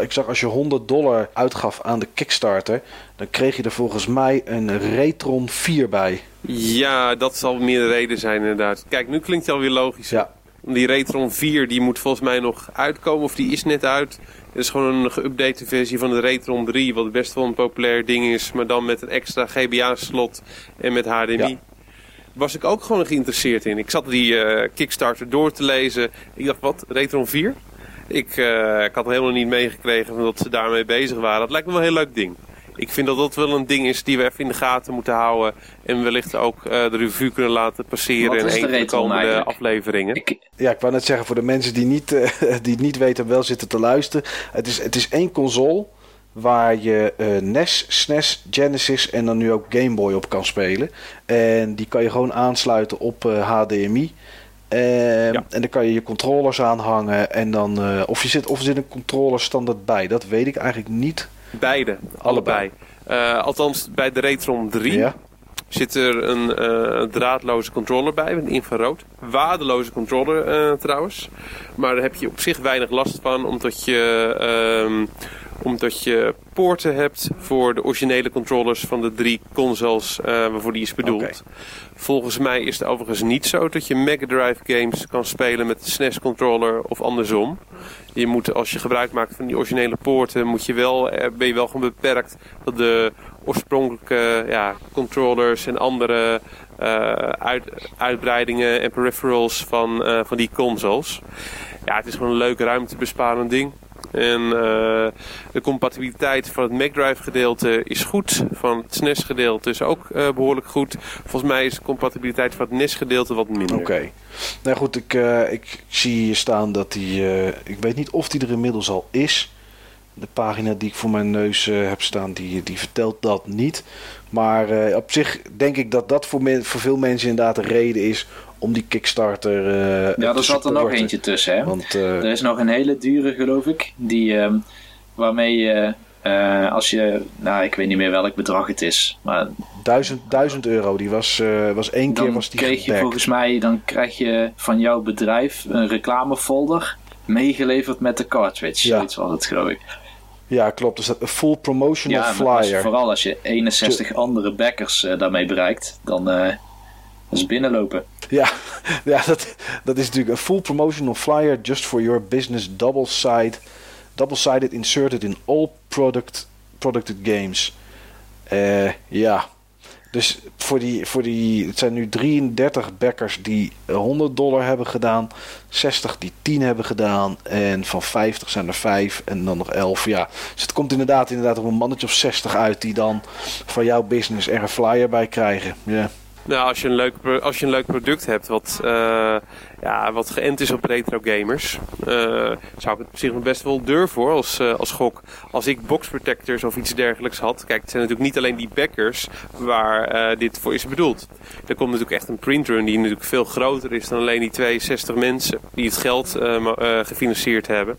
ik zag als je 100 dollar uitgaf aan de Kickstarter, dan kreeg je er volgens mij een Retron 4 bij. Ja, dat zal meer de reden zijn inderdaad. Kijk, nu klinkt het alweer logisch. Ja. Die Retron 4 die moet volgens mij nog uitkomen of die is net uit. Het is gewoon een geüpdate versie van de Retron 3, wat best wel een populair ding is, maar dan met een extra GBA-slot en met HDMI. Ja. Was ik ook gewoon geïnteresseerd in. Ik zat die uh, Kickstarter door te lezen. Ik dacht, wat? Retron 4? Ik, uh, ik had helemaal niet meegekregen dat ze daarmee bezig waren. Dat lijkt me wel een heel leuk ding ik vind dat dat wel een ding is die we even in de gaten moeten houden. En wellicht ook uh, de revue kunnen laten passeren in een van de komende afleveringen. Ik... Ja, ik wou net zeggen voor de mensen die niet, uh, die het niet weten wel zitten te luisteren. Het is, het is één console waar je uh, NES, SNES, Genesis en dan nu ook Game Boy op kan spelen. En die kan je gewoon aansluiten op HDMI. Ehm, Ja. En dan kan je je controllers aanhangen. En dan, eh, of, je zit, of er zit een controller standaard bij. Dat weet ik eigenlijk niet. Beide, allebei. Eh, althans, bij de Retron 3 Ja? zit er een eh, draadloze controller bij, met infrarood. Waardeloze controller eh, trouwens. Maar daar heb je op zich weinig last van, omdat je, ehm, omdat je poorten hebt voor de originele controllers van de drie consoles eh, waarvoor die is bedoeld. Volgens mij is het overigens niet zo dat je Mega Drive games kan spelen met de SNES controller of andersom. Je moet, als je gebruik maakt van die originele poorten, moet je wel, eh, ben je wel gewoon beperkt dat de oorspronkelijke ja, controllers en andere eh, uit, uitbreidingen en peripherals van, van die consoles. Ja, het is gewoon een leuk ruimtebesparend ding. En eh, de compatibiliteit van het Mac Drive gedeelte is goed. Van het SNES gedeelte is ook eh, behoorlijk goed. Volgens mij is de compatibiliteit van het NES gedeelte wat minder. Oké. Nou goed, ik, eh, ik zie hier staan dat die... ik weet niet of die er inmiddels al is. De pagina die ik voor mijn neus heb staan, die, die vertelt dat niet. Maar op zich denk ik dat dat voor, men- voor veel mensen inderdaad een reden is om die Kickstarter eh Ja, er zat er nog eentje tussen, hè? Want eh, Er is nog een hele dure, geloof ik. Die, ehm, waarmee je, eh, als je, nou, ik weet niet meer welk bedrag het is. Maar duizend, duizend euro, die was, was één keer dan was die kreeg je volgens mij, dan krijg je van jouw bedrijf een reclamefolder meegeleverd met de cartridge. Ja. Zoiets was het, geloof ik. Ja, klopt. Er staat een full promotional Ja, maar als- flyer. vooral als je 61 andere backers daarmee bereikt, dan het binnenlopen. Ja, ja dat, dat is natuurlijk een full promotional flyer just for your business double-sided double-sided inserted in all product, producted games. Eh, ja, dus voor die, voor die, het zijn nu 33 backers die 100 dollar hebben gedaan, 60 die 10 hebben gedaan en van 50 zijn er 5 en dan nog 11. Ja, dus het komt inderdaad, inderdaad op een mannetje of 60 uit die dan van jouw business er een flyer bij krijgen. Ja. Nou, als je een leuk, als je een leuk product hebt wat, eh, ja, wat geënt is op retro gamers, eh, zou ik het op zich nog best wel durven hoor, als, eh, als gok. Als ik box protectors of iets dergelijks had. Kijk, het zijn natuurlijk niet alleen die backers waar dit voor is bedoeld. Er komt natuurlijk echt een printrun die natuurlijk veel groter is dan alleen die 62 mensen die het geld gefinancierd hebben.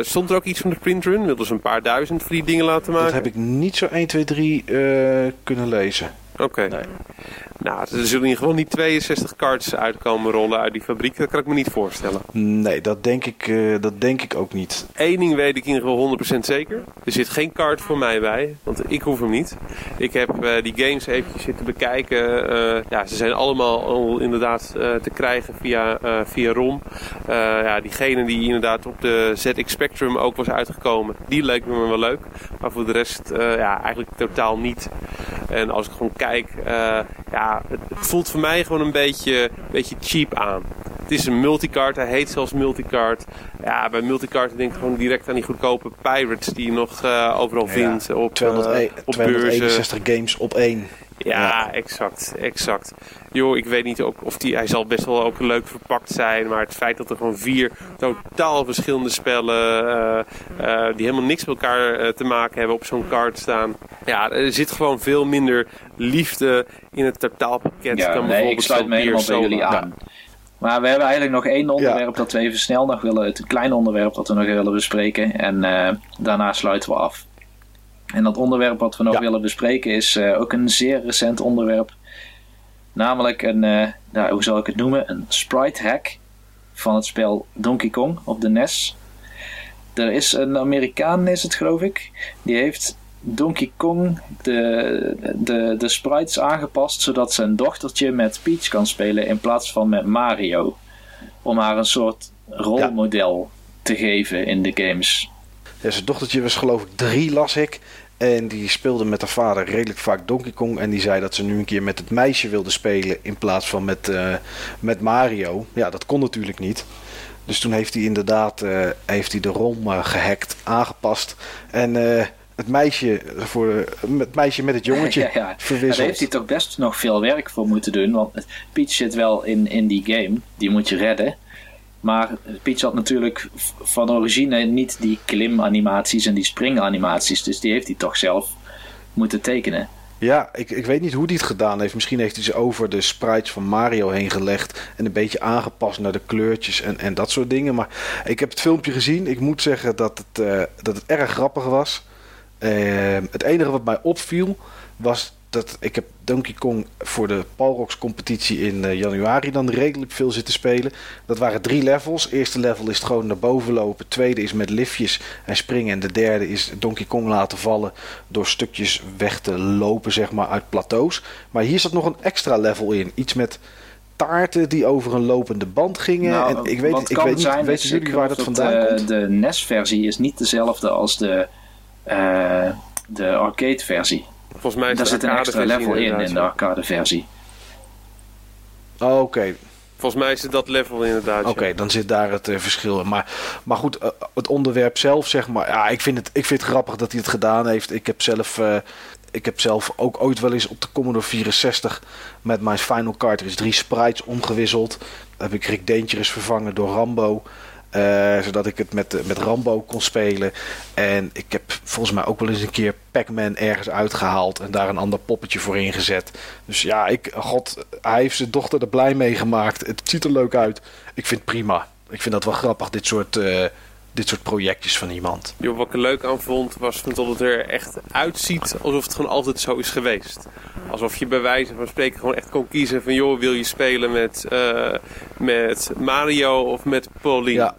Stond er ook iets van de printrun? Wilden ze een paar duizend voor die dingen laten maken? Dat heb ik niet zo 1, 2, 3 eh, kunnen lezen. Oké. Nee. Nou, er zullen in ieder geval niet 62 cards uitkomen rollen uit die fabriek. Dat kan ik me niet voorstellen. Nee, dat denk ik, eh, dat denk ik ook niet. Eén ding weet ik in ieder geval 100% zeker. Er zit geen card voor mij bij, want ik hoef hem niet. Ik heb eh, die games eventjes zitten bekijken. Eh, ja, ze zijn allemaal al inderdaad te krijgen via, via ROM. Ja, diegene die inderdaad op de ZX Spectrum ook was uitgekomen, die leek me wel leuk. Maar voor de rest ja, eigenlijk totaal niet. En als ik gewoon kijk, eh, ja, het, het voelt voor mij gewoon een beetje, beetje cheap aan. Het is een multicard, hij heet zelfs multicard. Ja, bij multicard denk ik gewoon direct aan die goedkope pirates die je nog eh, overal Ja, vindt. Op, eh, 201 op beurzen. 261 games op één. Ja, exact, exact. Joh, ik weet niet of die, hij zal best wel ook leuk verpakt zijn, maar het feit dat er gewoon vier totaal verschillende spellen eh, eh, die helemaal niks met elkaar eh, te maken hebben op zo'n kaart staan. Ja, er zit gewoon veel minder liefde in het totaalpakket. Ja, dan nee, ik bijvoorbeeld sluit zo'n me helemaal bij jullie aan. Maar we hebben eigenlijk nog één onderwerp dat we even snel nog willen, het klein onderwerp dat we nog willen bespreken. En daarna sluiten we af. En dat onderwerp wat we nog Ja. willen bespreken is ook een zeer recent onderwerp. Namelijk een, eh, nou, hoe zal ik het noemen? Een sprite hack van het spel Donkey Kong op de NES. Er is een Amerikaan, is het geloof ik, die heeft Donkey Kong de, de, de sprites aangepast zodat zijn dochtertje met Peach kan spelen in plaats van met Mario. Om haar een soort rolmodel te geven in de games. Ja, zijn dochtertje was geloof ik drie, las ik. En die speelde met haar vader redelijk vaak Donkey Kong. En die zei dat ze nu een keer met het meisje wilde spelen in plaats van met, eh, met Mario. Ja, dat kon natuurlijk niet. Dus toen heeft hij inderdaad eh, heeft hij de ROM eh, gehackt, aangepast. En eh, het, meisje voor, het meisje met het jongetje Ja, ja. Daar verwisseld. heeft hij toch best nog veel werk voor moeten doen. Want Peach zit wel in, in die game. Die moet je redden. Maar Peach had natuurlijk van origine niet die klimanimaties en die springanimaties. Dus die heeft hij toch zelf moeten tekenen. Ja, ik, ik weet niet hoe hij het gedaan heeft. Misschien heeft hij ze over de sprites van Mario heen gelegd. En een beetje aangepast naar de kleurtjes en, en dat soort dingen. Maar ik heb het filmpje gezien. Ik moet zeggen dat het, uh, dat het erg grappig was. Uh, het enige wat mij opviel was dat ik heb Donkey Kong voor de Palrox competitie in uh, januari dan redelijk veel zitten spelen. Dat waren drie levels. Eerste level is het gewoon naar boven lopen. Tweede is met liftjes en springen. En de derde is Donkey Kong laten vallen door stukjes weg te lopen zeg maar uit plateaus. Maar hier zat nog een extra level in. Iets met taarten die over een lopende band gingen. Nou, en ik weet, ik weet niet, weten jullie waar dat vandaan komt? De NES-versie is niet dezelfde als de, uh, de arcade-versie. Volgens mij is Daar zit een extra level in, in de arcade versie. Oh, Oké. Okay. Volgens mij is het dat level inderdaad. Oké, okay, ja. dan zit daar het uh, verschil in. Maar, maar goed, uh, het onderwerp zelf, zeg maar. Ja, ik vind, het, ik vind het grappig dat hij het gedaan heeft. Ik heb zelf. Uh, ik heb zelf ook ooit wel eens op de Commodore 64 met mijn Final Cartridge drie sprites omgewisseld. Dan heb ik Rick Dangerous vervangen door Rambo. Uh, zodat ik het met, met Rambo kon spelen. En ik heb volgens mij ook wel eens een keer Pac-Man ergens uitgehaald. En daar een ander poppetje voor ingezet. Dus ja, ik, god, hij heeft zijn dochter er blij mee gemaakt. Het ziet er leuk uit. Ik vind het prima. Ik vind dat wel grappig, dit soort, uh, dit soort projectjes van iemand. Jo, wat ik er leuk aan vond, was dat het er echt uitziet alsof het gewoon altijd zo is geweest. Alsof je bij wijze van spreken gewoon echt kon kiezen van... joh, wil je spelen met, uh, met Mario of met Pauline? Ja.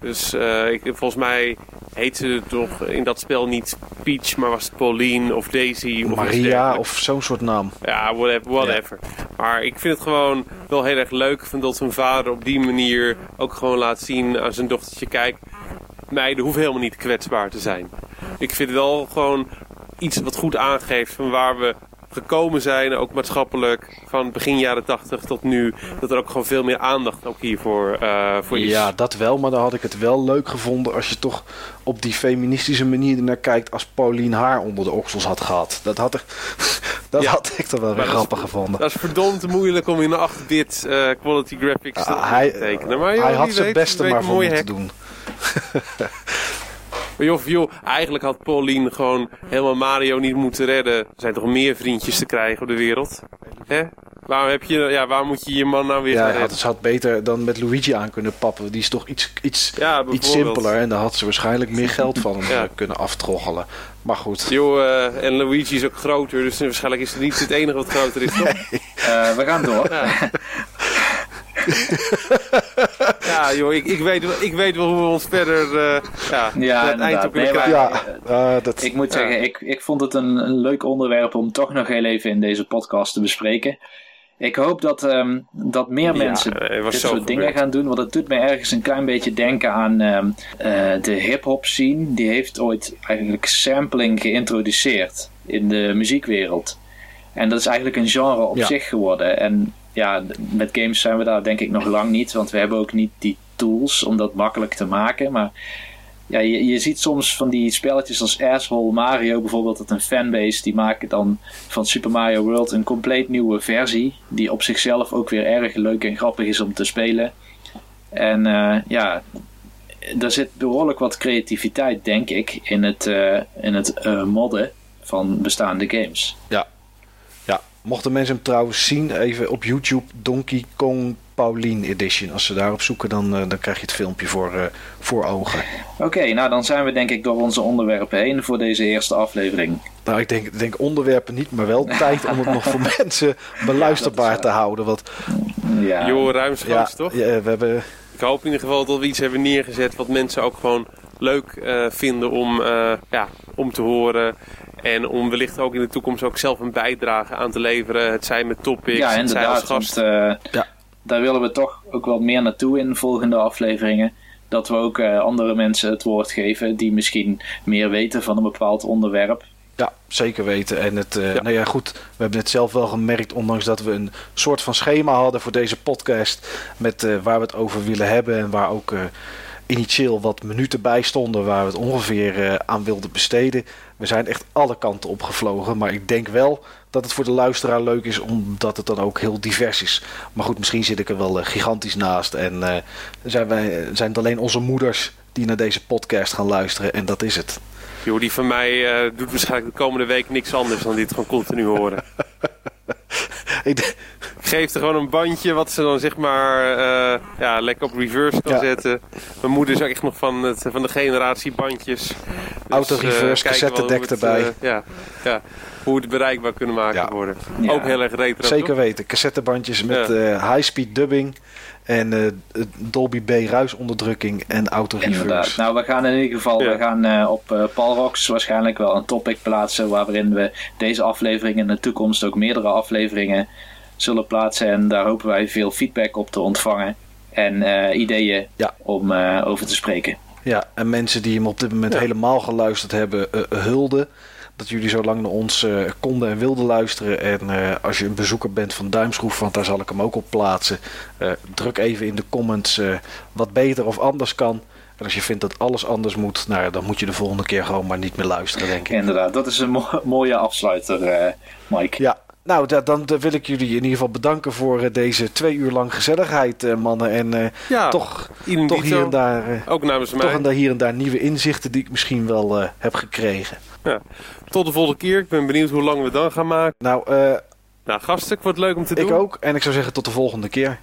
Dus uh, ik, volgens mij heette het toch in dat spel niet Peach, maar was het Pauline of Daisy of Maria of zo'n soort naam. Ja, whatever. whatever. Ja. Maar ik vind het gewoon wel heel erg leuk van dat zijn vader op die manier ook gewoon laat zien aan zijn dochtertje: kijk, meiden hoeven helemaal niet kwetsbaar te zijn. Ik vind het wel gewoon iets wat goed aangeeft van waar we gekomen zijn, ook maatschappelijk, van begin jaren 80 tot nu, dat er ook gewoon veel meer aandacht ook hiervoor uh, voor is. Ja, dat wel, maar dan had ik het wel leuk gevonden als je toch op die feministische manier ernaar kijkt als Paulien haar onder de oksels had gehad. Dat had ik, dat ja, had ik toch wel weer grappig is, gevonden. Dat is verdomd moeilijk om in een 8-bit uh, quality graphics te, hij, te tekenen. Maar joh, hij had zijn weet, beste maar voor moeten doen. Maar joh, joh, eigenlijk had Pauline gewoon helemaal Mario niet moeten redden. Er zijn toch meer vriendjes te krijgen op de wereld? Hè? Waarom, heb je, ja, waarom moet je je man nou weer Ja, gaan had, redden? ze had beter dan met Luigi aan kunnen pappen. Die is toch iets, iets, Ja, iets simpeler. En daar had ze waarschijnlijk meer geld van hem Ja. eh, kunnen aftroggelen. Maar goed. Joh, eh, en Luigi is ook groter, dus waarschijnlijk is het niet het enige wat groter is, toch? Uh, we gaan door. Ja. joh, ik, ik, weet, wel- ik weet wel hoe we ons verder uh, ja, Ja, het eind op kunnen Nee, krijgen. Ja, eh, dat, Ik moet Ja. zeggen, ik, ik vond het een, een leuk onderwerp om toch nog heel even in deze podcast te bespreken. Ik hoop dat, ehm, dat meer Ja, mensen was dit soort dingen gaan doen. Want het doet me ergens een klein beetje denken aan ehm, eh, de hip-hop scene. Die heeft ooit eigenlijk sampling geïntroduceerd in de muziekwereld. En dat is eigenlijk een genre op Ja. zich geworden. En ja, met games zijn we daar denk ik nog lang niet. Want we hebben ook niet die tools om dat makkelijk te maken. Maar ja, je, je ziet soms van die spelletjes als Asshole Mario bijvoorbeeld, dat een fanbase die maken dan van Super Mario World een compleet nieuwe versie, die op zichzelf ook weer erg leuk en grappig is om te spelen. En eh, ja, er zit behoorlijk wat creativiteit, denk ik, in het, eh, in het eh, modden van bestaande games. ja. Mochten mensen hem trouwens zien, even op YouTube Donkey Kong Pauline Edition. Als ze daarop zoeken, dan, eh, dan krijg je het filmpje voor, eh, voor ogen. Oké, nou dan zijn we denk ik door onze onderwerpen heen voor deze eerste aflevering. Nou, ik denk, denk onderwerpen niet, maar wel tijd om het nog voor mensen beluisterbaar te houden. Want Ja, Joh, ja, ruimschoots, toch? ja, we hebben Ik hoop in ieder geval dat we iets hebben neergezet wat mensen ook gewoon leuk eh, vinden om, eh, ja, om te horen. En om wellicht ook in de toekomst ook zelf een bijdrage aan te leveren. Het zij met topics, Ja, het zij als. Want, eh, Ja. Daar willen we toch ook wel meer naartoe in volgende afleveringen. Dat we ook eh, andere mensen het woord geven die misschien meer weten van een bepaald onderwerp. Ja, zeker weten. En het, eh, Ja. nou ja, goed. We hebben het zelf wel gemerkt, ondanks dat we een soort van schema hadden voor deze podcast. Met eh, waar we het over willen hebben en waar ook eh, initieel wat minuten bij stonden waar we het ongeveer aan wilden besteden. We zijn echt alle kanten opgevlogen. Maar ik denk wel dat het voor de luisteraar leuk is, omdat het dan ook heel divers is. Maar goed, misschien zit ik er wel eh, gigantisch naast. En eh, zijn, wij, zijn het alleen onze moeders die naar deze podcast gaan luisteren. En dat is het. Joh, die van mij uh, doet waarschijnlijk de komende week niks anders dan dit gewoon continu horen. ik geef er gewoon een bandje wat ze dan zeg maar uh, ja, lekker op reverse kan ja. zetten. Mijn moeder is ook echt nog van, het, van de generatie bandjes. Dus, Auto-reverse, uh, cassettedek erbij. ja, ja, hoe we het bereikbaar kunnen maken ja. worden. Ook heel erg retro. Zeker toch? weten. Cassettebandjes met high-speed dubbing. En uh, Dolby B ruisonderdrukking en auto reverse. Inderdaad. Nou, we gaan in ieder geval ja. we gaan, uh, op uh, Palrox waarschijnlijk wel een topic plaatsen. Waarin we deze aflevering in de toekomst ook meerdere afleveringen zullen plaatsen. En daar hopen wij veel feedback op te ontvangen. En ideeën ja. om over te spreken. Ja, en mensen die hem op dit moment ja. helemaal geluisterd hebben, hulde dat jullie zo lang naar ons uh, konden en wilden luisteren. En uh, als je een bezoeker bent van Duimschroef, want daar zal ik hem ook op plaatsen. Uh, druk even in de comments wat beter of anders kan. En als je vindt dat alles anders moet, nou, dan moet je de volgende keer gewoon maar niet meer luisteren, denk ik. Inderdaad, dat is een mo mooie afsluiter, Mike. Ja, nou, dan wil ik jullie in ieder geval bedanken voor deze twee uur lang gezelligheid, mannen. En ja, toch, toch hier en daar, ook namens toch mij. En daar hier en daar nieuwe inzichten die ik misschien wel heb gekregen. Ja. Tot de volgende keer. Ik ben benieuwd hoe lang we dan gaan maken. Nou, nou gasten, wordt leuk om te ik doen. Ik ook. En ik zou zeggen tot de volgende keer.